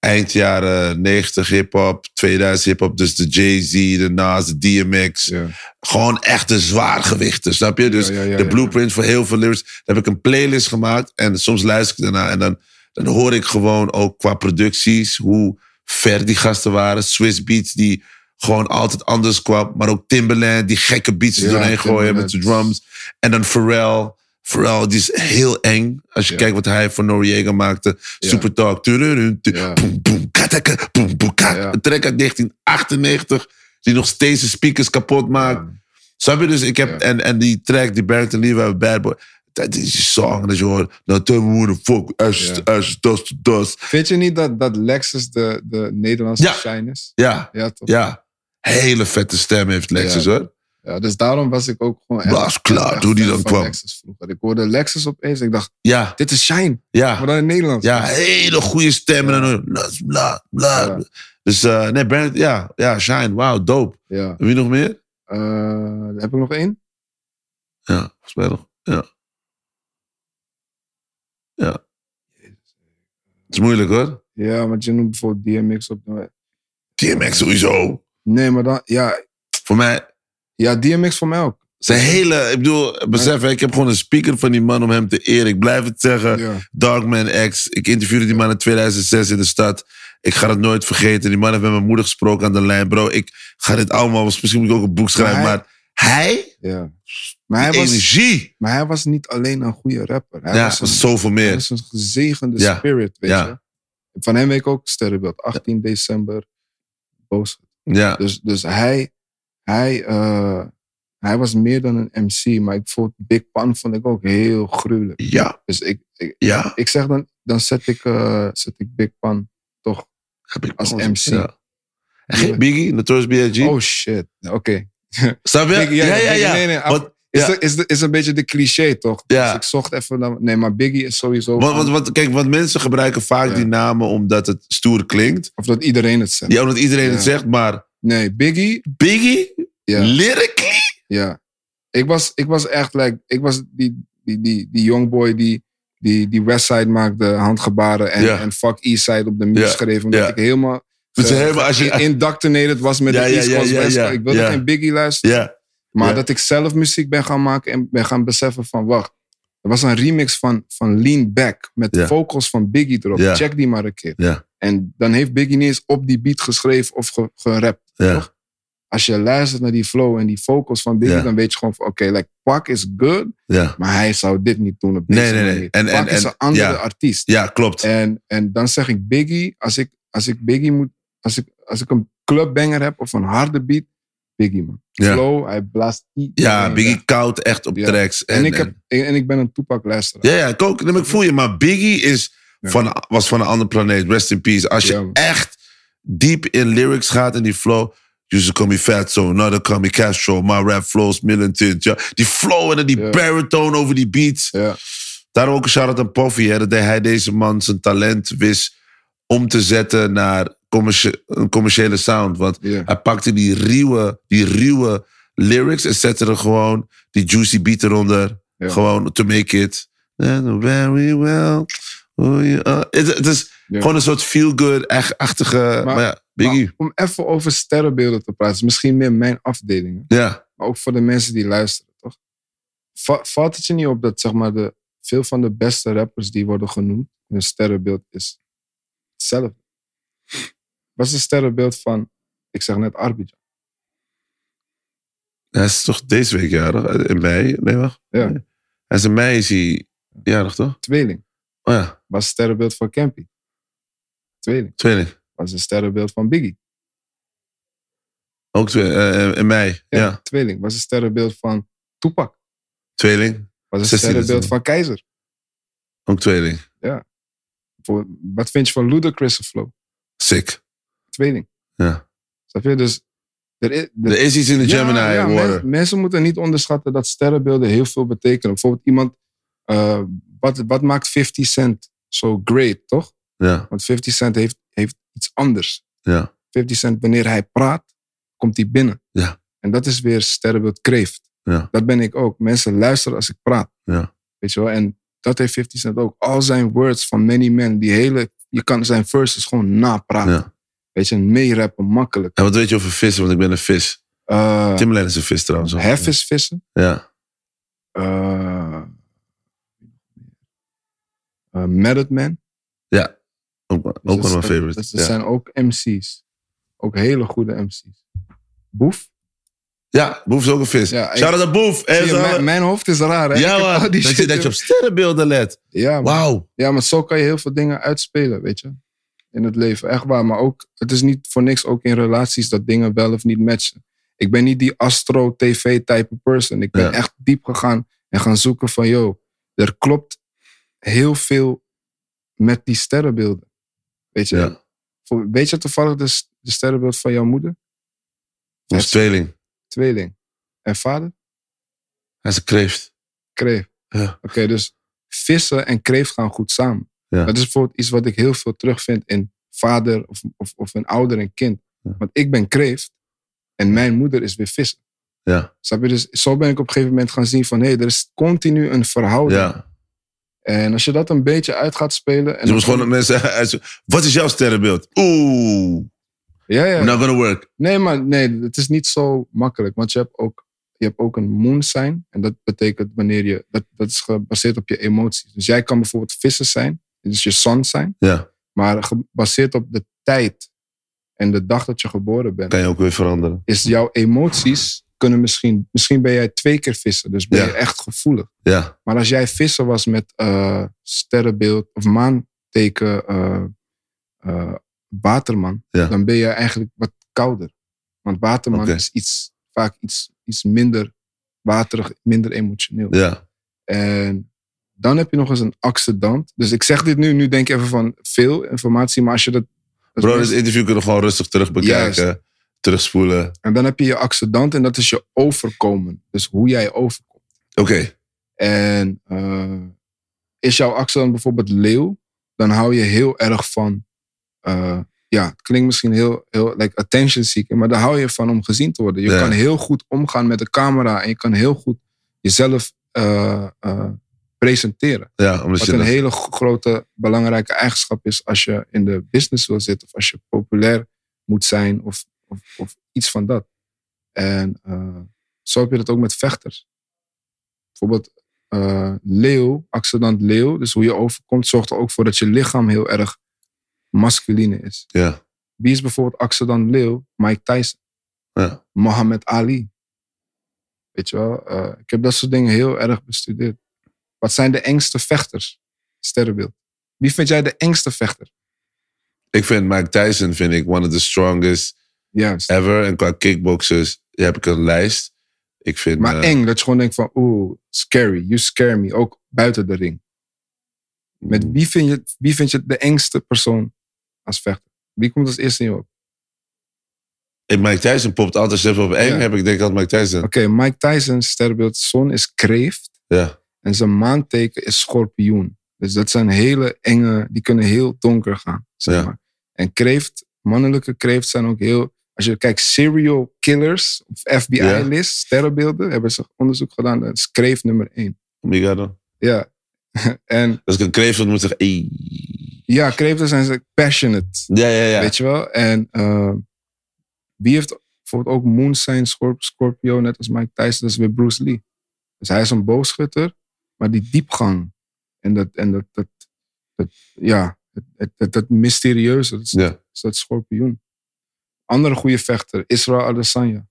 Speaker 2: eind jaren 90 hip-hop, 2000 hip-hop. Dus de Jay-Z, de Nas, de DMX.
Speaker 1: ja.
Speaker 2: Gewoon echte zwaargewichten, snap je? Dus
Speaker 1: Ja, ja, ja,
Speaker 2: de blueprint voor heel veel lyrics. Dan heb ik een playlist gemaakt. En soms luister ik daarna. En dan, dan hoor ik gewoon ook qua producties hoe ver die gasten waren. Swiss Beats die gewoon altijd anders kwam. Maar ook Timbaland die gekke beats er doorheen gooien met de drums. En dan Pharrell. Pharrell die is heel eng. Als je
Speaker 1: Ja.
Speaker 2: kijkt wat hij voor Noriega maakte.
Speaker 1: Ja.
Speaker 2: Super Talk.
Speaker 1: Ja.
Speaker 2: Een track uit 1998. Die nog steeds de speakers kapot maakt. Snap je? Dus ik heb, en, en die track, die Barrington Levy, Bad Boy. Dat is die song dat je hoort. Nou, tell me who the fuck, ashes,
Speaker 1: Ja.
Speaker 2: ashes, dust dust.
Speaker 1: Vind je niet dat, dat Lexus de, de Nederlandse shine is?
Speaker 2: Ja,
Speaker 1: Ja, toch?
Speaker 2: ja. Hele vette stem heeft Lexus hoor.
Speaker 1: Ja, dus daarom was ik ook gewoon echt,
Speaker 2: Blaas klaar, hoe die dan kwam.
Speaker 1: Lexus vroeger. Ik hoorde Lexus opeens. Ik dacht,
Speaker 2: Ja,
Speaker 1: dit is Shine. Maar
Speaker 2: ja.
Speaker 1: dan in Nederlands.
Speaker 2: Ja, hele goede stem. En dan bla, bla, bla.
Speaker 1: Ja.
Speaker 2: Dus eh, nee, Barrington, ja, ja, Shine, wauw, dope.
Speaker 1: Ja.
Speaker 2: Wie nog meer?
Speaker 1: Eh, heb ik nog één?
Speaker 2: Ja, volgens mij nog. Ja. Ja. Het is moeilijk hoor.
Speaker 1: Ja, maar je noemt bijvoorbeeld DMX op. de-
Speaker 2: DMX sowieso.
Speaker 1: Nee, maar dan... Ja,
Speaker 2: Voor mij,
Speaker 1: ja DMX voor mij ook.
Speaker 2: Zijn hele, ik bedoel, besef, ik heb gewoon een speaker van die man om hem te eren. Ik blijf het zeggen.
Speaker 1: Ja.
Speaker 2: Darkman X. Ik interviewde die man in 2006 in de stad. Ik ga het nooit vergeten. Die man heeft met mijn moeder gesproken aan de lijn. Bro, ik ga dit allemaal, misschien moet ik ook een boek schrijven.
Speaker 1: Maar
Speaker 2: Maar hij,
Speaker 1: ja. Maar, hij was,
Speaker 2: energie.
Speaker 1: maar hij was niet alleen een goede rapper. Hij
Speaker 2: Ja,
Speaker 1: was, een,
Speaker 2: zoveel
Speaker 1: hij
Speaker 2: meer.
Speaker 1: was een gezegende
Speaker 2: Ja.
Speaker 1: spirit, weet je. Van hem weet ik ook sterrenbeeld. 18 december. Boos.
Speaker 2: Ja,
Speaker 1: Dus, dus hij, hij, eh, hij was meer dan een MC. Maar ik vond Big Pan vond ik ook heel gruwelijk.
Speaker 2: ja,
Speaker 1: Dus ik, ik,
Speaker 2: ja.
Speaker 1: ik zeg dan, dan zet ik, eh, zet ik Big Pan toch als MC.
Speaker 2: Ja. En geen Biggie, Notorious B.I.G.
Speaker 1: Oh shit. Oké.
Speaker 2: Snap je?
Speaker 1: Biggie,
Speaker 2: Ja, ja,
Speaker 1: Biggie,
Speaker 2: ja.
Speaker 1: Nee, is,
Speaker 2: ja.
Speaker 1: de- is, de- is een beetje de cliché, toch?
Speaker 2: Ja.
Speaker 1: Dus ik zocht even naar... Nee, maar Biggie is sowieso...
Speaker 2: Want, want, want, kijk, want mensen gebruiken vaak
Speaker 1: Ja.
Speaker 2: die namen omdat het stoer klinkt.
Speaker 1: Of dat iedereen het zegt.
Speaker 2: Ja, omdat iedereen het
Speaker 1: Ja.
Speaker 2: zegt, maar
Speaker 1: Nee, Biggie...
Speaker 2: Biggie,
Speaker 1: Ja.
Speaker 2: lyrically,
Speaker 1: Ja. Ik was, ik was echt like... Ik was die, die, die, die youngboy die, die, die Westside maakte, handgebaren. En, en fuck Eastside op de muur schreef. Omdat ik helemaal...
Speaker 2: Dus
Speaker 1: ge-
Speaker 2: helemaal als je-
Speaker 1: indoctrinated was met
Speaker 2: Ja,
Speaker 1: de East
Speaker 2: ja,
Speaker 1: Coast,
Speaker 2: ja,
Speaker 1: West
Speaker 2: ja.
Speaker 1: Coast. Ik wilde geen Biggie luisteren.
Speaker 2: ja.
Speaker 1: Maar dat ik zelf muziek ben gaan maken en ben gaan beseffen van... Wacht, er was een remix van, van Lean Back met
Speaker 2: Ja.
Speaker 1: vocals van Biggie erop. Check die maar een keer. En dan heeft Biggie niet eens op die beat geschreven of ge- gerapt. Toch? Als je luistert naar die flow en die vocals van Biggie, dan weet je gewoon van... Oké, like, Pac is good, maar hij zou dit niet doen op deze
Speaker 2: Nee, nee, nee.
Speaker 1: manier.
Speaker 2: En- en-
Speaker 1: Pac is
Speaker 2: en-
Speaker 1: een andere artiest.
Speaker 2: ja, klopt.
Speaker 1: En, en dan zeg ik Biggie, als ik, als ik Biggie moet, als ik, als ik een clubbanger heb of een harde beat, Biggie, man.
Speaker 2: Ja.
Speaker 1: Flow, hij blaast iedereen
Speaker 2: Ja, Biggie
Speaker 1: weg.
Speaker 2: koud echt op
Speaker 1: Ja.
Speaker 2: tracks.
Speaker 1: En, ik heb, en ik ben een luisteraar.
Speaker 2: Ja, ja, ik ook. Ik voel je, maar Biggie is van, was van een andere planeet. Rest in peace. Als je echt diep in lyrics gaat en die flow. Used to call me Fatso, now they call me Castro. My rap flows militant. Ja. Die flow en die
Speaker 1: Ja.
Speaker 2: baritone over die beats.
Speaker 1: Ja.
Speaker 2: Daarom ook een shout-out aan Puffy. Hè, dat hij deze man zijn talent wist om te zetten naar commercie- een commerciële sound. Want hij pakte die ruwe, die ruwe lyrics en zette er gewoon die juicy beat eronder. Gewoon to make it. Very well. you are. Het, het is gewoon een soort feel-good-achtige... Maar, ja, Biggie.
Speaker 1: Maar om even over sterrenbeelden te praten, is misschien meer mijn afdeling.
Speaker 2: ja,
Speaker 1: Maar ook voor de mensen die luisteren, toch? Va- valt het je niet op dat zeg maar, de, veel van de beste rappers die worden genoemd, hun sterrenbeeld is hetzelfde? Wat is het sterrenbeeld van, ik zeg net Arbidjan?
Speaker 2: hij is toch deze week jarig? In mei? Nee, wacht.
Speaker 1: Ja.
Speaker 2: Hij is in mei is hij jarig, toch?
Speaker 1: Tweeling.
Speaker 2: Oh ja,
Speaker 1: Wat is het sterrenbeeld van Campy? Tweeling.
Speaker 2: tweeling.
Speaker 1: Wat is het sterrenbeeld van Biggie?
Speaker 2: Ook twee, eh, in mei. Ja,
Speaker 1: Tweeling. Wat is het sterrenbeeld van Tupac?
Speaker 2: tweeling.
Speaker 1: Wat is
Speaker 2: 16
Speaker 1: het sterrenbeeld van Keizer?
Speaker 2: Ook tweeling.
Speaker 1: Voor, wat vind je van Ludacris' flow?
Speaker 2: Sick.
Speaker 1: Tweeling.
Speaker 2: Ja.
Speaker 1: Snap je? Dus er is, er-
Speaker 2: Er is iets in de Gemini
Speaker 1: Ja, ja, men- mensen moeten niet onderschatten dat sterrenbeelden heel veel betekenen. Bijvoorbeeld iemand, eh, wat, wat maakt 50 Cent zo great, toch?
Speaker 2: Ja,
Speaker 1: Want 50 Cent heeft, heeft iets anders.
Speaker 2: ja,
Speaker 1: 50 Cent, wanneer hij praat, komt hij binnen.
Speaker 2: Ja.
Speaker 1: En dat is weer sterrenbeeld kreeft.
Speaker 2: ja,
Speaker 1: Dat ben ik ook. Mensen luisteren als ik praat.
Speaker 2: ja.
Speaker 1: Weet je wel? En dat heeft 50 Cent ook. Al zijn words van Many Men, die hele, je kan zijn verses gewoon napraten.
Speaker 2: ja.
Speaker 1: Weet je, meerappen, makkelijk.
Speaker 2: En wat weet je over vissen? Want ik ben een vis.
Speaker 1: Uh,
Speaker 2: Timberland is een vis trouwens. hoor.
Speaker 1: hef is vissen.
Speaker 2: Ja,
Speaker 1: Uh, uh, Method Man.
Speaker 2: ja. Ook, ook
Speaker 1: Dus
Speaker 2: one of my
Speaker 1: dat-
Speaker 2: favorites.
Speaker 1: Dus er
Speaker 2: ja.
Speaker 1: zijn ook MC's. Ook hele goede MC's. Boef.
Speaker 2: ja, Boef is ook een vis.
Speaker 1: Ja,
Speaker 2: Shout out naar Boef.
Speaker 1: Je, mijn, mijn hoofd is raar, hè?
Speaker 2: Ja, man. Dat, je, dat je op sterrenbeelden let.
Speaker 1: Ja.
Speaker 2: Wauw.
Speaker 1: ja, maar zo kan je heel veel dingen uitspelen, weet je. In het leven, echt waar. Maar ook, het is niet voor niks ook in relaties dat dingen wel of niet matchen. Ik ben niet die astro-tv-type person. Ik ben
Speaker 2: Ja.
Speaker 1: echt diep gegaan en gaan zoeken van, yo, er klopt heel veel met die sterrenbeelden. Weet je,
Speaker 2: Ja.
Speaker 1: Voor- weet je toevallig de, de sterrenbeeld van jouw moeder?
Speaker 2: Hij is tweeling.
Speaker 1: Tweeling. En vader?
Speaker 2: Hij is een kreeft.
Speaker 1: Kreeft.
Speaker 2: Ja.
Speaker 1: Oké, dus vissen en kreeft gaan goed samen.
Speaker 2: Ja.
Speaker 1: Dat is bijvoorbeeld iets wat ik heel veel terugvind in vader of, of, of een ouder en kind.
Speaker 2: Ja.
Speaker 1: Want ik ben kreeft en mijn moeder is weer vissen.
Speaker 2: Ja,
Speaker 1: Snap je? Dus zo ben ik op een gegeven moment gaan zien van... hé, er is continu een verhouding.
Speaker 2: ja.
Speaker 1: En als je dat een beetje uit gaat spelen... En
Speaker 2: Je moet gewoon mensen... Wat is jouw sterrenbeeld? Oeh,
Speaker 1: Ja, ja.
Speaker 2: not gonna work.
Speaker 1: Nee, maar nee, het is niet zo makkelijk. Want je hebt ook, je hebt ook een moon sign. En dat betekent wanneer je... Dat, dat is gebaseerd op je emoties. Dus jij kan bijvoorbeeld vissen zijn. Is je sun sign.
Speaker 2: Ja,
Speaker 1: Maar gebaseerd op de tijd en de dag dat je geboren bent...
Speaker 2: kan je ook weer veranderen.
Speaker 1: is jouw emoties kunnen misschien... Misschien ben jij twee keer vissen. Dus ben
Speaker 2: Ja.
Speaker 1: je echt gevoelig.
Speaker 2: Ja,
Speaker 1: Maar als jij vissen was met eh, sterrenbeeld of maanteken eh, eh, waterman,
Speaker 2: Ja.
Speaker 1: dan ben je eigenlijk wat kouder. Want waterman is iets, vaak iets, iets minder waterig, minder emotioneel.
Speaker 2: ja.
Speaker 1: En dan heb je nog eens een accident. Dus ik zeg dit nu, nu denk je even van veel informatie, maar als je dat... als
Speaker 2: Bro, dit interview kunnen we gewoon rustig terug bekijken. Terugspoelen.
Speaker 1: en dan heb je je accident en dat is je overkomen. Dus hoe jij overkomt.
Speaker 2: Oké,
Speaker 1: En eh, is jouw accident bijvoorbeeld leeuw, dan hou je heel erg van, eh, ja, het klinkt misschien heel, heel like attention seeking, maar daar hou je van om gezien te worden. Je
Speaker 2: Ja.
Speaker 1: kan heel goed omgaan met de camera en je kan heel goed jezelf eh, presenteren.
Speaker 2: ja, omdat
Speaker 1: Wat een hele grote belangrijke eigenschap is als je in de business wil zitten of als je populair moet zijn of, of, of iets van dat. En eh, zo heb je dat ook met vechters. Bijvoorbeeld eh, leeuw, accident leeuw, dus hoe je overkomt, zorgt er ook voor dat je lichaam heel erg masculine is.
Speaker 2: Ja,
Speaker 1: Wie is bijvoorbeeld accident leeuw? Mike Tyson,
Speaker 2: ja.
Speaker 1: Muhammad Ali. Weet je wel, eh, ik heb dat soort dingen heel erg bestudeerd. Wat zijn de engste vechters? Sterrenbeeld. Wie vind jij de engste vechter?
Speaker 2: Ik vind Mike Tyson vind ik one of the strongest
Speaker 1: Juist.
Speaker 2: ever. En qua kickboxers heb ik een lijst. Ik vind...
Speaker 1: Maar
Speaker 2: eh,
Speaker 1: eng, dat je gewoon denkt van, oeh, scary, you scare me. Ook buiten de ring. Met wie vind je, wie vind je de engste persoon als vechter? Wie komt als eerste in je op?
Speaker 2: in Mike Tyson popt altijd zelfs op eng.
Speaker 1: Ja.
Speaker 2: Heb ik denk altijd Mike Tyson.
Speaker 1: Oké, Mike Tyson's sterrenbeeld zon is kreeft.
Speaker 2: Ja.
Speaker 1: En zijn maanteken is schorpioen. Dus dat zijn hele enge, die kunnen heel donker gaan. Zeg
Speaker 2: Ja.
Speaker 1: maar. En kreeft, mannelijke kreeft zijn ook heel. Als je kijkt, serial killers of FBI-list, sterrenbeelden, hebben ze onderzoek gedaan. Dat is kreeft nummer één.
Speaker 2: Migado.
Speaker 1: Ja. en
Speaker 2: Als ik een kreeft moet ik zeggen... "Ey."
Speaker 1: ja, kreeften zijn ze passionate.
Speaker 2: Ja, ja, ja.
Speaker 1: Weet je wel? En eh, wie heeft bijvoorbeeld ook Moon Scorpio, net als Mike Tyson, dat is weer Bruce Lee. Dus hij is een boogschutter, maar die diepgang en dat, en dat, dat, dat ja, het, het, het, het mysterieuze, dat is,
Speaker 2: Ja.
Speaker 1: is dat schorpioen. Andere goede vechter, Israel Adesanya,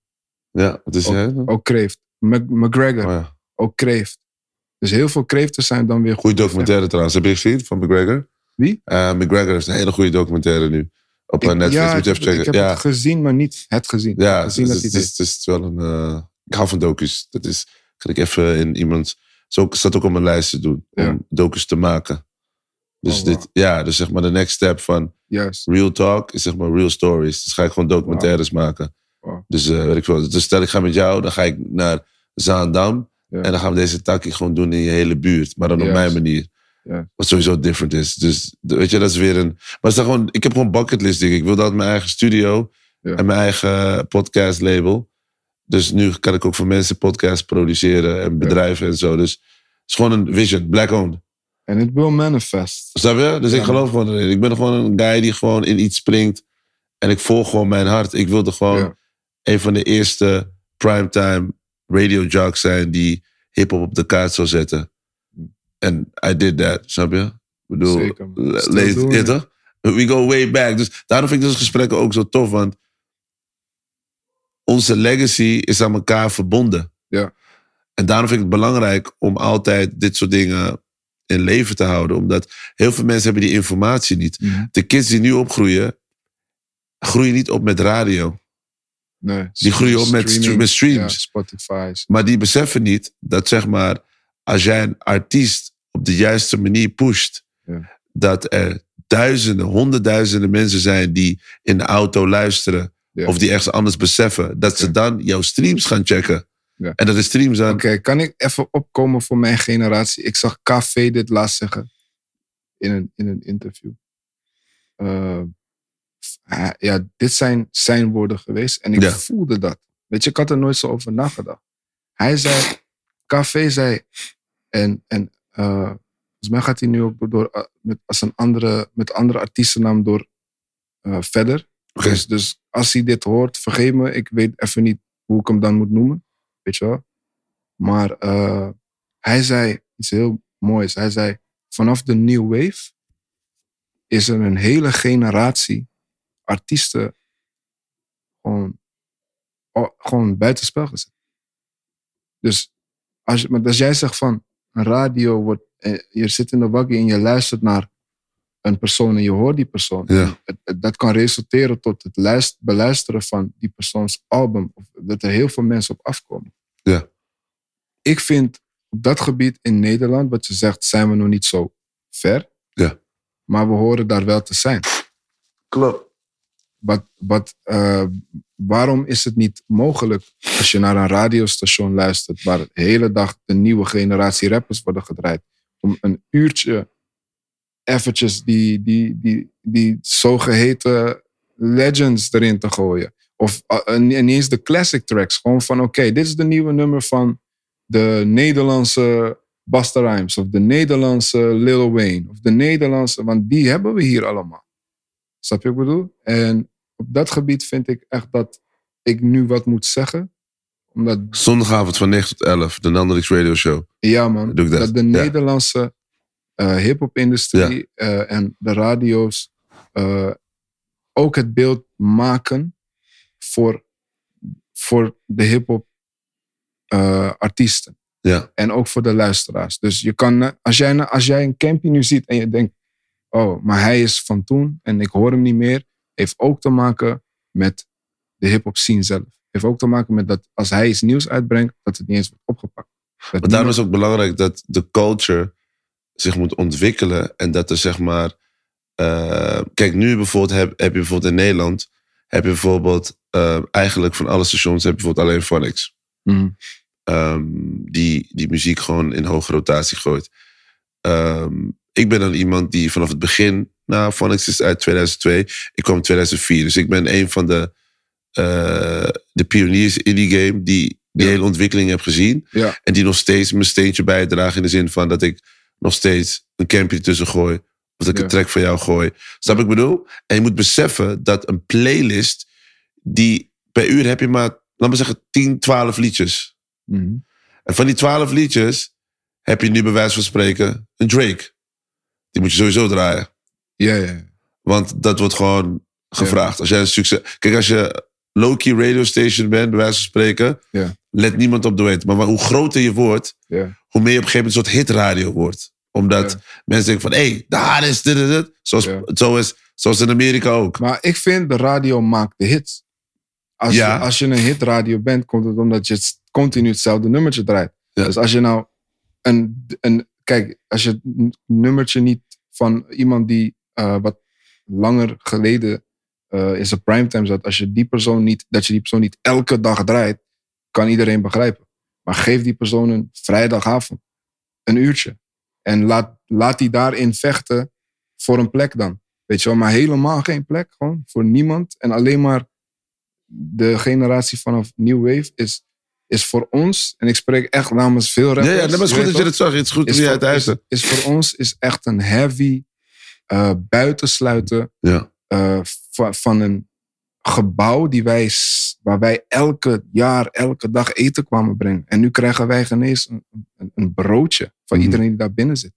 Speaker 2: Ja, wat is
Speaker 1: ook,
Speaker 2: hij?
Speaker 1: ook kreeft. Mc- McGregor,
Speaker 2: Oh, ja.
Speaker 1: ook kreeft. Dus heel veel kreeften zijn dan weer
Speaker 2: Goeie documentaire trouwens. Heb je gezien van McGregor?
Speaker 1: Wie?
Speaker 2: Eh, McGregor heeft een hele goede documentaire nu. Op eh,
Speaker 1: Ik-
Speaker 2: Netflix.
Speaker 1: ja,
Speaker 2: moet je even checken.
Speaker 1: ik heb
Speaker 2: ja,
Speaker 1: het gezien, maar niet het gezien.
Speaker 2: ja
Speaker 1: gezien
Speaker 2: het,
Speaker 1: dat
Speaker 2: is,
Speaker 1: hij
Speaker 2: het, is, het is wel een... eh, ik hou van docus. Dat is... Ga ik even in iemand... Zo staat ook op mijn lijst te doen.
Speaker 1: Ja.
Speaker 2: Om docus te maken. Dus
Speaker 1: Oh,
Speaker 2: dit... Ja, dus zeg maar de next step van
Speaker 1: Juist.
Speaker 2: real talk is zeg maar real stories. Dus ga ik gewoon documentaires maken.
Speaker 1: Wow.
Speaker 2: Dus eh weet ik veel. Dus stel ik ga met jou, dan ga ik naar Zaandam.
Speaker 1: Ja.
Speaker 2: En dan gaan we deze takkie gewoon doen in je hele buurt. Maar dan op mijn manier.
Speaker 1: Ja.
Speaker 2: Wat sowieso different is. Dus weet je, dat is weer een... Maar het is gewoon, ik heb gewoon bucketlist dingen. Ik wil dat mijn eigen studio.
Speaker 1: Ja.
Speaker 2: En mijn eigen podcast label. Dus nu kan ik ook voor mensen podcasts produceren. En bedrijven en zo. Dus het is gewoon een vision. Black owned.
Speaker 1: En het will manifest.
Speaker 2: Snap je? Dus ik geloof gewoon erin. Ik ben gewoon een guy die gewoon in iets springt. En ik volg gewoon mijn hart. Ik wilde gewoon
Speaker 1: Ja.
Speaker 2: een van de eerste primetime radio jocks zijn die hip-hop op de kaart zou zetten. En I did that, snap je? Ik bedoel,
Speaker 1: Zeker,
Speaker 2: ja, toch? We go way back. Dus daarom vind ik deze gesprekken ook zo tof, want onze legacy is aan elkaar verbonden.
Speaker 1: Ja.
Speaker 2: En daarom vind ik het belangrijk om altijd dit soort dingen in leven te houden. Omdat heel veel mensen hebben die informatie niet.
Speaker 1: Mhm.
Speaker 2: De kids die nu opgroeien, groeien niet op met radio.
Speaker 1: Nee.
Speaker 2: Die groeien op met
Speaker 1: Streaming,
Speaker 2: met streams.
Speaker 1: Ja, Spotify.
Speaker 2: Maar die beseffen niet dat zeg maar, als jij een artiest op de juiste manier pusht,
Speaker 1: Ja.
Speaker 2: dat er duizenden, honderdduizenden mensen zijn die in de auto luisteren. Of die ergens anders beseffen. Dat ze dan jouw streams gaan checken.
Speaker 1: Ja.
Speaker 2: En dat de streams dan.
Speaker 1: Oké, kan ik even opkomen voor mijn generatie? Ik zag KV dit laatst zeggen in een, in een interview. Eh, hij- ja, dit zijn zijn woorden geweest en ik voelde dat. Weet je, ik had er nooit zo over nagedacht. Hij zei, KV zei, en, en eh, volgens mij gaat hij nu ook door, eh, met, als een andere, met andere artiestennaam door eh, verder.
Speaker 2: Oké.
Speaker 1: Dus, dus als hij dit hoort, vergeet me, ik weet even niet hoe ik hem dan moet noemen. Weet je wel? Maar eh, hij zei iets heel moois. Hij zei, vanaf de New Wave is er een hele generatie artiesten gewoon, gewoon buitenspel gezet. Dus als, maar als jij zegt van een radio wordt, eh, je zit in de waggie en je luistert naar een persoon en je hoort die persoon.
Speaker 2: Ja.
Speaker 1: Dat kan resulteren tot het luist- beluisteren van die persoons album. Of dat er heel veel mensen op afkomen.
Speaker 2: Ja.
Speaker 1: Ik vind op dat gebied in Nederland, wat je zegt, zijn we nog niet zo ver.
Speaker 2: Ja.
Speaker 1: Maar we horen daar wel te zijn.
Speaker 2: Klopt.
Speaker 1: Wat, wat, eh, waarom is het niet mogelijk als je naar een radiostation luistert waar de hele dag de nieuwe generatie rappers worden gedraaid, om een uurtje eventjes die, die, die, die zogeheten legends erin te gooien? Of uh, en niet eens de classic tracks, gewoon van oké, dit is de nieuwe nummer van de Nederlandse Busta Rhymes of de Nederlandse Lil Wayne of de Nederlandse, want die hebben we hier allemaal. Snap je wat ik bedoel? En op dat gebied vind ik echt dat ik nu wat moet zeggen. Omdat,
Speaker 2: Zondagavond van 9 tot 11, de Nandelix Radio Show.
Speaker 1: ja man,
Speaker 2: Doe ik dat,
Speaker 1: dat de
Speaker 2: ja.
Speaker 1: Nederlandse eh hip-hop industrie eh, en de radio's eh, ook het beeld maken voor, voor de hip-hop eh, artiesten.
Speaker 2: Ja.
Speaker 1: En ook voor de luisteraars. Dus je kan, als jij, als jij een campy nu ziet en je denkt, oh, maar hij is van toen en ik hoor hem niet meer, heeft ook te maken met de hip-hop scene zelf. Heeft ook te maken met dat als hij iets nieuws uitbrengt, dat het niet eens wordt opgepakt. Dat
Speaker 2: Maar daarom is ook belangrijk dat de culture zich moet ontwikkelen. En dat er zeg maar. eh, kijk, nu bijvoorbeeld heb, heb je bijvoorbeeld in Nederland. Heb je bijvoorbeeld. eh, eigenlijk van alle stations heb je bijvoorbeeld alleen Phonics.
Speaker 1: Mhm.
Speaker 2: ehm, die, die muziek gewoon in hoge rotatie gooit. Ehm, ik ben dan iemand die vanaf het begin. Nou, Phonics is uit 2002. Ik kwam in 2004. Dus ik ben een van de. eh, de pioniers in die game. die die
Speaker 1: Ja.
Speaker 2: hele ontwikkeling heb gezien.
Speaker 1: Ja.
Speaker 2: En die nog steeds mijn steentje bijdragen in de zin van dat ik nog steeds een campje tussen gooi. Of dat ik
Speaker 1: Ja.
Speaker 2: een track van jou gooi. Snap ik bedoel? En je moet beseffen dat een playlist, die per uur heb je maar, laat maar zeggen, 10, 12 liedjes.
Speaker 1: Mhm.
Speaker 2: En van die 12 liedjes heb je nu bij wijze van spreken een Drake. Die moet je sowieso draaien.
Speaker 1: Ja, ja, ja.
Speaker 2: Want dat wordt gewoon gevraagd. Als jij een succes. Kijk, als je low-key radio station bent, bij wijze van spreken,
Speaker 1: Ja.
Speaker 2: let niemand op de weten. Maar hoe groter je wordt,
Speaker 1: ja.
Speaker 2: hoe meer je op een gegeven moment een soort hitradio wordt. Omdat
Speaker 1: Ja.
Speaker 2: mensen denken van, hé, hey, daar is dit en dit. Zoals,
Speaker 1: Ja.
Speaker 2: zo is, zoals in Amerika ook.
Speaker 1: Maar ik vind de radio maakt de hits. Als, je, als je een hitradio bent, komt het omdat je continu hetzelfde nummertje draait. Dus als je nou een, een. Kijk, als je het nummertje niet van iemand die eh, wat langer geleden eh, in zijn primetime zat, als je die persoon niet, dat je die persoon niet elke dag draait, kan iedereen begrijpen. Maar geef die persoon een vrijdagavond, een uurtje. En laat, laat die daarin vechten voor een plek dan. Weet je wel, maar helemaal geen plek. Gewoon voor niemand. En alleen maar de generatie vanaf New Wave is, is voor ons, en ik spreek echt namens veel rappers.
Speaker 2: ja, maar het is goed dat je dat zag. Het is goed dat je
Speaker 1: voor,
Speaker 2: uit
Speaker 1: is,
Speaker 2: huis
Speaker 1: is voor ons is echt een heavy eh, buitensluiten
Speaker 2: Ja.
Speaker 1: eh, van, van een gebouw die wij, waar wij elke jaar, elke dag eten kwamen brengen. En nu krijgen wij genees een, een, een broodje van
Speaker 2: Mhm.
Speaker 1: iedereen die daar binnen zit.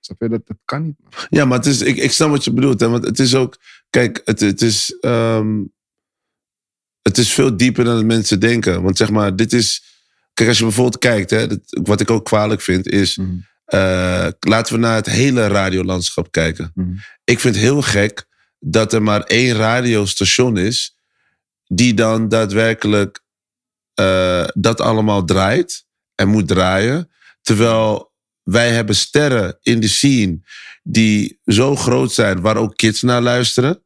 Speaker 1: Snap je? Dat, dat kan niet. Man.
Speaker 2: Ja, maar het is, ik, ik snap wat je bedoelt. Hè? Want het is ook, kijk, het, het, is, ehm, het is veel dieper dan mensen denken. Want zeg maar, dit is, kijk, als je bijvoorbeeld kijkt, hè, dat, wat ik ook kwalijk vind, is,
Speaker 1: Mhm.
Speaker 2: eh, laten we naar het hele radiolandschap kijken.
Speaker 1: Mhm.
Speaker 2: Ik vind het heel gek dat er maar één radiostation is, die dan daadwerkelijk eh, dat allemaal draait en moet draaien. Terwijl wij hebben sterren in de scene die zo groot zijn, waar ook kids naar luisteren.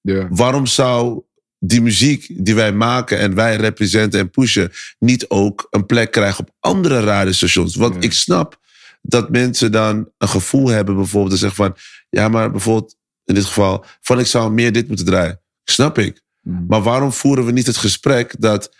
Speaker 1: Ja.
Speaker 2: Waarom zou die muziek die wij maken en wij representen en pushen, niet ook een plek krijgen op andere radiostations? Want
Speaker 1: Ja.
Speaker 2: ik snap dat mensen dan een gevoel hebben, bijvoorbeeld, te zeggen van, ja, maar bijvoorbeeld in dit geval, van ik zou meer dit moeten draaien. Snap ik.
Speaker 1: Mhm.
Speaker 2: Maar waarom voeren we niet het gesprek dat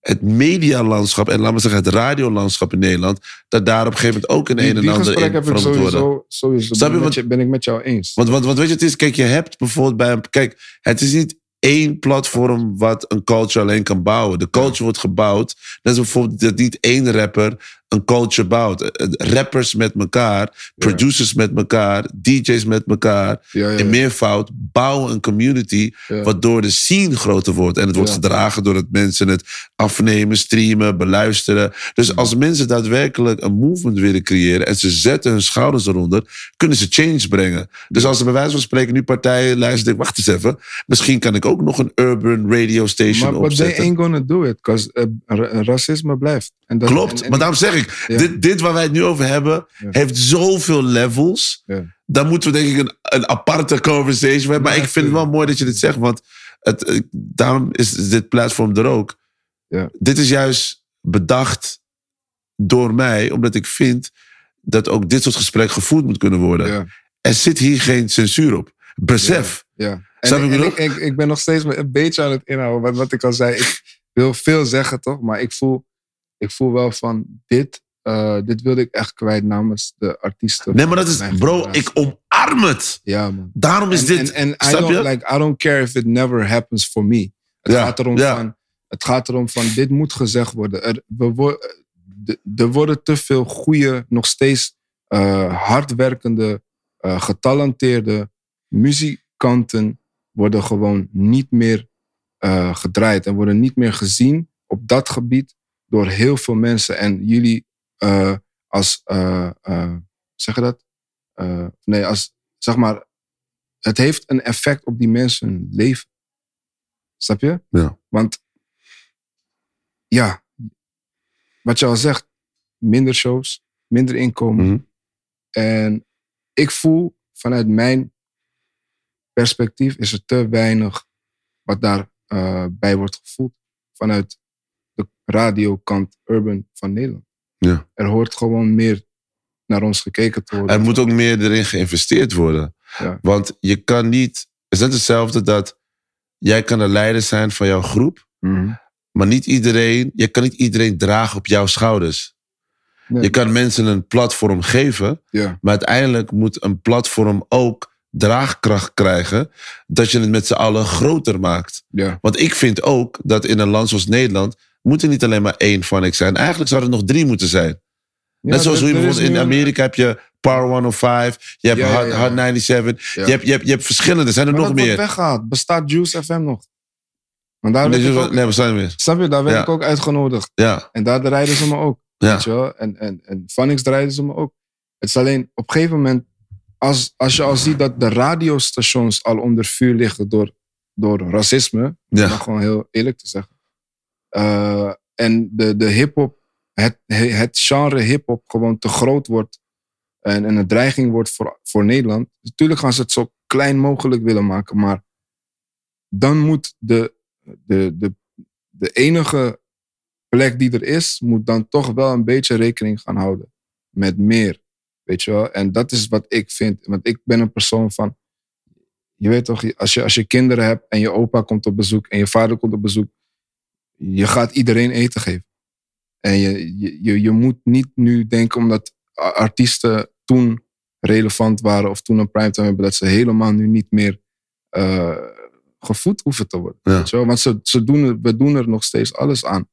Speaker 2: het medialandschap en laten we zeggen het radiolandschap in Nederland, dat daar op een gegeven moment ook een
Speaker 1: Die,
Speaker 2: een en
Speaker 1: die
Speaker 2: ander in veranderd worden?
Speaker 1: sowieso,
Speaker 2: Snap
Speaker 1: ben, ik
Speaker 2: wat-
Speaker 1: met je, ben ik met jou eens.
Speaker 2: Want, want, want weet je, het is, kijk, je hebt bijvoorbeeld bij een. Kijk, het is niet één platform wat een culture alleen kan bouwen. De culture wordt gebouwd. Net als bijvoorbeeld dat niet één rapper een culture bouwt. Eh, Rappers met elkaar, producers met elkaar, DJ's met elkaar. In meervoud bouwen een community. Waardoor de scene groter wordt. En het wordt gedragen doordat mensen het afnemen, streamen, beluisteren. Dus als mensen daadwerkelijk een movement willen creëren. en ze zetten hun schouders eronder. kunnen ze change brengen. Dus als er bij wijze van spreken nu partijen luisteren. wacht eens even. Misschien kan ik ook nog een urban radio station
Speaker 1: Maar but they
Speaker 2: opzetten.
Speaker 1: ain't gonna do it, because racisme blijft. En dat,
Speaker 2: Klopt,
Speaker 1: en- en-
Speaker 2: maar daarom zeg ik,
Speaker 1: Ja.
Speaker 2: dit, dit waar wij het nu over hebben,
Speaker 1: Ja.
Speaker 2: heeft zoveel levels.
Speaker 1: Ja.
Speaker 2: Daar moeten we denk ik een, een aparte conversation hebben. Maar ik vind het wel mooi dat je dit zegt, want het, eh, daarom is dit platform er ook.
Speaker 1: Ja.
Speaker 2: Dit is juist bedacht door mij, omdat ik vind dat ook dit soort gesprekken gevoerd moet kunnen worden. Er zit hier geen censuur op. Besef.
Speaker 1: ja. En, ik,
Speaker 2: ik
Speaker 1: ben nog steeds een beetje aan het inhouden. Wat, wat ik al zei, ik wil veel zeggen toch, maar ik voel, ik voel wel van dit, eh, dit wilde ik echt kwijt namens de artiesten.
Speaker 2: Nee, maar dat is, bro, ik omarm het.
Speaker 1: Ja, man.
Speaker 2: Daarom is
Speaker 1: en,
Speaker 2: dit.
Speaker 1: En, en I, don't,
Speaker 2: je?
Speaker 1: like, I don't care if it never happens for me. Het,
Speaker 2: Ja,
Speaker 1: gaat, erom
Speaker 2: ja.
Speaker 1: van, het gaat erom van, dit moet gezegd worden. Er, we wo- de- er worden te veel goede, nog steeds eh, hardwerkende, eh, getalenteerde muzikanten worden gewoon niet meer gedraaid en worden niet meer gezien op dat gebied door heel veel mensen. En jullie eh, als, eh, zeg je dat? Nee, als, zeg maar, het heeft een effect op die mensen hun leven. Snap je?
Speaker 2: Ja.
Speaker 1: Want ja, wat je al zegt, minder shows, minder inkomen.
Speaker 2: Mhm.
Speaker 1: En ik voel vanuit mijn perspectief is er te weinig wat daarbij bij wordt gevoeld vanuit radiokant urban van Nederland.
Speaker 2: Ja.
Speaker 1: Er hoort gewoon meer naar ons gekeken te worden.
Speaker 2: Er moet ook meer erin geïnvesteerd worden.
Speaker 1: Ja.
Speaker 2: Want je kan niet. Het is net hetzelfde dat jij kan de leider zijn van jouw groep,
Speaker 1: Mhm.
Speaker 2: maar niet iedereen. Je kan niet iedereen dragen op jouw schouders.
Speaker 1: Nee.
Speaker 2: Je kan mensen een platform geven,
Speaker 1: Ja,
Speaker 2: maar uiteindelijk moet een platform ook draagkracht krijgen dat je het met z'n allen groter maakt.
Speaker 1: ja,
Speaker 2: Want ik vind ook dat in een land zoals Nederland moet er niet alleen maar één Phonics zijn. Eigenlijk zou er nog drie moeten zijn.
Speaker 1: Ja,
Speaker 2: Net zoals
Speaker 1: er-
Speaker 2: hoe je
Speaker 1: er
Speaker 2: bijvoorbeeld in Amerika heb je Power 105, je hebt
Speaker 1: Ja.
Speaker 2: Hot 97,
Speaker 1: Ja.
Speaker 2: je, hebt, je, hebt, je hebt verschillende, zijn er
Speaker 1: Maar
Speaker 2: nog
Speaker 1: dat
Speaker 2: meer.
Speaker 1: weggehaald. Bestaat Juice FM nog? Want daar
Speaker 2: Nee,
Speaker 1: werd ik ook,
Speaker 2: nee, we zijn er weer.
Speaker 1: snap je, daar werd ik ook uitgenodigd.
Speaker 2: Ja,
Speaker 1: En daar draaiden ze me ook.
Speaker 2: ja.
Speaker 1: Weet je wel? En, en, en Phonics draaiden ze me ook. Het is alleen op een gegeven moment, als, als je al ziet dat de radiostations al onder vuur liggen door, door racisme, om dat gewoon heel eerlijk te zeggen. Eh, en de, de hip-hop, het, het genre hip-hop gewoon te groot wordt en, en een dreiging wordt voor, voor Nederland. Natuurlijk gaan ze het zo klein mogelijk willen maken, maar dan moet de, de, de, de enige plek die er is, moet dan toch wel een beetje rekening gaan houden met meer. Weet je wel? En dat is wat ik vind. Want ik ben een persoon van. Je weet toch, als je, als je kinderen hebt en je opa komt op bezoek en je vader komt op bezoek, je gaat iedereen eten geven. En je, je, je, moet niet nu denken omdat artiesten toen relevant waren of toen een primetime hebben, dat ze helemaal nu niet meer eh, gevoed hoeven te worden.
Speaker 2: Ja.
Speaker 1: Weet je wel? Want ze, ze doen we doen er nog steeds alles aan